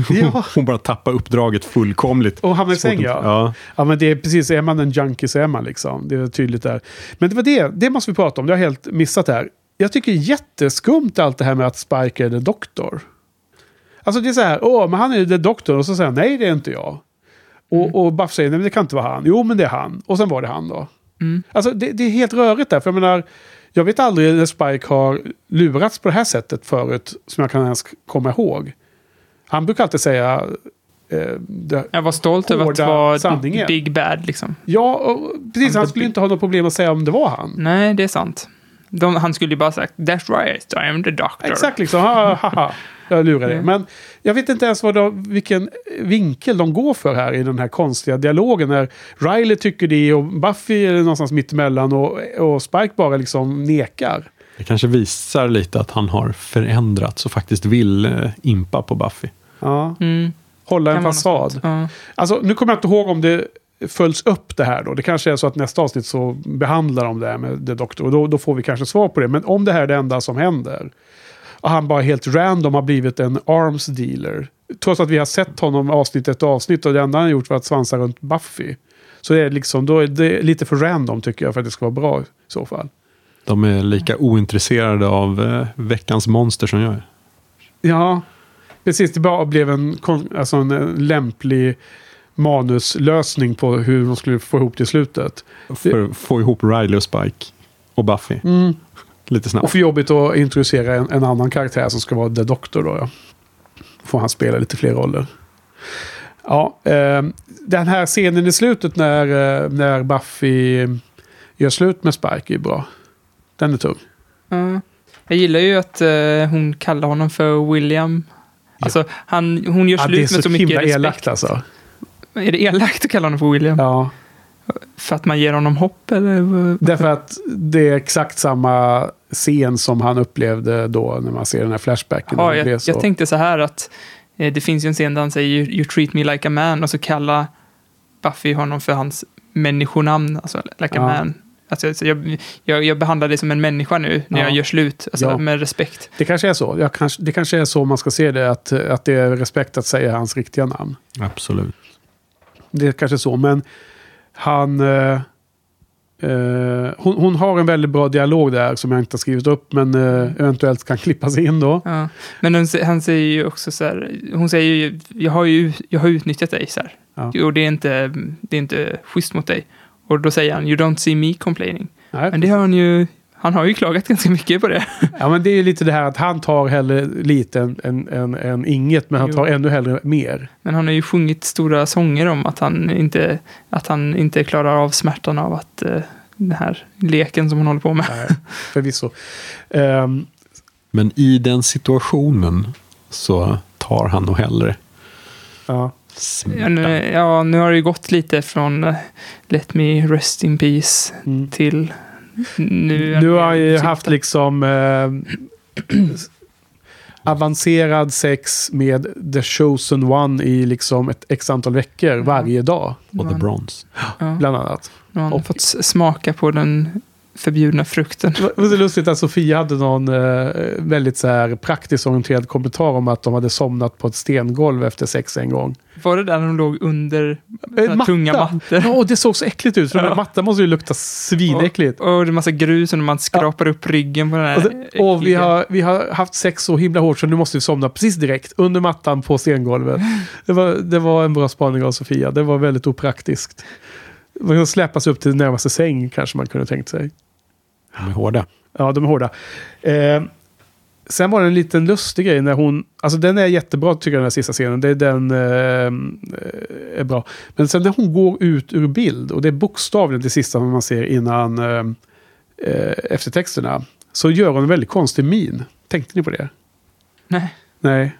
Ja. Hon bara tappar uppdraget fullkomligt. Och hamnar i säng ja. ja. Ja men det är precis, är man en junkie så är man liksom. Det är tydligt där. Men det var det, det måste vi prata om. Det har jag helt missat här. Jag tycker det är jätteskumt allt det här med att Spike är the doktor. Alltså det är så här, åh men han är ju the doktor och så säger han nej det är inte jag. Och, och Buff säger nej men det kan inte vara han. Jo men det är han. Och sen var det han då. Mm. Alltså det, det är helt rörigt där. För jag menar, jag vet aldrig när Spike har lurats på det här sättet förut. Som jag kan ens komma ihåg. Han brukar alltid säga... Eh, Jag var stolt över att vara sanningen. Big Bad liksom. Ja, och precis. Han Han skulle inte ha något problem att säga om det var han. Nej, det är sant. De, han skulle ju bara sagt That's right, I am the doctor. Exakt liksom. Ha, ha, ha. Jag lurar dig. Mm. Men jag vet inte ens vad de, vilken vinkel de går för här i den här konstiga dialogen. När Riley tycker det och Buffy är någonstans mittemellan och, och Spike bara liksom nekar. Det kanske visar lite att han har förändrats och faktiskt vill eh, impa på Buffy. Ja. Mm. Hålla en fasad. Ja. Alltså, nu kommer jag inte ihåg om det följs upp det här då. Det kanske är så att nästa avsnitt så behandlar de det här med The Doctor. Och då, då får vi kanske svar på det. Men om det här är det enda som händer. Och han bara helt random har blivit en arms dealer. Trots att vi har sett honom avsnitt efter avsnitt. Och det enda han har gjort var att svansa runt Buffy. Så det är liksom, då är det lite för random tycker jag för att det ska vara bra i så fall. De är lika ointresserade av eh, veckans monster som jag är. Ja, precis. Det bara blev en, alltså en eh, lämplig manuslösning på hur de skulle få ihop det i slutet. För få ihop Riley och Spike och Buffy. Mm. Lite snabbt. Och för jobbigt att introducera en, en annan karaktär som ska vara The Doctor då. Ja. Får han spela lite fler roller. Ja, eh, den här scenen i slutet när, eh, när Buffy gör slut med Spike är bra. Den är tung. Ja. Jag gillar ju att eh, hon kallar honom för William. Alltså, han, hon gör Ja, slut det är med så så mycket himla respekt. elakt alltså. Är det elakt att kalla honom för William? Ja. För att man ger honom hopp eller? Därför att det är exakt samma scen som han upplevde då när man ser den här flashbacken. Ja, Det jag, så- jag tänkte så här att eh, det finns ju en scen där han säger you, you treat me like a man och så kallar Buffy honom för hans människonamn, alltså like a Ja. man. Alltså, så jag, jag, jag behandlar dig som en människa nu när Ja. jag gör slut, alltså, Ja. med respekt. Det kanske är så. Jag kanske, det kanske är så man ska se det. Att, att det är respekt att säga hans riktiga namn. Absolut. Det är kanske så. Men han... Eh, eh, hon, hon har en väldigt bra dialog där som jag inte har skrivit upp. Men eh, eventuellt kan klippas in då. Ja. Men hon, han säger ju också så här, hon säger ju, jag har ju jag har utnyttjat dig så här. Ja. Och det är, inte, det är inte schysst mot dig. Och då säger han, you don't see me complaining. Nej. Men det har han ju, han har ju klagat ganska mycket på det. Ja, men det är ju lite det här att han tar hellre lite än, än, än, än inget. Men han Jo. tar ännu hellre mer. Men han har ju sjungit stora sånger om att han inte, att han inte klarar av smärtan av att eh, den här leken som hon håller på med. Nej, förvisso. Ehm, Men i den situationen så tar han nog hellre ja. Ja, nu, ja, nu har det ju gått lite från eh, Let Me Rest In Peace till nu. Nu har ju haft liksom eh, avancerad sex med The Chosen One i liksom ett x antal veckor varje dag. Och The Bronze. Ja. Bland annat. Nu har han fått smaka på den förbjudna frukten. Det var så lustigt att Sofia hade någon eh, väldigt så här praktiskt orienterad kommentar om att de hade somnat på ett stengolv efter sex en gång. Var det där de låg under Eh, såna tunga mattor? Ja, det såg så äckligt ut. För Ja. mattan måste ju lukta svinäckligt. Och, och det är massa grus och man skrapar upp ryggen på den här. Och, det, och vi, har, vi har haft sex så himla hårt så nu måste vi somna precis direkt under mattan på stengolvet. Det var, det var en bra spaning av Sofia. Det var väldigt opraktiskt. Man kan släpas upp till närmaste säng kanske man kunde tänkt sig. De är hårda. Ja, de är hårda. Eh, sen var det en liten lustig grej när hon... Alltså den är jättebra tycker jag den här sista scenen. Det är den eh, är bra. Men sen när hon går ut ur bild och det är bokstavligen det sista man ser innan eh, eh, eftertexterna. Så gör hon en väldigt konstig min. Tänkte ni på det? Nej. Nej.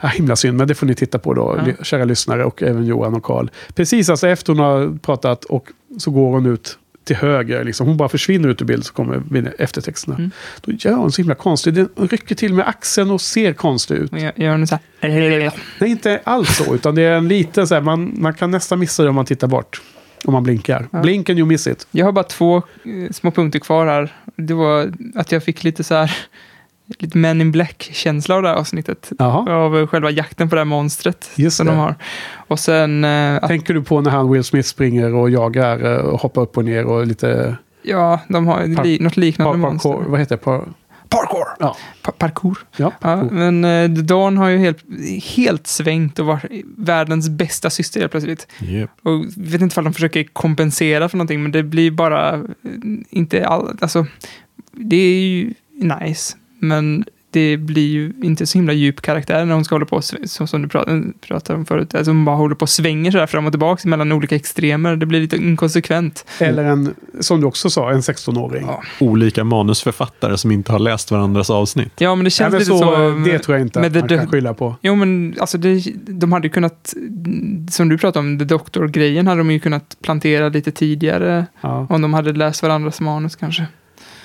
Ja, himla synd, men det får ni titta på då, Ja. kära lyssnare och även Johan och Karl. Precis alltså efter hon har pratat och så går hon ut till höger. Liksom. Hon bara försvinner ut ur bild så kommer eftertexterna. Mm. Då gör hon så himla konstigt. Hon rycker till med axeln och ser konstig ut. Gör hon så här. Nej, inte alls så. Utan det är en liten så här, man, man kan nästan missa det om man tittar bort. Om man blinkar. Ja. Blink and you miss it. Jag har bara två eh, små punkter kvar här. Det var att jag fick lite så här lite Men in Black-känsla av det här avsnittet. Jaha. Av själva jakten på det här monstret Just som det. de har. Och sen, eh, Tänker du på när han Will Smith springer och jagar eh, och hoppar upp och ner och lite... ja, de har li, något liknande par, monster. parkour, vad heter det? Par, Parkour! Ja. Pa- parkour. Ja, Ja, men eh, Dawn har ju helt, helt svängt och varit världens bästa syster helt plötsligt. Yep. Och vet inte om de försöker kompensera för någonting, men det blir bara eh, inte all, alltså, det är ju nice, men det blir ju inte så himla djup karaktär när hon ska hålla på, så som du pratade, pratade om förut, alltså hon bara håller på och svänger sådär fram och tillbaka mellan olika extremer. Det blir lite inkonsekvent. Eller en, som du också sa, en 16-åring. Olika manusförfattare som inte har läst varandras avsnitt. Ja, men det känns Nej, men lite så, så. det tror jag inte att man kan skylla på. Jo, men alltså det, de hade ju kunnat, som du pratade om, The Doctor-grejen hade de ju kunnat plantera lite tidigare. Ja. Om de hade läst varandras manus kanske.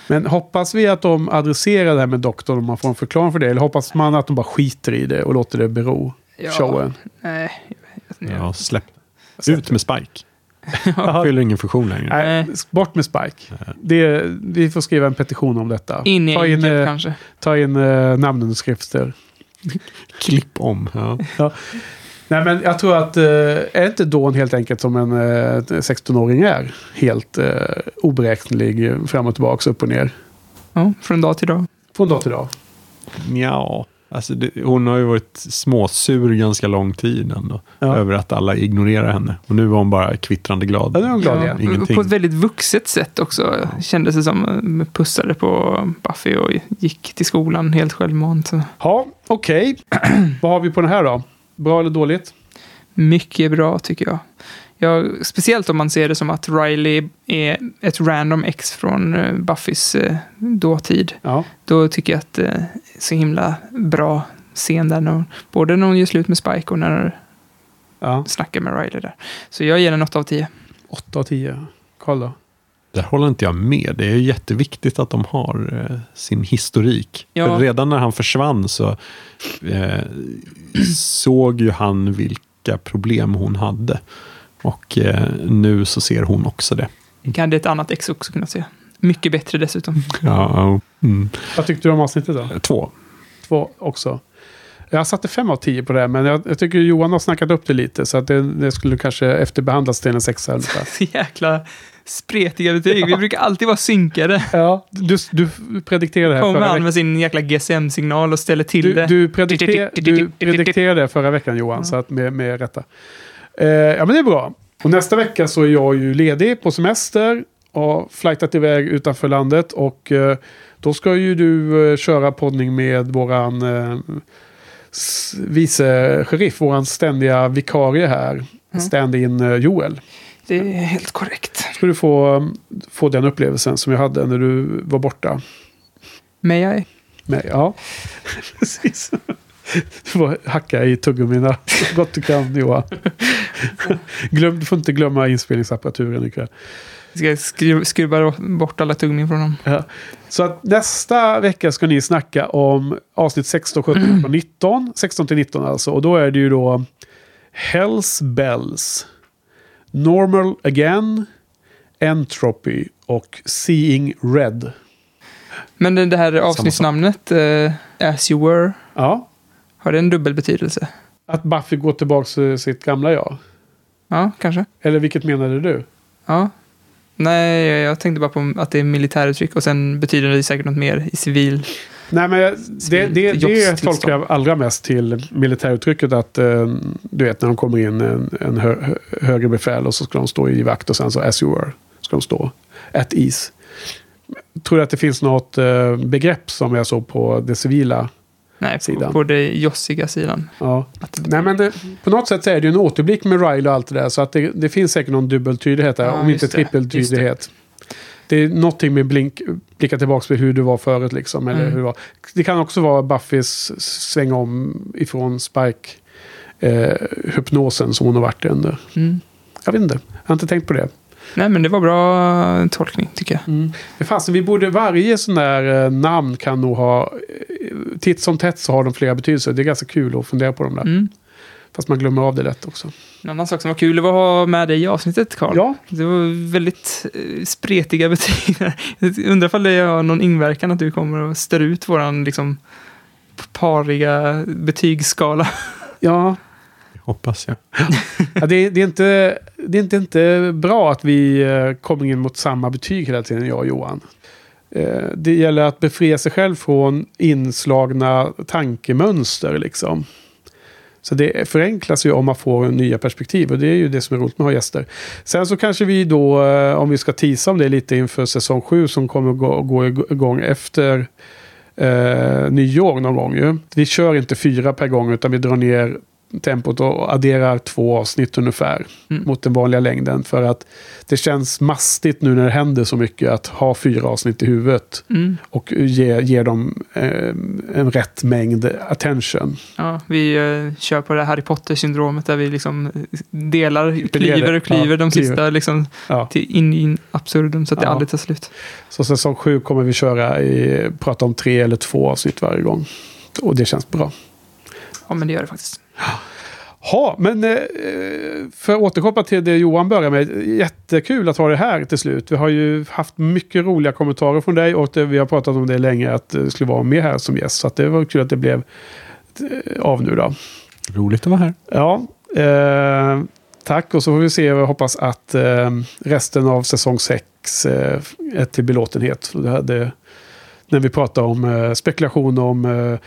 Men hoppas vi att de adresserar det här med doktorn om man får en förklaring för det? Eller hoppas man att de bara skiter i det och låter det bero? Ja. Showen. Nej, Ja, släpp. Ut med Spike. Fyller ingen funktion längre. Nej, bort med Spike. Det, vi får skriva en petition om detta. In i ta in, enkelt eh, kanske. ta in eh, namnunderskrifter. Klipp om. Ja. Ja. Nej, men jag tror att, eh, är inte Dawn helt enkelt som en eh, 16-åring är? Helt eh, oberäknelig, fram och tillbaka, upp och ner. Ja, från dag till dag. Från dag till dag. Ja, alltså det, hon har ju varit småsur ganska lång tid ändå. Ja. Över att alla ignorerar henne. Och nu var hon bara kvittrande glad. Ja, nu är hon glad igen. Ingenting. På ett väldigt vuxet sätt också. Kändes det som. Pussade på Buffy och gick till skolan helt självmant. Ja, okej. Vad har vi på den här då? Bra eller dåligt? Mycket bra tycker jag. Ja, speciellt om man ser det som att Riley är ett random ex från eh, Buffys eh, dåtid. Ja. Då tycker jag att det är så himla bra scen där. När både när hon gör slut med Spike och när Ja. snackar med Riley där. Så jag ger den 8 av 10. 8 av 10. Karl då? Där håller inte jag med. Det är jätteviktigt att de har eh, sin historik. Ja. För redan när han försvann så eh, såg ju han vilka problem hon hade. Och eh, nu så ser hon också det. Det hade ett annat ex också kunnat se. Mycket bättre dessutom. Ja, mm. Vad tyckte du om avsnittet då? Två. Två också. Jag satte 5 av 10 på det, här, men jag, jag tycker Johan har snackat upp det lite. Så att det, det skulle kanske efterbehandlas till en sexa. Så jäkla spretiga betyg. Vi brukar alltid vara synkade. Ja, du, du predikterade det här Kommer han med sin jäkla GSM-signal och ställer till Du, det. du, predikter, du predikterade det förra veckan Johan, så att med, med rätta. Eh, ja men det är bra. Och nästa vecka så är jag ju ledig på semester och flightat iväg utanför landet. Och eh, då ska ju du eh, köra poddning med våran eh, vice sheriff, våran ständiga vikarie här. Stand-in eh, Joel. Det är helt korrekt. Ska du få, få den upplevelsen som jag hade när du var borta. May I? med. Ja, precis. Du får hacka i tuggummina så gott du kan Johan. Glöm, du får inte glömma inspelningsapparaturen ikväll. Vi ska skru- skruva bort alla tuggummin från dem. Ja. Så att nästa vecka ska ni snacka om avsnitt 16, 17 och 19. 16 till 19 alltså. Och då är det ju då Hells Bells, Normal Again, Entropy och Seeing Red. Men det, här avsnittsnamnet, eh, As You Were, Ja, har det en dubbel betydelse? att Buffy går tillbaka till sitt gamla jag. Ja, kanske. Eller vilket menade du? Ja. Nej, jag, jag tänkte bara på att det är militäruttryck och sen betyder det säkert något mer i civil. Nej, men jag- det, det, det jobbstillstånd. tolkar jag allra mest till militäruttrycket att eh, du vet när de kommer in en, en hö, hö, högre befäl och så ska de stå i vakt och sen så as you were ska de stå at ease. Tror du att det finns något eh, begrepp som är så på det civila? Nej, Sidan. på den jossiga sidan. Ja. Nej, men det, på något sätt är det ju en återblick med Riley och allt det där. Så att det, det finns säkert någon dubbeltydighet där, Ja, om inte just det, är någonting med blink, blicka tillbaka på hur du var förut liksom. Eller Mm. hur det, var. det kan också vara Buffys sväng om ifrån Spike. Eh, som hon har varit under. Mm. Jag vet inte, jag har inte tänkt på det. Nej, men det var bra tolkning tycker jag. Det fanns, vi borde, varje sån där eh, namn kan nog ha, eh, titt som tätt så har de flera betydelser. Det är ganska kul att fundera på dem där. Mm. Fast man glömmer av det lätt också. En annan sak som var kul var att ha med dig i avsnittet, Karl. Ja. Det var väldigt eh, spretiga betyg. Jag undrar ifall det har någon inverkan att du kommer och stör ut våran liksom, pariga betygsskala. Ja, Hoppas jag. Ja, det, är- det, är inte, det är inte, inte bra att vi eh, kommer in mot samma betyg hela tiden, jag och Johan. eh, det gäller att befria sig själv från inslagna tankemönster liksom. Så det förenklas ju om man får nya perspektiv och det är ju det som är roligt med att ha gäster. Sen så kanske vi då, eh, om vi ska tisa om det lite inför säsong 7 som kommer gå, gå igång efter eh, nyår någon gång ju. Vi kör inte fyra per gång utan vi drar ner tempot och adderar två avsnitt ungefär Mm. mot den vanliga längden. För att det känns mastigt nu när det händer så mycket att ha fyra avsnitt i huvudet. Mm. Och ge, ge dem eh, en rätt mängd attention. Ja, vi eh, kör på det Harry Potter-syndromet där vi liksom delar, klyver och klyver ja, de klyver. sista liksom, Ja. till in in absurdum så att det Ja. aldrig tar slut. Så säsong sju kommer vi köra i, prata om tre eller två avsnitt varje gång. Och det känns bra. Ja, men det gör det faktiskt. Ha, men eh, för att återkoppla till det Johan började med. Jättekul att ha det här till slut. Vi har ju haft mycket roliga kommentarer från dig och det, vi har pratat om det länge att det skulle vara med här som gäst. Så det var kul att det blev eh, av nu då. Roligt att vara här. Ja, eh, tack. Och så får vi se och hoppas att eh, resten av säsong 6 eh, är till belåtenhet. Det hade, när vi pratar om eh, spekulation om eh, eh,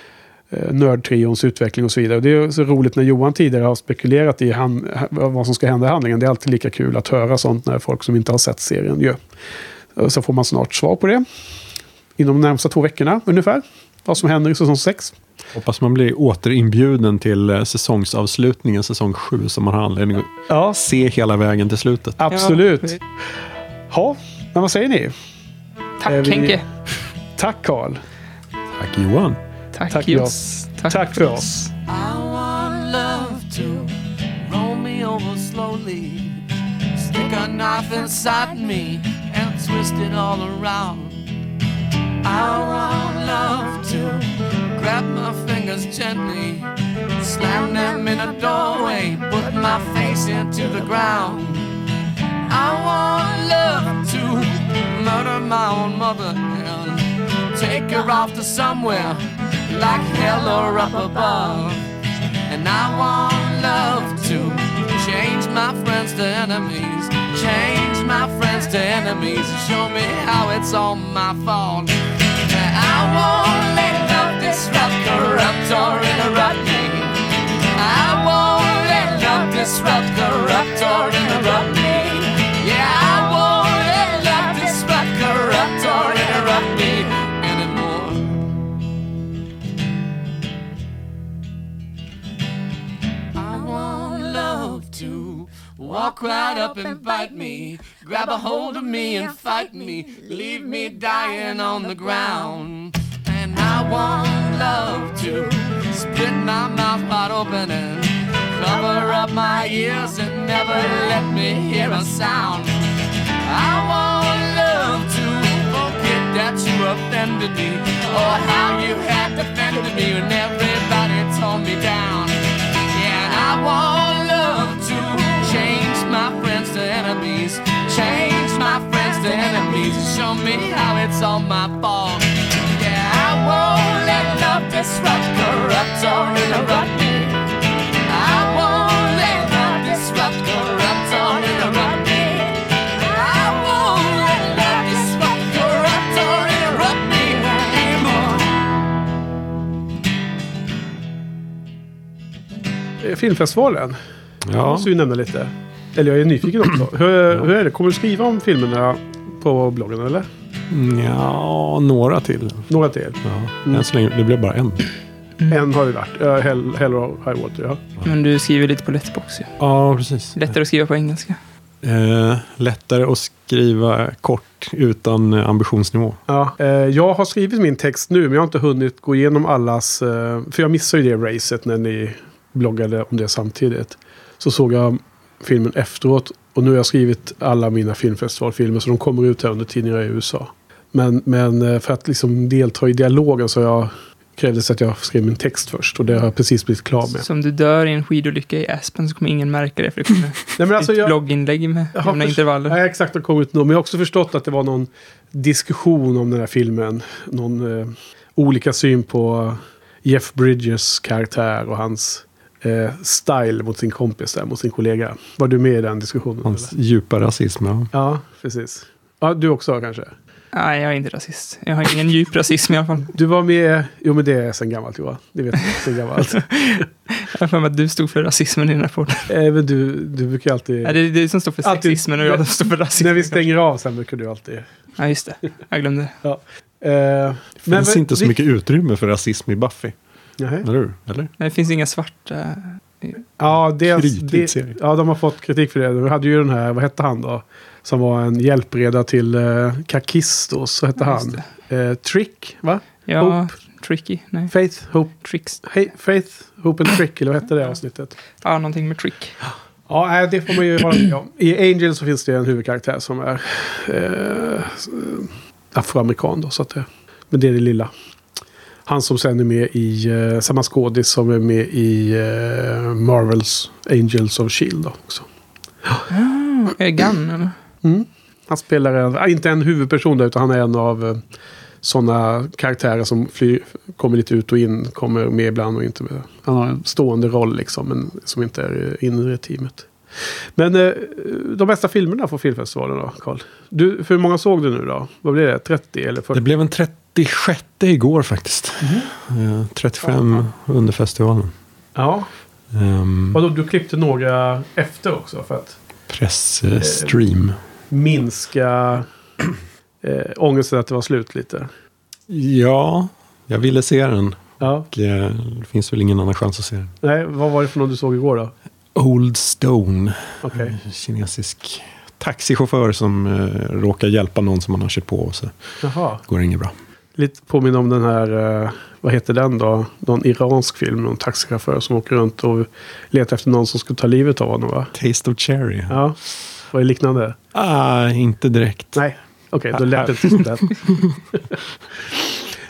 nördtrions utveckling och så vidare. Och det är så roligt när Johan tidigare har spekulerat i han, vad som ska hända i handlingen. Det är alltid lika kul att höra sånt när folk som inte har sett serien gör. Och Så får man snart svar på det. Inom de närmsta två veckorna ungefär. Vad som händer i säsong 6. Hoppas man blir återinbjuden till eh, säsongsavslutningen, säsong 7, så man har anledning att se hela vägen till slutet. Absolut. Ja, men vad säger ni? Tack vi- Henke. Tack Karl. Tack Johan. Tack, Tack, Jos. Tack, Tack för oss. I want love to roll me over slowly, stick a knife inside me and twist it all around. I want love to grab my fingers gently, slam them in a doorway, put my face into the ground. I want love to murder my own mother and take her off to somewhere like hell or up above. And I want love to change my friends to enemies, change my friends to enemies, show me how it's all my fault. And I won't let love disrupt, corrupt, or interrupt me. I won't let love disrupt, corrupt, or interrupt me. To walk right up and bite me, grab a hold of me and fight me, leave me dying on the ground. And I want love to split my mouth wide open and cover up my ears and never let me hear a sound. I want love to forget that you offended me or how you had defended me when everybody tore me down. Yeah, I want my friends to enemies, change my friends to enemies, show me how it's all my fault. Yeah, I won't let love disrupt, corrupt, or interrupt me. I won't let love disrupt, corrupt, or interrupt me. I won't let love disrupt, corrupt, or interrupt me anymore. Filmfestivalen. Ja. Måste ju nämna lite. Eller jag är nyfiken också. Hur, hur är det? Kommer du skriva om filmerna på bloggen eller? Ja, några till. Några till? Ja. Än så länge, det blev bara en. En har det varit. Uh, Hell, Hell or High Water, ja. Men du skriver lite på Letterboxd ju. Ja, precis. Lättare att skriva på engelska. Eh, lättare att skriva kort utan eh, ambitionsnivå. Ja, eh, jag har skrivit min text nu, men jag har inte hunnit gå igenom allas... Eh, för jag missade ju det racet när ni bloggade om det samtidigt. Så såg jag filmen efteråt och nu har jag skrivit alla mina filmfestivalfilmer, så de kommer ut här under tiden jag är i USA. Men, men eh, för att liksom delta i dialogen så har jag krävdes att jag skrev min text först och det har jag precis blivit klar med. Så om du dör i en skidolycka i Aspen så kommer ingen märka det för det kommer Nej, men alltså jag- blogginlägg med jämna intervaller. Nej, exakt, det kom ut nu. Men jag har också förstått att det var någon diskussion om den här filmen. Någon eh, olika syn på Jeff Bridges karaktär och hans eh, style mot sin kompis där, mot sin kollega. Var du med i den diskussionen? Hans djupa rasism. Ja. Ja, precis. Ja, du också kanske? Nej, jag är inte rasist. Jag har ingen djup rasism i alla fall. Du var med... Jo, men det är sen gammalt Johan. Det vet jag. Sen gammalt. Jag har för mig att du stod för rasismen i den här podden. Eh, men du, du brukar alltid... Nej, det är du som står för Alltid- sexismen och jag som står för rasismen. När vi stänger av sen brukar du alltid... Ja, just det. Jag glömde. Ja. Eh, Det men- finns inte så vi- mycket utrymme för rasism i Buffy. Nej. Eller? Eller? Nej, det finns inga svarta... Ja, dels, det, ja, de har fått kritik för det. Vi hade ju den här, vad hette han då? Som var en hjälpreda till uh, Kakistos, så hette Ja, han. Eh, Trick, va? Ja, Hope. tricky. Nej. Faith, Hope, Tricks. Hey, Faith, Hope and Trick, eller vad hette det avsnittet? Ja, någonting med trick. Ja, det får man ju hålla med om. I Angel så finns det en huvudkaraktär som är eh, afroamerikan då, så att det, men det är det lilla. Han som sen är med i, eh, samma skådis som är med i eh, Marvels Angels of Shield också. Ah, är Gunn eller? Mm. Han spelar en, ah, inte en huvudperson där, utan han är en av eh, sådana karaktärer som flyr, kommer lite ut och in, kommer med ibland och inte med. Han har en stående roll liksom, men som inte är eh, inre i teamet. Men eh, de bästa filmerna från filmfestivalen då, Carl? Du, för hur många såg du nu då? Vad blev det? 30 eller 40? Det blev en 36 igår faktiskt. Eh, 35 under festivalen. Ja. Um, Vadå, du klippte några efter också för att Pressstream. minska eh, ångesten att det var slut lite? Ja, jag ville se den. Ja. Och, eh, det finns väl ingen annan chans att se den. Nej, vad var det för någon du såg igår då? Old Stone. Okej. En Kinesisk taxichaufför som eh, råkar hjälpa någon som han har kört på. Och så Jaha. går det inget bra. Lite påminner om den här, eh, vad heter den då? Någon iransk film, någon taxichaufför som åker runt och letar efter någon som ska ta livet av honom va? Taste of Cherry. Ja, vad är liknande? Ah, inte direkt. Nej, okej, då lät det inte den.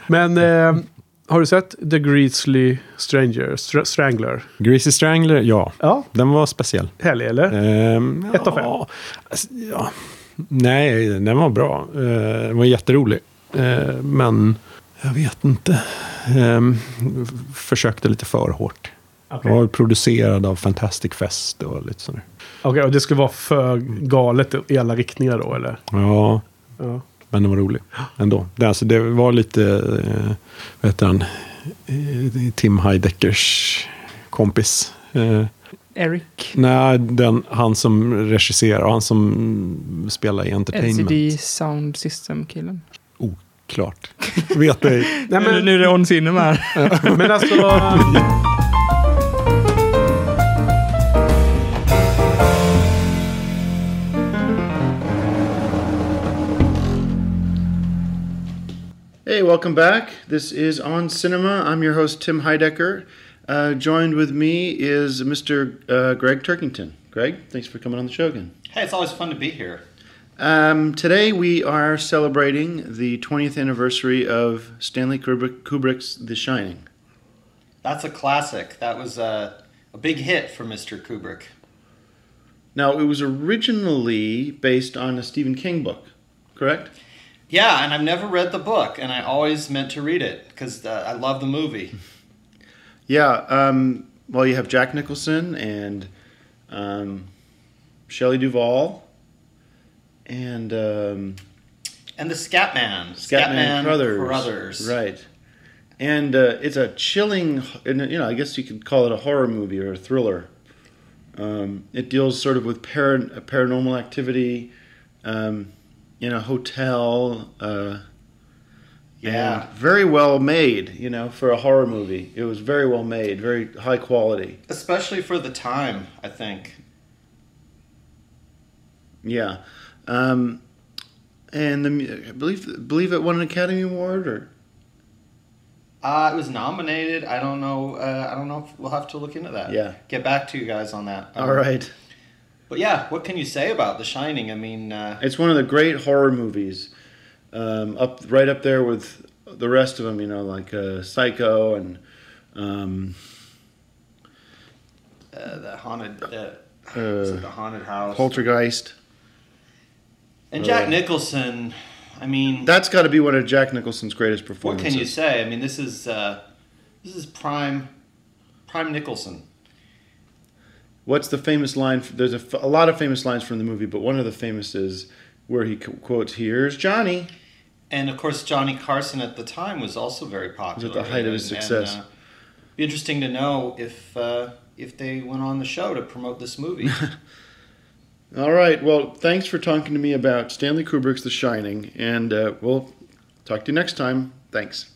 Men eh, har du sett The Greasley Stranger, Str- Strangler? Greasy Strangler, ja. Ja. Den var speciell. Härlig eller? Ehm, Ett av fem? ja, alltså, ja. Nej, den var bra. Eh, den var jätterolig. Eh, men jag vet inte. Ehm, försökte lite för hårt. Okej. Den var producerad av Fantastic Fest och lite sådär. Okej, och det skulle vara för galet i alla riktningar då eller? Ja, Ja. men den var rolig ändå. Det, alltså, det var lite, eh, vad heter han, eh, Tim Heideckers kompis. Eh, Eric. nej, den, han som regisserar, han som spelar i Entertainment. LCD Sound System-killen. Klart. Vet ej. Nej, men, nu är det On Cinema här. men alltså... Hey, welcome back. This is On Cinema. I'm your host, Tim Heidecker. Uh, joined with me is Mr. Uh, Greg Turkington. Greg, thanks for coming on the show again. Hey, it's always fun to be here. Um, today we are celebrating the 20th anniversary of Stanley Kubrick, Kubrick's The Shining. That's a classic. That was a, a big hit for Mr. Kubrick. Now, it was originally based on a Stephen King book, correct? Yeah, and I've never read the book, and I always meant to read it because uh, I love the movie. Yeah. Um, well, you have Jack Nicholson and um, Shelley Duvall and um, And the Scatman. Scatman, Crothers. Crothers. Right. And uh, it's a chilling, and, you know, I guess you could call it a horror movie or a thriller. Um, it deals sort of with para- paranormal activity um, in a hotel. Uh, Yeah. Very well made, you know, for a horror movie. It was very well made, very high quality. Especially for the time, I think. Yeah. Um, and the, I believe, believe it won an Academy Award or? Uh, it was nominated. I don't know. Uh, I don't know. If we'll have to look into that. Yeah. Get back to you guys on that. Um, All right. But yeah, what can you say about The Shining? I mean, uh, It's one of the great horror movies, um, up right up there with the rest of them. You know, like uh, Psycho and um, uh, the haunted. Uh, the haunted house? Poltergeist. And Jack Uh, Nicholson. I mean, That's got to be one of Jack Nicholson's greatest performances. what can you say? I mean, this is uh, this is prime prime Nicholson. What's the famous line? There's a, f- a lot of famous lines from the movie, but one of the famous is where he qu- quotes, "Here's Johnny." And of course, Johnny Carson at the time was also very popular. at the height of his success. And, uh, be interesting to know if uh, if they went on the show to promote this movie. All right. Well, thanks for talking to me about Stanley Kubrick's The Shining, and uh, we'll talk to you next time. Thanks.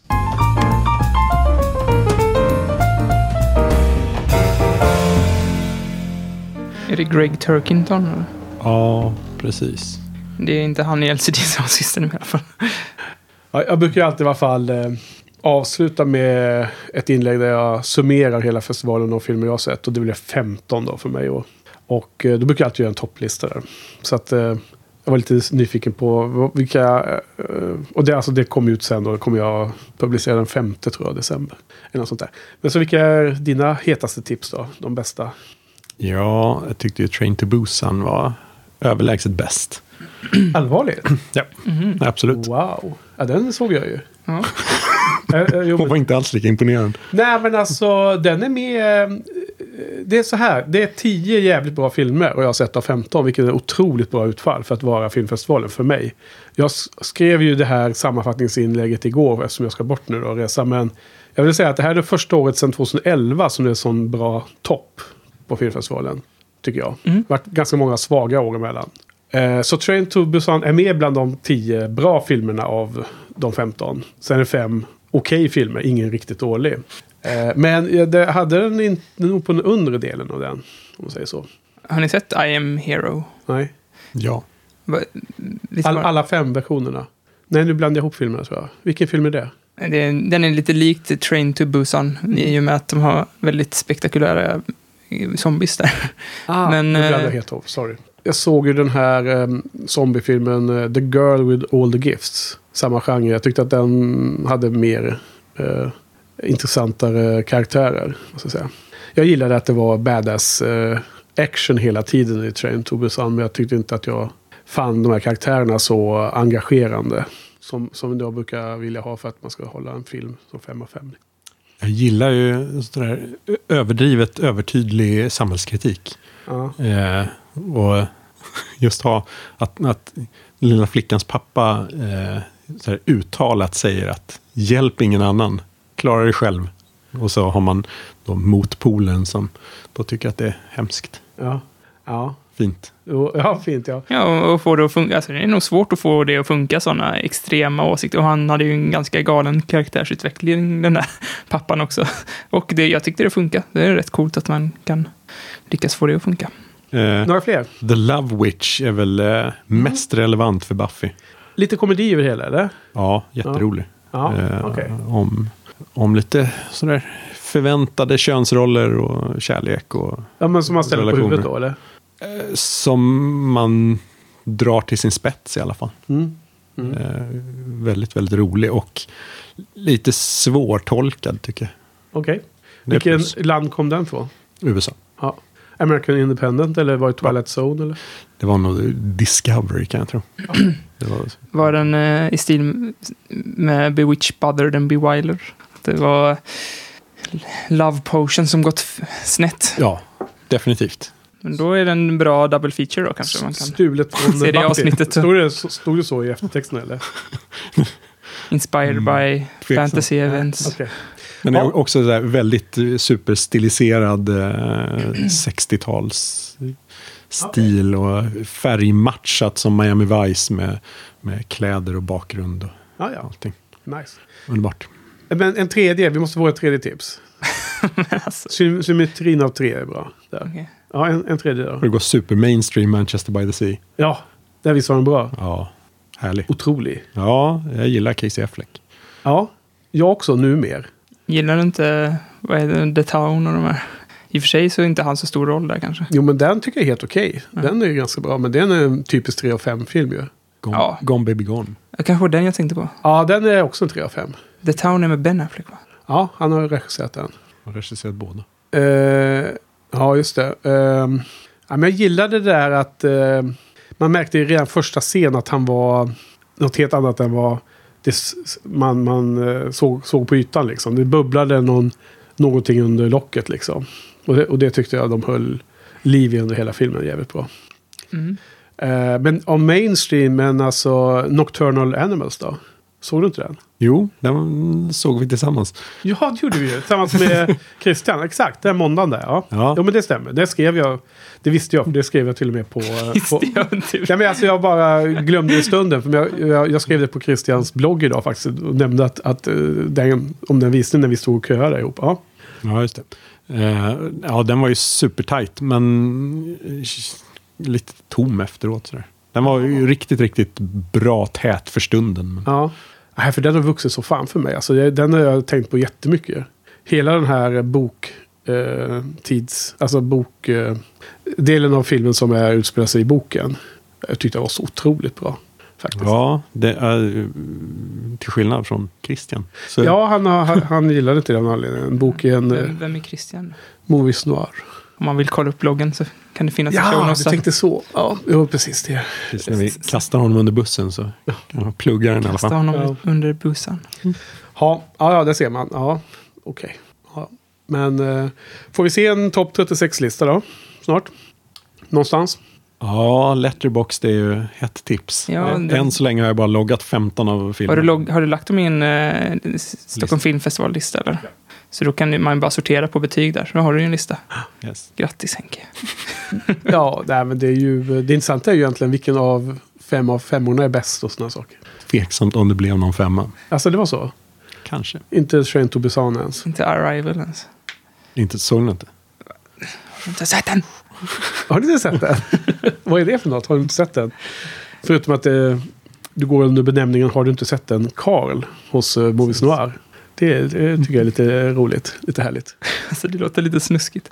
Är det Greg Turkington? eller? Ja, precis. Det är inte han i LCD System i alla fall. Ja, jag brukar alltid i alla fall eh, avsluta med ett inlägg där jag summerar hela festivalen och filmer jag har sett. Och det blir 15 då för mig. Och, och eh, då brukar jag alltid göra en topplista där. Så att eh, jag var lite nyfiken på vilka... Eh, och det, alltså, det kom ut sen och det kommer jag publicera den 5 tror jag, december. Eller något sånt där. Men så vilka är dina hetaste tips då? De bästa? Ja, jag tyckte ju Train to Busan var överlägset bäst. Allvarligt? Ja, Mhm. absolut. Wow. Ja, den såg jag ju. Ja. Hon var inte alls lika imponerad. Nej, men alltså den är med... Det är så här. Det är tio jävligt bra filmer och jag har sett av 15. Vilket är otroligt bra utfall för att vara filmfestivalen för mig. Jag skrev ju det här sammanfattningsinlägget igår eftersom jag ska bort nu då och resa. Men jag vill säga att det här är det första året sedan 2011 som det är sån bra topp på filmfestivalen. Tycker jag. Det har varit ganska många svaga år emellan. Eh, Så Train to Busan är med bland de tio bra filmerna av de 15. Sen är det fem okej filmer, ingen riktigt dålig. Eh, Men jag det hade den inte nog på den undre delen av den, om man säger så. Har ni sett I am Hero? Nej. Ja. All, alla fem versionerna. Nej, nu blandar jag ihop filmerna tror jag. Vilken film är det? Är, den är lite likt Train to Busan i och med att de har väldigt spektakulära eh, zombies där. Ah, Men, nu blandar eh, jag helt ihop, sorry. Jag såg ju den här um, zombiefilmen eh, The Girl with All the Gifts. Samma genre. Jag tyckte att den hade mer eh, intressantare karaktärer. Måste jag, säga. jag gillade att det var badass eh, action hela tiden i Train to Busan. Men jag tyckte inte att jag fann de här karaktärerna så engagerande. Som, som jag brukar vilja ha för att man ska hålla en film som 5 av 5. Jag gillar ju sådär överdrivet övertydlig samhällskritik. Ja. Eh, och just ha att, att lilla flickans pappa eh, uttalat säger att hjälp ingen annan, klara dig själv. Och så har man då motpolen som då tycker att det är hemskt. Ja. ja. Fint. Ja, fint ja. Ja, och- få det att funka. Alltså, det är nog svårt att få det att funka, sådana extrema åsikter. Och han hade ju en ganska galen karaktärsutveckling, den där pappan också. Och det, jag tyckte det funkade. Det är rätt coolt att man kan lyckas få det att funka. Eh, Några fler? The Love Witch är väl eh, mest relevant för Buffy. Lite komedi över det hela, eller? Ja, jätterolig. Ja, Eh, okej. om, om lite sådär förväntade könsroller och kärlek. Och Ja, men som man ställer på relationer. huvudet då, eller? Eh, Som man drar till sin spets i alla fall. Mm. Mm. Eh, väldigt, väldigt rolig och lite svårtolkad tycker jag. Okej. Vilken plus. land kom den från? USA. Ja. American Independent eller var det Twilight Zone? Eller? Det var nog Discovery kan jag tro. Det var, Var den eh, i stil med Bewitched Buther than Bewilder? Det var Love Potion som gått snett. ja, definitivt. Men då är det en bra double feature då kanske. Man kan Stulet från se det avsnittet. Stod det, så- stod det så i eftertexten eller? Inspired by Tveksam. fantasy events. Men det är Ja. också väldigt eh, superstiliserad eh, 60-tals stil och färgmatchat som Miami Vice med, med kläder och bakgrund och Ja, ja. allting. Nice. Underbart. Men en tredje, vi måste få ett tredje tips. Sy- Symmetrin av tre är bra. Där. Okej. Ja, en, en tredje då. Det gå super mainstream Manchester by the Sea. Ja, där visst var den bra. Ja, härlig. Otrolig. Ja, jag gillar Casey Affleck. Ja, jag också nu mer. Gillar du inte, vad är det, The Town och de här? I och för sig så är inte han så stor roll där kanske. Jo, men den tycker jag är helt okej. Den är ju ganska bra, men den är en typisk 3 av 5 film ju. Gone, Ja. Gone Baby Gone. Kanske var den jag tänkte på. Ja, den är också en 3 av 5. The Town är med Ben Affleck va? Ja, han har ju regisserat den. Jag har regisserat båda. Eh, ja, just det. Eh, ja, men jag gillade det där att eh, man märkte i redan första scen att han var något helt annat än vad det, man, man eh, såg, såg på ytan. Liksom. Det bubblade någon, någonting under locket. Liksom. Och, det, och det tyckte jag de höll liv i under hela filmen jävligt bra. Mm. Men om mainstream, men alltså Nocturnal Animals då? Såg du inte den? Jo, den såg vi tillsammans. Ja, det gjorde vi ju. Tillsammans med Christian. Exakt, den måndagen där. Ja. Ja. Jo, men det stämmer. Det skrev jag. Det visste jag, det skrev jag till och med på... på ja, men alltså, jag bara glömde i stunden. För jag, jag, jag skrev det på Christians blogg idag faktiskt. Och nämnde att, att eh, den, om den visningen när vi stod och köade ihop. Ja. Ja, just det. Eh, ja, den var ju supertight, men eh, lite tom efteråt. Sådär. Den var ju riktigt, riktigt bra tät för stunden. Men... Ja. Nej, för den har vuxit så fan för mig. Alltså, den har jag tänkt på jättemycket. Hela den här bok... Eh, tids... Alltså bok... Eh, delen av filmen som är utspelar sig i boken. Jag tyckte det var så otroligt bra. Faktiskt. Ja, det är eh, till skillnad från Christian. Så, Ja, han, har, han, han gillade inte den anledningen. Boken eh, Vem, vem är Christian? Movies Noir. Om man vill kolla upp bloggen så kan det finnas i show Ja, du tänkte så. Ja, jo, precis det. Precis när vi kastar honom under bussen så kan han plugga den i alla Kasta fall. honom under bussen. Ja, ja, ja det ser man. Ja, okej. Ja. Men eh, får vi se en topp 36-lista då? Snart? Någonstans? Ja, Letterboxd är ju ett tips. Ja, Eh, den- Än så länge har jag bara loggat 15 av Har filmerna. du, log- har du lagt dem i en eh, Stockholm Filmfestival-lista eller? Så då kan man bara sortera på betyg där. Så då har du ju en lista. Yes. Grattis Henke. ja, nej, men det är ju... Det intressanta är ju egentligen vilken av fem av femmorna är bäst och sådana saker. Tveksamt om det blev någon femma. Alltså det var så? Kanske. Inte Train to Busan ens? Inte Arrival ens. Inte såg ni inte? Har du inte sett den? Har du inte sett den? Vad är det för något? Har du inte sett den? Förutom att det, du går under benämningen Har du inte sett den? Karl hos uh, Movies Noir. Det, det tycker jag är lite roligt. Lite härligt. Alltså det låter lite snuskigt.